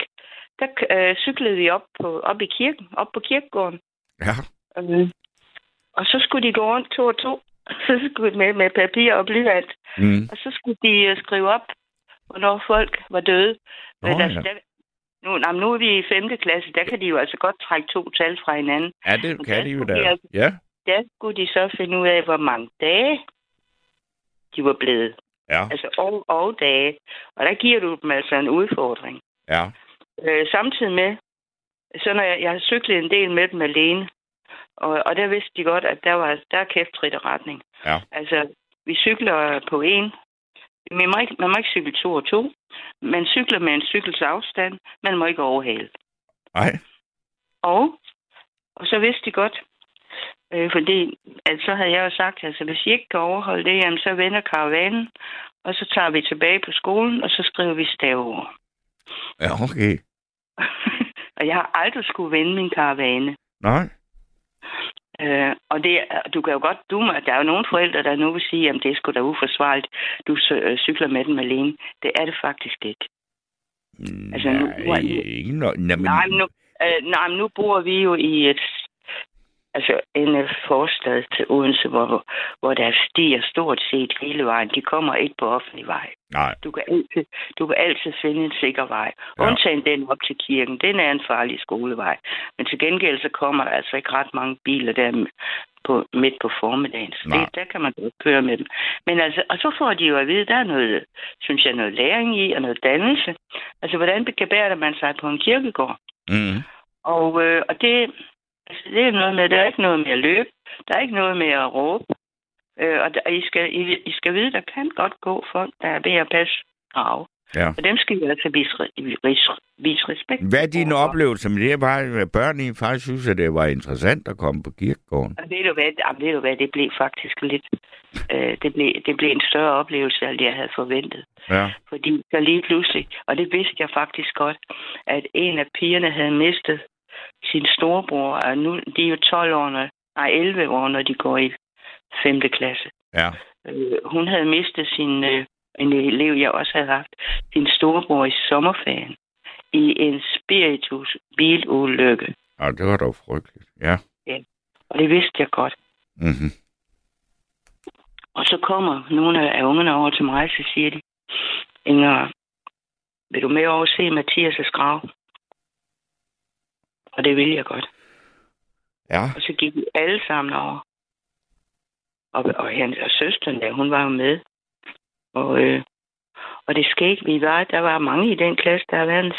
der øh, cyklede vi op, på, op i kirken, op på kirkegården. Ja. Øh, og så skulle de gå rundt to og to. Så skulle med, med papir og blyant. Mm. Og så skulle de øh, skrive op, hvornår folk var døde. Nå, Men altså, ja. der, nu, nej, nu er vi i 5. klasse, der kan de jo altså godt trække to tal fra hinanden. Ja, det Men kan der de jo da. de altså- Ja. Der skulle de så finde ud af, hvor mange dage de var blevet. Ja. Altså år og dage. Og der giver du dem altså en udfordring. Ja. Øh, samtidig med, så når jeg, jeg har cyklet en del med dem alene, og, og der vidste de godt, at der var der er kæft trit og retning. Ja. Altså, vi cykler på en. Man må, ikke, man må ikke cykle to og to. Man cykler med en cykels afstand. Man må ikke overhale. Nej. Og, og så vidste de godt, øh, fordi altså, så havde jeg jo sagt, altså hvis I ikke kan overholde det, jamen, så vender karavanen, og så tager vi tilbage på skolen, og så skriver vi staveord. Ja, okay. og jeg har aldrig skulle vende min karavane. Nej. Øh, og det, du kan jo godt, du, der er jo nogle forældre, der nu vil sige, at det er sgu da uforsvarligt, du øh, cykler med den alene. Det er det faktisk ikke. Altså, nu- Nej, ikke no, nej, men, Nej, men nu, øh, nej, men nu bor vi jo i et altså en øh, forstad til Odense, hvor, hvor der stiger stort set hele vejen. De kommer ikke på offentlig vej. nej. Du kan altid, du kan altid finde en sikker vej. Ja. Undtagen den op til kirken. Den er en farlig skolevej. Men til gengæld så kommer der altså ikke ret mange biler der på, midt på formiddagen. Så det, der kan man godt køre med dem. Men altså, og så får de jo at vide, der er noget, synes jeg, noget læring i og noget dannelse. Altså, hvordan gebærer man sig på en kirkegård? Mm. Og, øh, og det, altså, det er noget med, der er ikke noget med at løbe. Der er ikke noget med at råbe. Øh, og der, I, skal, I, I skal vide, der kan godt gå folk, der er ved at passe grav. Ja. Og dem skal vi altså vise, vise, vise respekt. Hvad er din overfor. oplevelse med det? Var, at børn i faktisk synes, at det var interessant at komme på kirkegården? Og ved du hvad, jamen, ved du hvad det blev faktisk lidt... Øh, det, blev, det blev en større oplevelse, end jeg havde forventet. Ja. Fordi så lige pludselig, og det vidste jeg faktisk godt, at en af pigerne havde mistet sin storebror, og nu de er jo 12 år, når, nej 11 år, når de går i 5. klasse. Ja. Øh, hun havde mistet sin, øh, en elev, jeg også havde haft, sin storebror i sommerferien i en spiritus bilulykke. Ja, det var dog frygteligt. Ja. Og det vidste jeg godt. Mm-hmm. Og så kommer nogle af ungerne over til mig, så siger de, Inger, vil du med over og se Mathias' grav? Og det vil jeg godt. Ja. Og så gik vi alle sammen over. Og, og hans og søsteren der, hun var jo med. Og, øh, og det skete, vi var, der var mange i den klasse, der har været en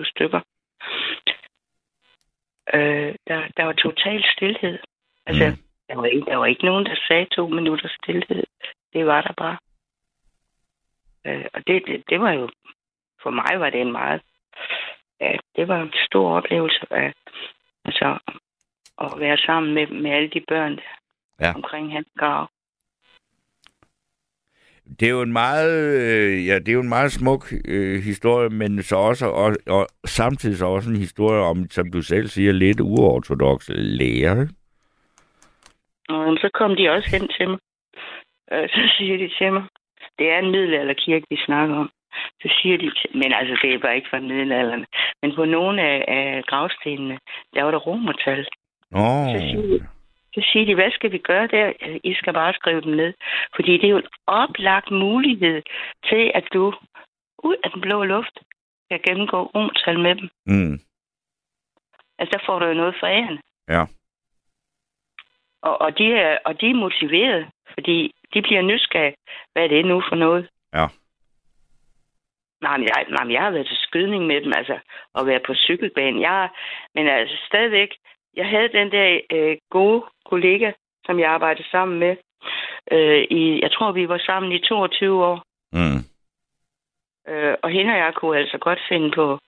4-25 stykker. Øh, der, der var total stillhed. Altså, mm. der, var ikke, der var ikke nogen, der sagde to minutter stillhed. Det var der bare. Øh, og det, det, det var jo, for mig var det en meget, ja, det var en stor oplevelse af, altså, at være sammen med, med alle de børn Ja. omkring hans grav. Det er jo en meget, øh, ja, det er jo en meget smuk øh, historie, men så også, og, og samtidig så også en historie om, som du selv siger, lidt uortodoxe lærer. ikke? Og så kom de også hen til mig. Øh, så siger de til mig, det er en middelalderkirke, vi snakker om. Så siger de men altså, det er bare ikke fra middelalderen. Men på nogle af, af gravstenene, der var der romertal. Åh, Så siger, de, så siger de, hvad skal vi gøre der? I skal bare skrive dem ned. Fordi det er jo en oplagt mulighed til, at du ud af den blå luft kan gennemgå romertal med dem. mm, Altså, der får du jo noget for æren. ja. Og, og, de er, og de er motiveret, fordi de bliver nysgerrige. Hvad er det nu for noget? Ja. Nej, men jeg, nej, men jeg har været til skydning med dem, altså, og været på cykelbanen. Jeg, men altså, stadigvæk, jeg havde den der øh, gode kollega, som jeg arbejdede sammen med. Øh, i, jeg tror, vi var sammen i 22 år. Mm, Øh, og hende og jeg kunne altså godt finde på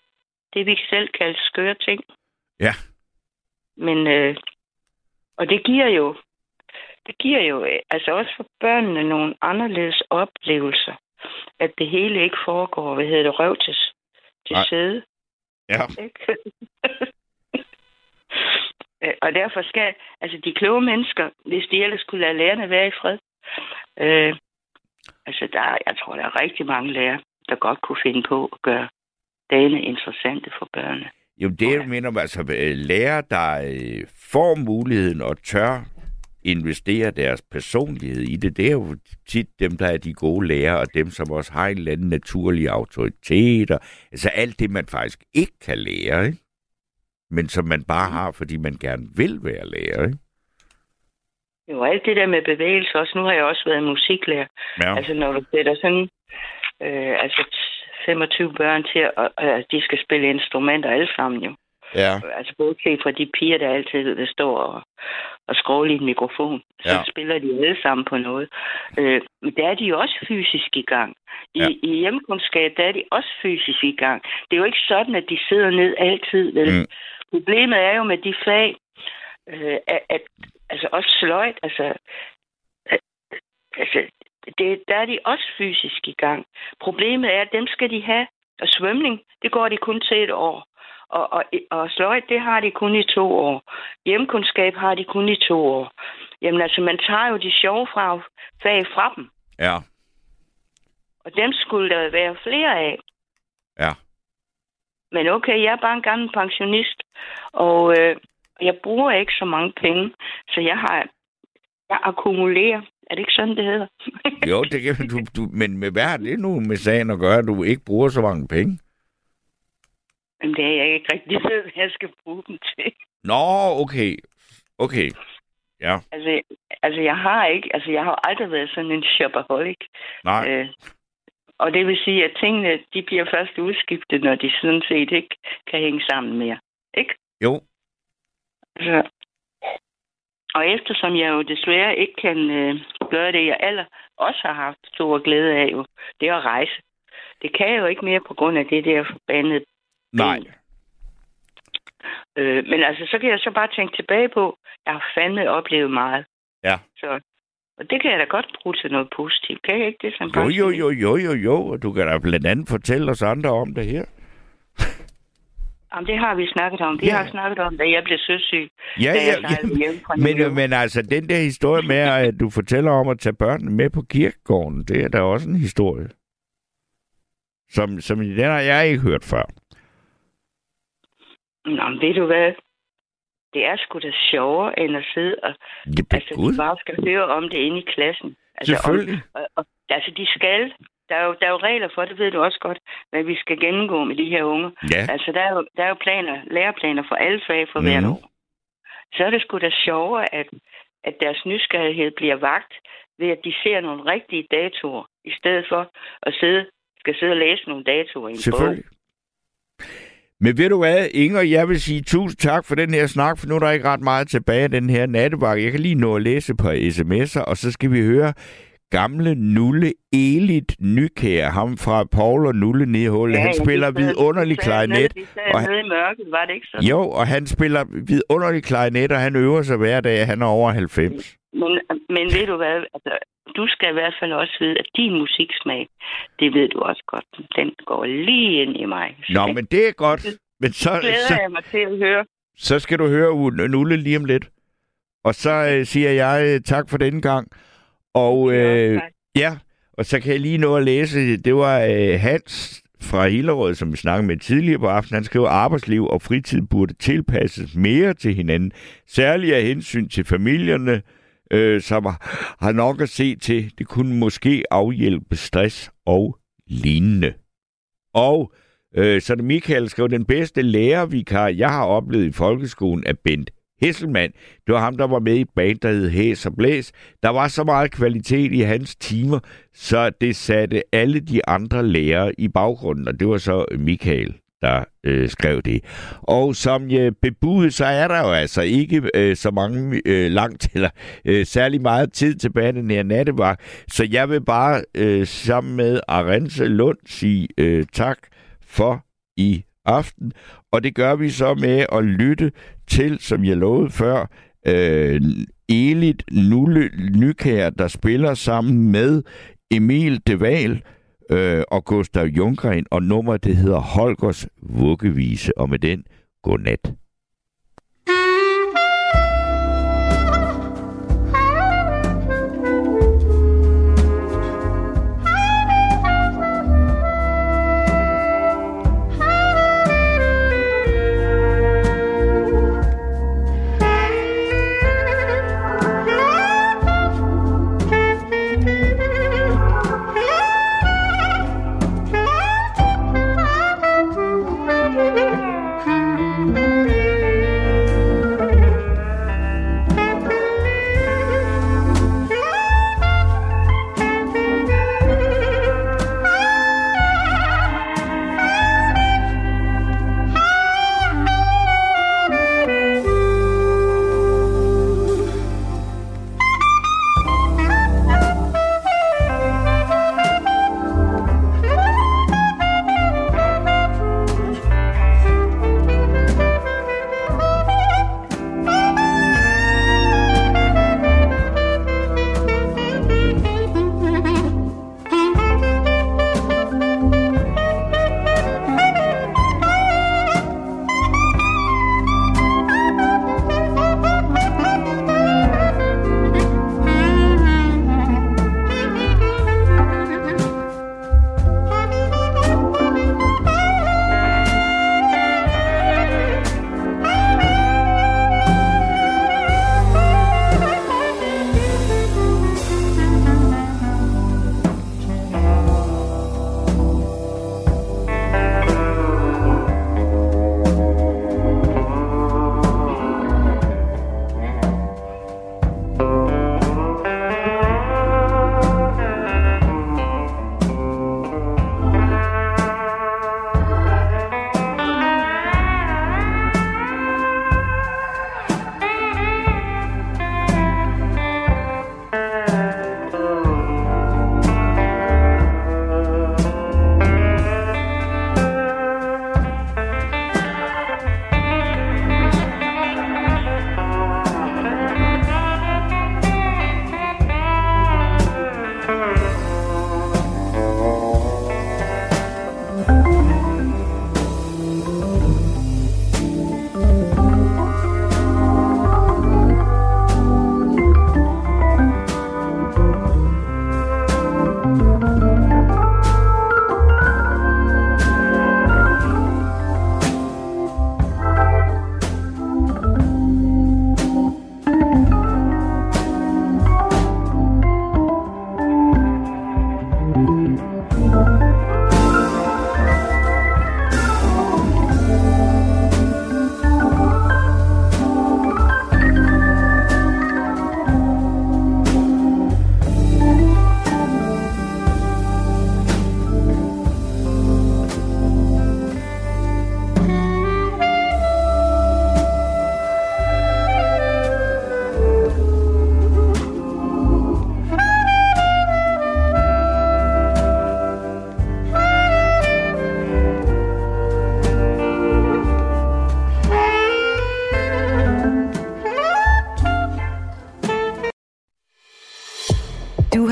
det, vi selv kalder skøre ting. ja. Men, øh, og det giver jo, det giver jo øh, altså også for børnene nogle anderledes oplevelser. At det hele ikke foregår, hvad hedder det, røv til, til Nej. sæde. Ja. Ikke? Og derfor skal, altså de kloge mennesker, hvis de ellers skulle lade lærerne være i fred, øh, altså der, er- jeg tror, der er rigtig mange lærere, der godt kunne finde på at gøre dagene interessante for børnene. Jo, det jeg mener man, altså øh, lærer, der øh, får muligheden og tør investere deres personlighed i det, det er jo tit dem, der er de gode lærere, og dem, som også har en eller anden naturlig autoritet, og, altså alt det, man faktisk ikke kan lære, ikke? men som man bare har, fordi man gerne vil være lærer. Ikke? Jo, alt det der med bevægelse også. Nu har jeg også været musiklærer. Ja. Altså, når du sætter sådan, øh, altså 25 børn til, at øh, de skal spille instrumenter alle sammen jo. Ja. Altså, både set fra de piger, der altid vil stå og, og skråle i en mikrofon, så Ja. spiller de alle sammen på noget. Øh, men der er de jo også fysisk i gang. I, Ja. I hjemkundskab, der er de også fysisk i gang. Det er jo ikke sådan, at de sidder ned altid, vel? Mm. Problemet er jo med de fag, øh, at, at altså også sløjt, altså, at, altså det, der er de også fysisk i gang. Problemet er, at dem skal de have, og svømning, det går de kun til et år. Og, og, og sløjt, det har de kun i to år. Hjemkundskab har de kun i to år. Jamen altså, man tager jo de sjove fra, fag fra dem. Ja. Og dem skulle der være flere af. Ja. Men okay, jeg er bare en gammel pensionist, og øh, jeg bruger ikke så mange penge, så jeg har jeg akkumulerer. Er det ikke sådan, det hedder? Jo, det kan du, du, men med, hvad har det nu med sagen at gøre, at du ikke bruger så mange penge? Men det er jeg ikke rigtig ved, hvad jeg skal bruge dem til. Nå, okay. Okay. Ja, Altså, altså jeg har ikke, altså jeg har aldrig været sådan en shopaholic. nej. Øh, og det vil sige, at tingene, de bliver først udskiftet, når de sådan set ikke kan hænge sammen mere. Ikke? Jo, Altså, og eftersom jeg jo desværre ikke kan øh, gøre det, jeg aller også har haft stor glæde af, jo, det er at rejse. Det kan jeg jo ikke mere på grund af det der forbandede nej. Øh, men altså, så kan jeg så bare tænke tilbage på, at jeg har fandme oplevet meget. Ja. Så, og det kan jeg da godt bruge til noget positivt. Kan jeg ikke det? Som Jo, jo, jo, jo, jo, jo, og du kan da blandt andet fortælle os andre om det her. Jamen, det har vi snakket om. Vi Ja. har snakket om, da jeg blev søsyg. Ja, ja, ja. Men, øh, men altså, den der historie med, at du fortæller om at tage børnene med på kirkegården, det er da også en historie. Som, som den har jeg ikke hørt før. Nå, men ved du hvad? Det er sgu da sjovere, end at sidde og... Ja, Altså, de bare skal høre om det inde i klassen. Altså, selvfølgelig. Om, og, og, altså, de skal... Der er, jo, der er jo regler for, det ved du også godt, hvad vi skal gennemgå med de her unge. Ja, Altså, der er jo, der er jo planer, læreplaner for alle fag for hvert Mhm. år. Så er det sgu da sjovere, at, at deres nysgerrighed bliver vagt ved, at de ser nogle rigtige datoer, i stedet for at sidde, skal sidde og læse nogle datoer i en selvfølgelig. Men ved du hvad, Inger, jeg vil sige tusind tak for den her snak, for nu er der ikke ret meget tilbage af den her nattebakke. Jeg kan lige nå at læse på sms'er, og så skal vi høre gamle Nulle Elit Nykær, ham fra Paul og Nulle Nedhul. bog. han spiller vidunderlig klarinet. og han- i mørket, var det ikke sådan? Jo, og han spiller vidunderlig klarinet, og han øver sig hver dag. Han er over 90. Men, men ved du hvad, altså, du skal i hvert fald også vide, at din musiksmag, det ved du også godt, den går lige ind i mig. Så Nå, men det er godt. Men så, glæder så, jeg mig til at høre. så skal du høre Nulle lige om lidt. Og så øh, siger jeg øh, tak for denne gang. Og øh, tak. ja, og så kan jeg lige nå at læse. Det var øh, Hans fra Hillerød, som vi snakkede med tidligere på aftenen. Han skriver, arbejdsliv og fritid burde tilpasses mere til hinanden. Særligt af hensyn til familierne, øh, som har- har nok at se til. Det kunne måske afhjælpe stress og lignende. Og øh, så det Michael, skrev, den bedste lærervikar, jeg har oplevet i folkeskolen, er Bent Hesselmann. Det var ham, der var med i et band, der hed Hæs og Blæs. Der var så meget kvalitet i hans timer, så det satte alle de andre lærere i baggrunden, og det var så Michael, der øh, skrev det. Og som øh, jeg bebudede, så er der jo altså ikke øh, så mange øh, langt eller øh, særlig meget tid tilbage den her nattevagt. Så jeg vil bare øh, sammen med Arense Lund sige øh, tak for i aften. Og det gør vi så med at lytte til, som jeg lovede før, øh, Elit Nulle Nykær, der spiller sammen med Emil Deval øh, og Gustav Jungren, og nummer det hedder Holgers Vuggevise, og med den, godnat.